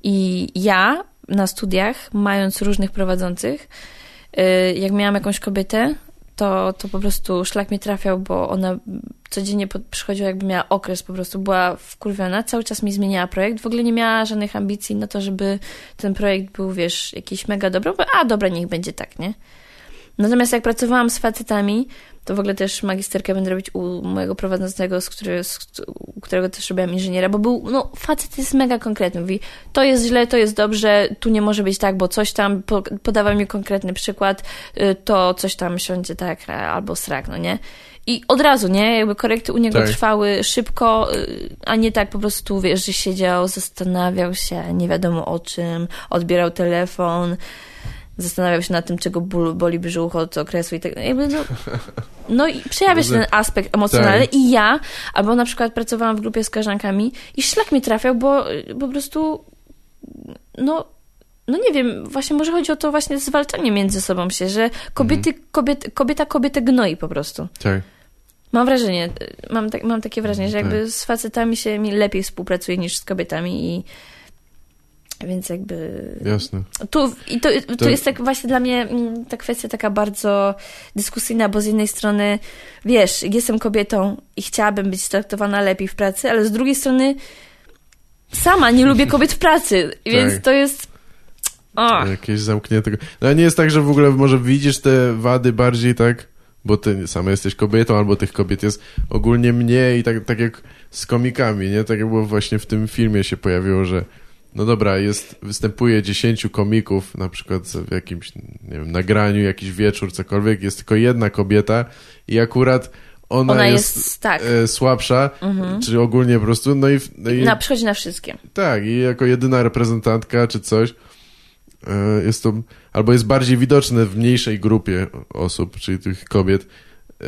I ja na studiach, mając różnych prowadzących, y, jak miałam jakąś kobietę, to, to po prostu szlak mi trafiał, bo ona codziennie przychodziła, jakby miała okres, po prostu była wkurwiona, cały czas mi zmieniała projekt, w ogóle nie miała żadnych ambicji na to, żeby ten projekt był, wiesz, jakiś mega dobry, a dobra, niech będzie tak, nie? Natomiast jak pracowałam z facetami, to w ogóle też magisterkę będę robić u mojego prowadzącego, z, który, z u którego też robiłam inżyniera, bo był, no facet jest mega konkretny, mówi, to jest źle, to jest dobrze, tu nie może być tak, bo coś tam, po, podawał mi konkretny przykład, y, to coś tam siądzie tak, a- albo srak, no nie? I od razu, nie? Jakby korekty u niego Tak. trwały szybko, y, a nie tak po prostu, wiesz, że siedział, zastanawiał się, nie wiadomo o czym, odbierał telefon, zastanawiał się nad tym, czego ból, boli brzuch od okresu i tak jakby no, no i przejawia się ten aspekt emocjonalny Tak. i ja, albo na przykład pracowałam w grupie z koleżankami i szlak mi trafiał, bo y, po prostu no no nie wiem, właśnie może chodzi o to właśnie zwalczanie między sobą się, że kobiety, Mhm. kobiet, kobieta kobietę gnoi po prostu. Tak. Mam wrażenie, mam, tak, mam takie wrażenie, że Tak. jakby z facetami się mi lepiej współpracuje niż z kobietami i więc jakby Jasne. tu, i to, to, To- jest tak właśnie dla mnie mm, ta kwestia taka bardzo dyskusyjna, bo z jednej strony, wiesz, jestem kobietą i chciałabym być traktowana lepiej w pracy, ale z drugiej strony sama nie lubię kobiet w pracy, więc Tak. to jest... O, Jakieś zamknięte. No nie jest tak, że w ogóle może widzisz te wady bardziej tak, bo ty sama jesteś kobietą, albo tych kobiet jest ogólnie mniej, tak, tak jak z komikami, nie? Tak jak było właśnie w tym filmie się pojawiło, że no dobra, jest, występuje 10 komików, na przykład w jakimś, nie wiem, nagraniu, jakiś wieczór, cokolwiek, jest tylko jedna kobieta i akurat ona, ona jest, jest, tak, e, słabsza, mhm. czy ogólnie po prostu, no i, no i na, przychodzi na wszystkie. tak, i jako jedyna reprezentantka czy coś e, jest to, albo jest bardziej widoczne w mniejszej grupie osób, czyli tych kobiet. E,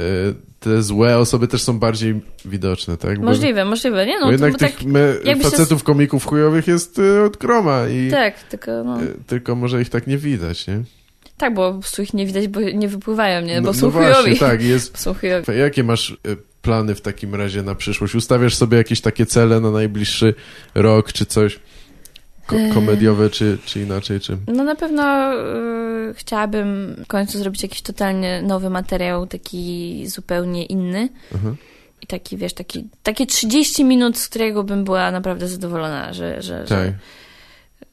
Te złe osoby też są bardziej widoczne, tak? Bo, Możliwe, możliwe, nie no, bo jednak bo tych tak, me, jakby się facetów komików chujowych jest e, od groma i tak, tylko no, e, tylko może ich tak nie widać, nie? tak, bo po prostu ich nie widać, bo nie wypływają, nie, bo no, są no właśnie, chujowi. tak, jest. Są chujowi. Jakie masz plany w takim razie na przyszłość? Ustawiasz sobie jakieś takie cele na najbliższy rok, czy coś ko- E. komediowe, czy, czy inaczej, czy... No na pewno y, chciałabym w końcu zrobić jakiś totalnie nowy materiał, taki zupełnie inny. Aha. I taki, wiesz, taki, takie 30 minut, z którego bym była naprawdę zadowolona, że, że, Tak. że,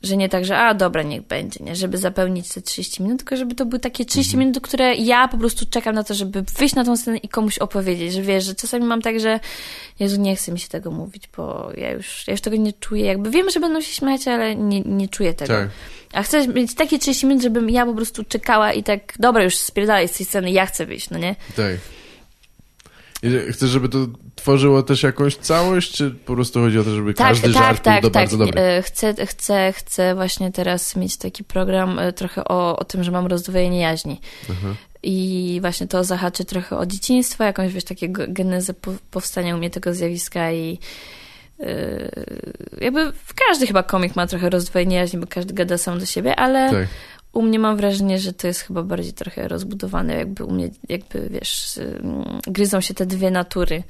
że nie tak, że a dobra, niech będzie, nie? Żeby zapełnić te 30 minut, tylko żeby to były takie 30 Mhm. minut, które ja po prostu czekam na to, żeby wyjść na tą scenę i komuś opowiedzieć, że wiesz, że czasami mam tak, że Jezu, nie chce mi się tego mówić, bo ja już, ja już tego nie czuję, jakby wiem, że będą się śmiać, ale nie, nie czuję tego. Tak. A chcę mieć takie 30 minut, żebym ja po prostu czekała i tak, dobra, już spierdalaj z tej sceny, ja chcę wyjść, no nie? Tak. Chcesz, żeby to tworzyło też jakąś całość, czy po prostu chodzi o to, żeby Tak, każdy tak, żart tak, był do tak. bardzo dobry? E, Chcę, chcę, chcę właśnie teraz mieć taki program e, trochę o, o tym, że mam rozdwojenie jaźni. Aha. I właśnie to zahaczy trochę o dzieciństwo, jakąś, wiesz, takie ge- genezę po- powstania u mnie tego zjawiska i yy, jakby każdy chyba komik ma trochę rozdwojenie jaźni, bo każdy gada sam do siebie, ale Tak. U mnie mam wrażenie, że to jest chyba bardziej trochę rozbudowane, jakby u mnie, jakby wiesz, ym, gryzą się te dwie natury,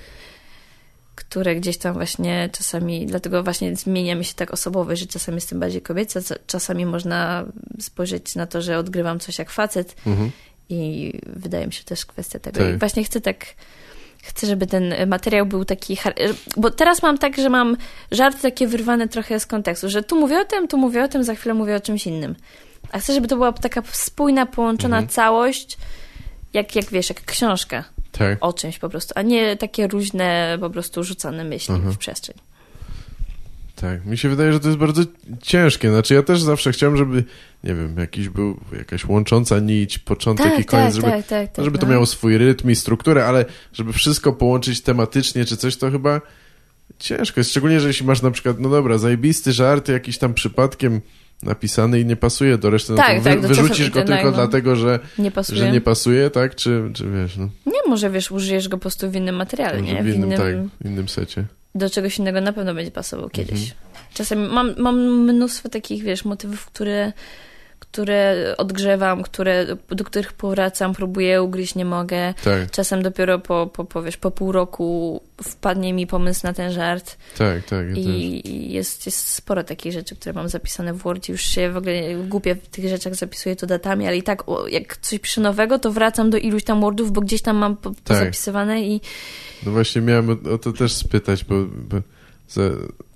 które gdzieś tam właśnie czasami, dlatego właśnie zmienia mi się tak osobowość, że czasami jestem bardziej kobieca, ca- czasami można spojrzeć na to, że odgrywam coś jak facet Mhm. i wydaje mi się też kwestia tego. Tak. I właśnie chcę tak, chcę, żeby ten materiał był taki, bo teraz mam tak, że mam żarty takie wyrwane trochę z kontekstu, że tu mówię o tym, tu mówię o tym, za chwilę mówię o czymś innym. A chcę, żeby to była taka spójna, połączona Mhm. całość, jak, jak wiesz, jak książka Tak. o czymś po prostu, a nie takie różne po prostu rzucane myśli Mhm. w przestrzeń. Tak, mi się wydaje, że to jest bardzo ciężkie. Znaczy ja też zawsze chciałem, żeby, nie wiem, jakiś był, jakaś łącząca nić, początek i Tak, koniec, tak, żeby, tak, tak, tak. żeby to no. miało swój rytm i strukturę, ale żeby wszystko połączyć tematycznie czy coś, to chyba ciężko jest. Szczególnie, że jeśli masz na przykład, no dobra, zajebisty żart, jakiś tam przypadkiem napisany i nie pasuje do reszty, Tak, no to tak, wy, do wyrzucisz go tylko dlatego, że, Nie pasuje. że nie pasuje, tak? Czy, czy wiesz, no, Nie, może wiesz, użyjesz go po prostu w innym materiale, może nie? w innym, tak, w innym secie. Do czegoś innego na pewno będzie pasował kiedyś. Mhm. Czasami mam, mam mnóstwo takich, wiesz, motywów, które, które odgrzewam, które, do których powracam, próbuję ugryźć, nie mogę. Tak, Czasem dopiero po, po, po, wiesz, po pół roku wpadnie mi pomysł na ten żart tak, tak. Ja i jest, jest sporo takich rzeczy, które mam zapisane w Wordzie. Już się w ogóle głupie w tych rzeczach zapisuję to datami, ale i tak o, jak coś piszę nowego, to wracam do iluś tam Wordów, bo gdzieś tam mam po, zapisywane i No właśnie miałem o, o to też spytać, bo, bo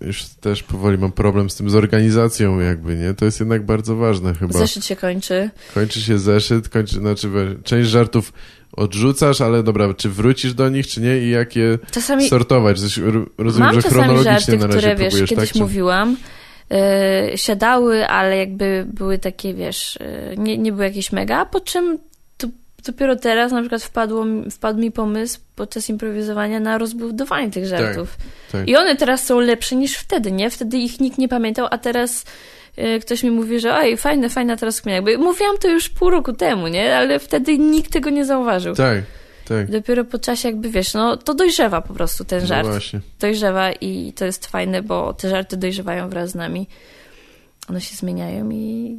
już też powoli mam problem z tym, z organizacją jakby, nie? To jest jednak bardzo ważne chyba. zeszyt się kończy. Kończy się zeszyt, kończy, znaczy część żartów odrzucasz, ale dobra, czy wrócisz do nich, czy nie i jak je Czasami sortować? Coś, ro- rozumiem, mam że chronologicznie żarty, na razie które, wiesz, próbujesz, kiedyś tak? Czy... mówiłam, yy, siadały, ale jakby były takie, wiesz, yy, nie, nie były jakieś mega, a po czym dopiero teraz na przykład wpadło, wpadł mi pomysł podczas improwizowania na rozbudowanie tych żartów. tak. I one teraz są lepsze niż wtedy, nie? Wtedy ich nikt nie pamiętał, a teraz yy, ktoś mi mówi, że oj, fajne, fajna teraz kmina. Jakby mówiłam to już pół roku temu, nie? Ale wtedy nikt tego nie zauważył. Tak, tak. I Dopiero po czasie jakby, wiesz, no to dojrzewa po prostu ten No żart właśnie. dojrzewa i to jest fajne, bo te żarty dojrzewają wraz z nami. One się zmieniają i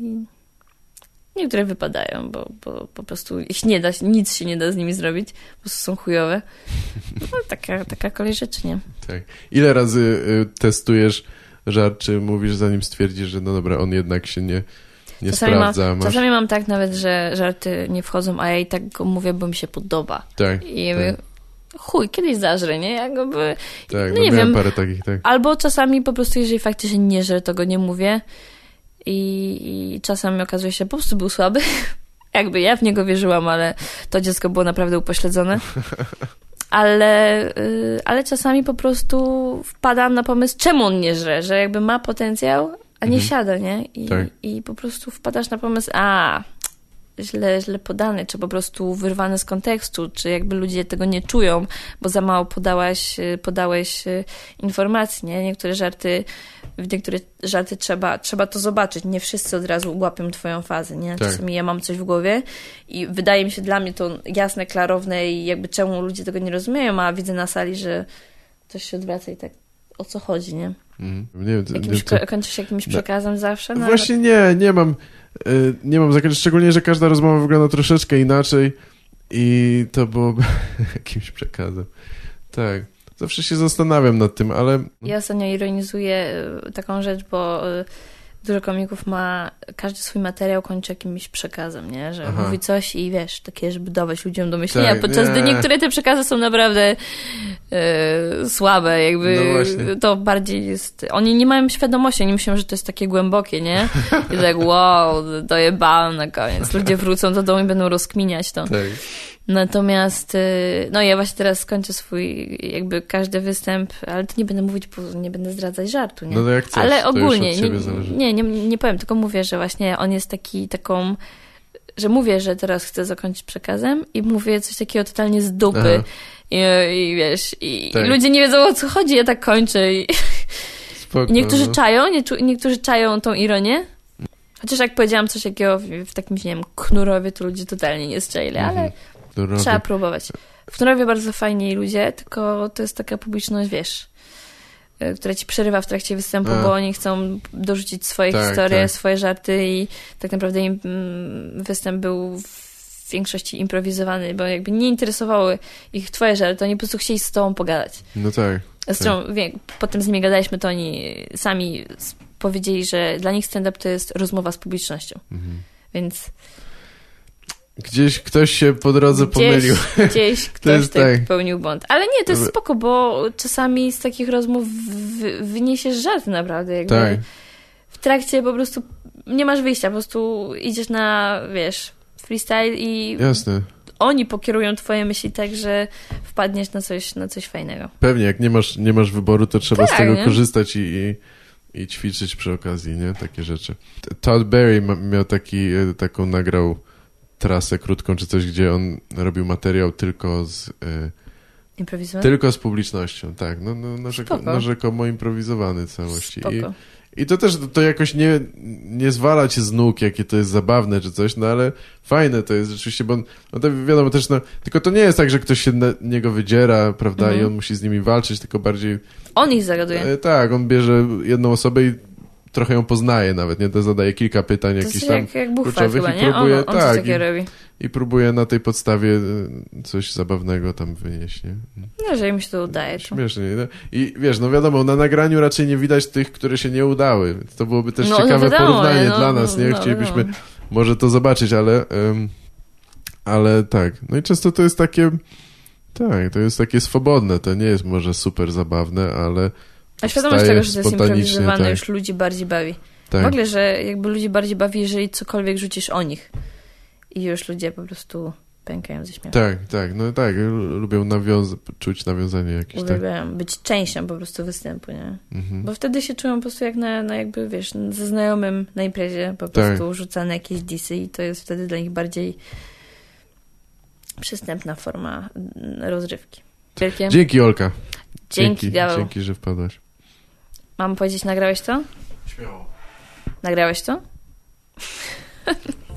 niektóre wypadają, bo, bo po prostu ich nie da, nic się nie da z nimi zrobić, po prostu są chujowe. No, taka, taka kolej rzeczy, nie? Tak. Ile razy y, testujesz żart, czy mówisz zanim stwierdzisz, że no dobra, on jednak się nie, nie Czasami mam, sprawdza, masz... czasami mam tak nawet, że żarty nie wchodzą, a ja i tak go mówię, bo mi się podoba. Tak, I tak. mówię, chuj, kiedyś zażrę, nie? Jakby... tak, no no nie wiem. parę takich, tak. Albo czasami po prostu, jeżeli faktycznie nie żrę, to go nie mówię. I, I czasami okazuje się, po prostu był słaby. Jakby ja w niego wierzyłam, ale to dziecko było naprawdę upośledzone. Ale, y, ale czasami po prostu wpadam na pomysł, czemu on nie żre, że jakby ma potencjał, a nie Mhm. siada, nie? I, Tak. I po prostu wpadasz na pomysł, a źle, źle podany, czy po prostu wyrwane z kontekstu, czy jakby ludzie tego nie czują, bo za mało podałaś, y, podałeś y, informacji, nie? Niektóre żarty, w niektóre żarty trzeba, trzeba to zobaczyć. Nie wszyscy od razu łapią twoją fazę, nie? Tak. Czasami ja mam coś w głowie i wydaje mi się dla mnie to jasne, klarowne i jakby czemu ludzie tego nie rozumieją, a widzę na sali, że coś się odwraca i tak o co chodzi, nie? Mhm. Nie wiem, Jakimś, ko- kończysz jakimś No. przekazem zawsze? No, Właśnie nie, nie mam. y, Nie mam zakończenia, szczególnie, że każda rozmowa wygląda troszeczkę inaczej i to byłoby jakimś przekazem. Tak. Zawsze się zastanawiam nad tym, ale. Ja ostatnio ironizuję y, taką rzecz, bo y, dużo komików ma, każdy swój materiał kończy jakimś przekazem, nie? Że Aha. mówi coś i wiesz, takie, żeby dawać ludziom do myślenia, Tak, podczas gdy nie. niektóre te przekazy są naprawdę y, słabe, jakby No to bardziej jest, oni nie mają świadomości, oni myślą, że to jest takie głębokie, nie? I tak wow, dojebałem na koniec. Ludzie wrócą do domu i będą rozkminiać to. Tak. Natomiast, y, no ja właśnie teraz skończę swój, jakby każdy występ, ale to nie będę mówić, bo nie będę zdradzać żartu, nie? No to jak chcesz, ale ogólnie, nie, nie, nie, nie powiem, tylko mówię, że właśnie on jest taki, taką, że mówię, że teraz chcę zakończyć przekazem i mówię coś takiego totalnie z dupy. I, I wiesz, i, Tak. i ludzie nie wiedzą o co chodzi, ja tak kończę. I, Spoko, niektórzy no. czają, nie, niektórzy czają tą ironię. Chociaż jak powiedziałam coś takiego w, w takim, nie wiem, knurowie, to ludzie totalnie nie strzeli, ale Mhm. To Trzeba próbować. W Knurowie bardzo fajni ludzie, tylko to jest taka publiczność, wiesz, y, która ci przerywa w trakcie występu, A. bo oni chcą dorzucić swoje Tak, historie, tak. swoje żarty i tak naprawdę im, mm, występ był w większości improwizowany, bo jakby nie interesowały ich twoje żarty, oni po prostu chcieli z tobą pogadać. No tak. Zresztą wie, potem z nimi gadaliśmy, to oni sami powiedzieli, że dla nich stand-up to jest rozmowa z publicznością. Mhm. Więc Gdzieś ktoś się po drodze pomylił. Gdzieś, gdzieś ktoś tak popełnił błąd. Ale nie, to jest spoko, bo czasami z takich rozmów wy, wyniesiesz żart naprawdę. Jakby Tak. W trakcie po prostu nie masz wyjścia, po prostu idziesz na, wiesz, freestyle i Jasne. oni pokierują twoje myśli tak, że wpadniesz na coś, na coś fajnego. Pewnie, jak nie masz, nie masz wyboru, to trzeba z Tak, tego nie? korzystać i, i, i ćwiczyć przy okazji, nie? Takie rzeczy. Todd Berry miał taki, e, taką, nagrał trasę krótką czy coś, gdzie on robił materiał tylko z, e, Improwizowany? Tylko z publicznością, tak. No, no, no, rzeko, no rzekomo improwizowany całości. I. I to też to jakoś nie, nie zwala cię z nóg, jakie to jest zabawne czy coś, no ale fajne to jest rzeczywiście, bo no to wiadomo też, no, tylko to nie jest tak, że ktoś się na niego wydziera, prawda, Mhm. i on musi z nimi walczyć, tylko bardziej, On ich zagaduje. e, tak, on bierze jedną osobę i trochę ją poznaje nawet, nie, to zadaje kilka pytań To jakichś tam jak, jak kluczowych chyba, i nie? próbuje- on, on tak, i- robi. i próbuje na tej podstawie e, coś zabawnego tam wynieść, nie? No, jeżeli mi się to udaje, to... Śmiesznie, no. I wiesz, no wiadomo, na nagraniu raczej nie widać tych, które się nie udały. To byłoby też No, no ciekawe wiadomo, porównanie no, dla nas, no, nie? no, Chcielibyśmy może to zobaczyć, ale em, ale tak. No i często to jest takie tak, to jest takie swobodne, to nie jest może super zabawne, ale A świadomość tego, że to jest improwizowane, tak. już ludzi bardziej bawi. tak. W ogóle, że jakby ludzi bardziej bawi, jeżeli cokolwiek rzucisz o nich. I już ludzie po prostu pękają ze śmiechu. Tak, tak, no tak, lubią nawiąza- czuć nawiązanie jakieś, tak. Uwielbiają być częścią po prostu występu, nie? Mhm. Bo wtedy się czują po prostu jak na, na jakby, wiesz, ze znajomym na imprezie po Tak. prostu rzucane jakieś disy i to jest wtedy dla nich bardziej przystępna forma mm, rozrywki. Wielkie Dzięki Olka. dzięki, Gaweł. dzięki, że wpadłaś. Mam powiedzieć, nagrałeś to? Śmiało. Nagrałeś to?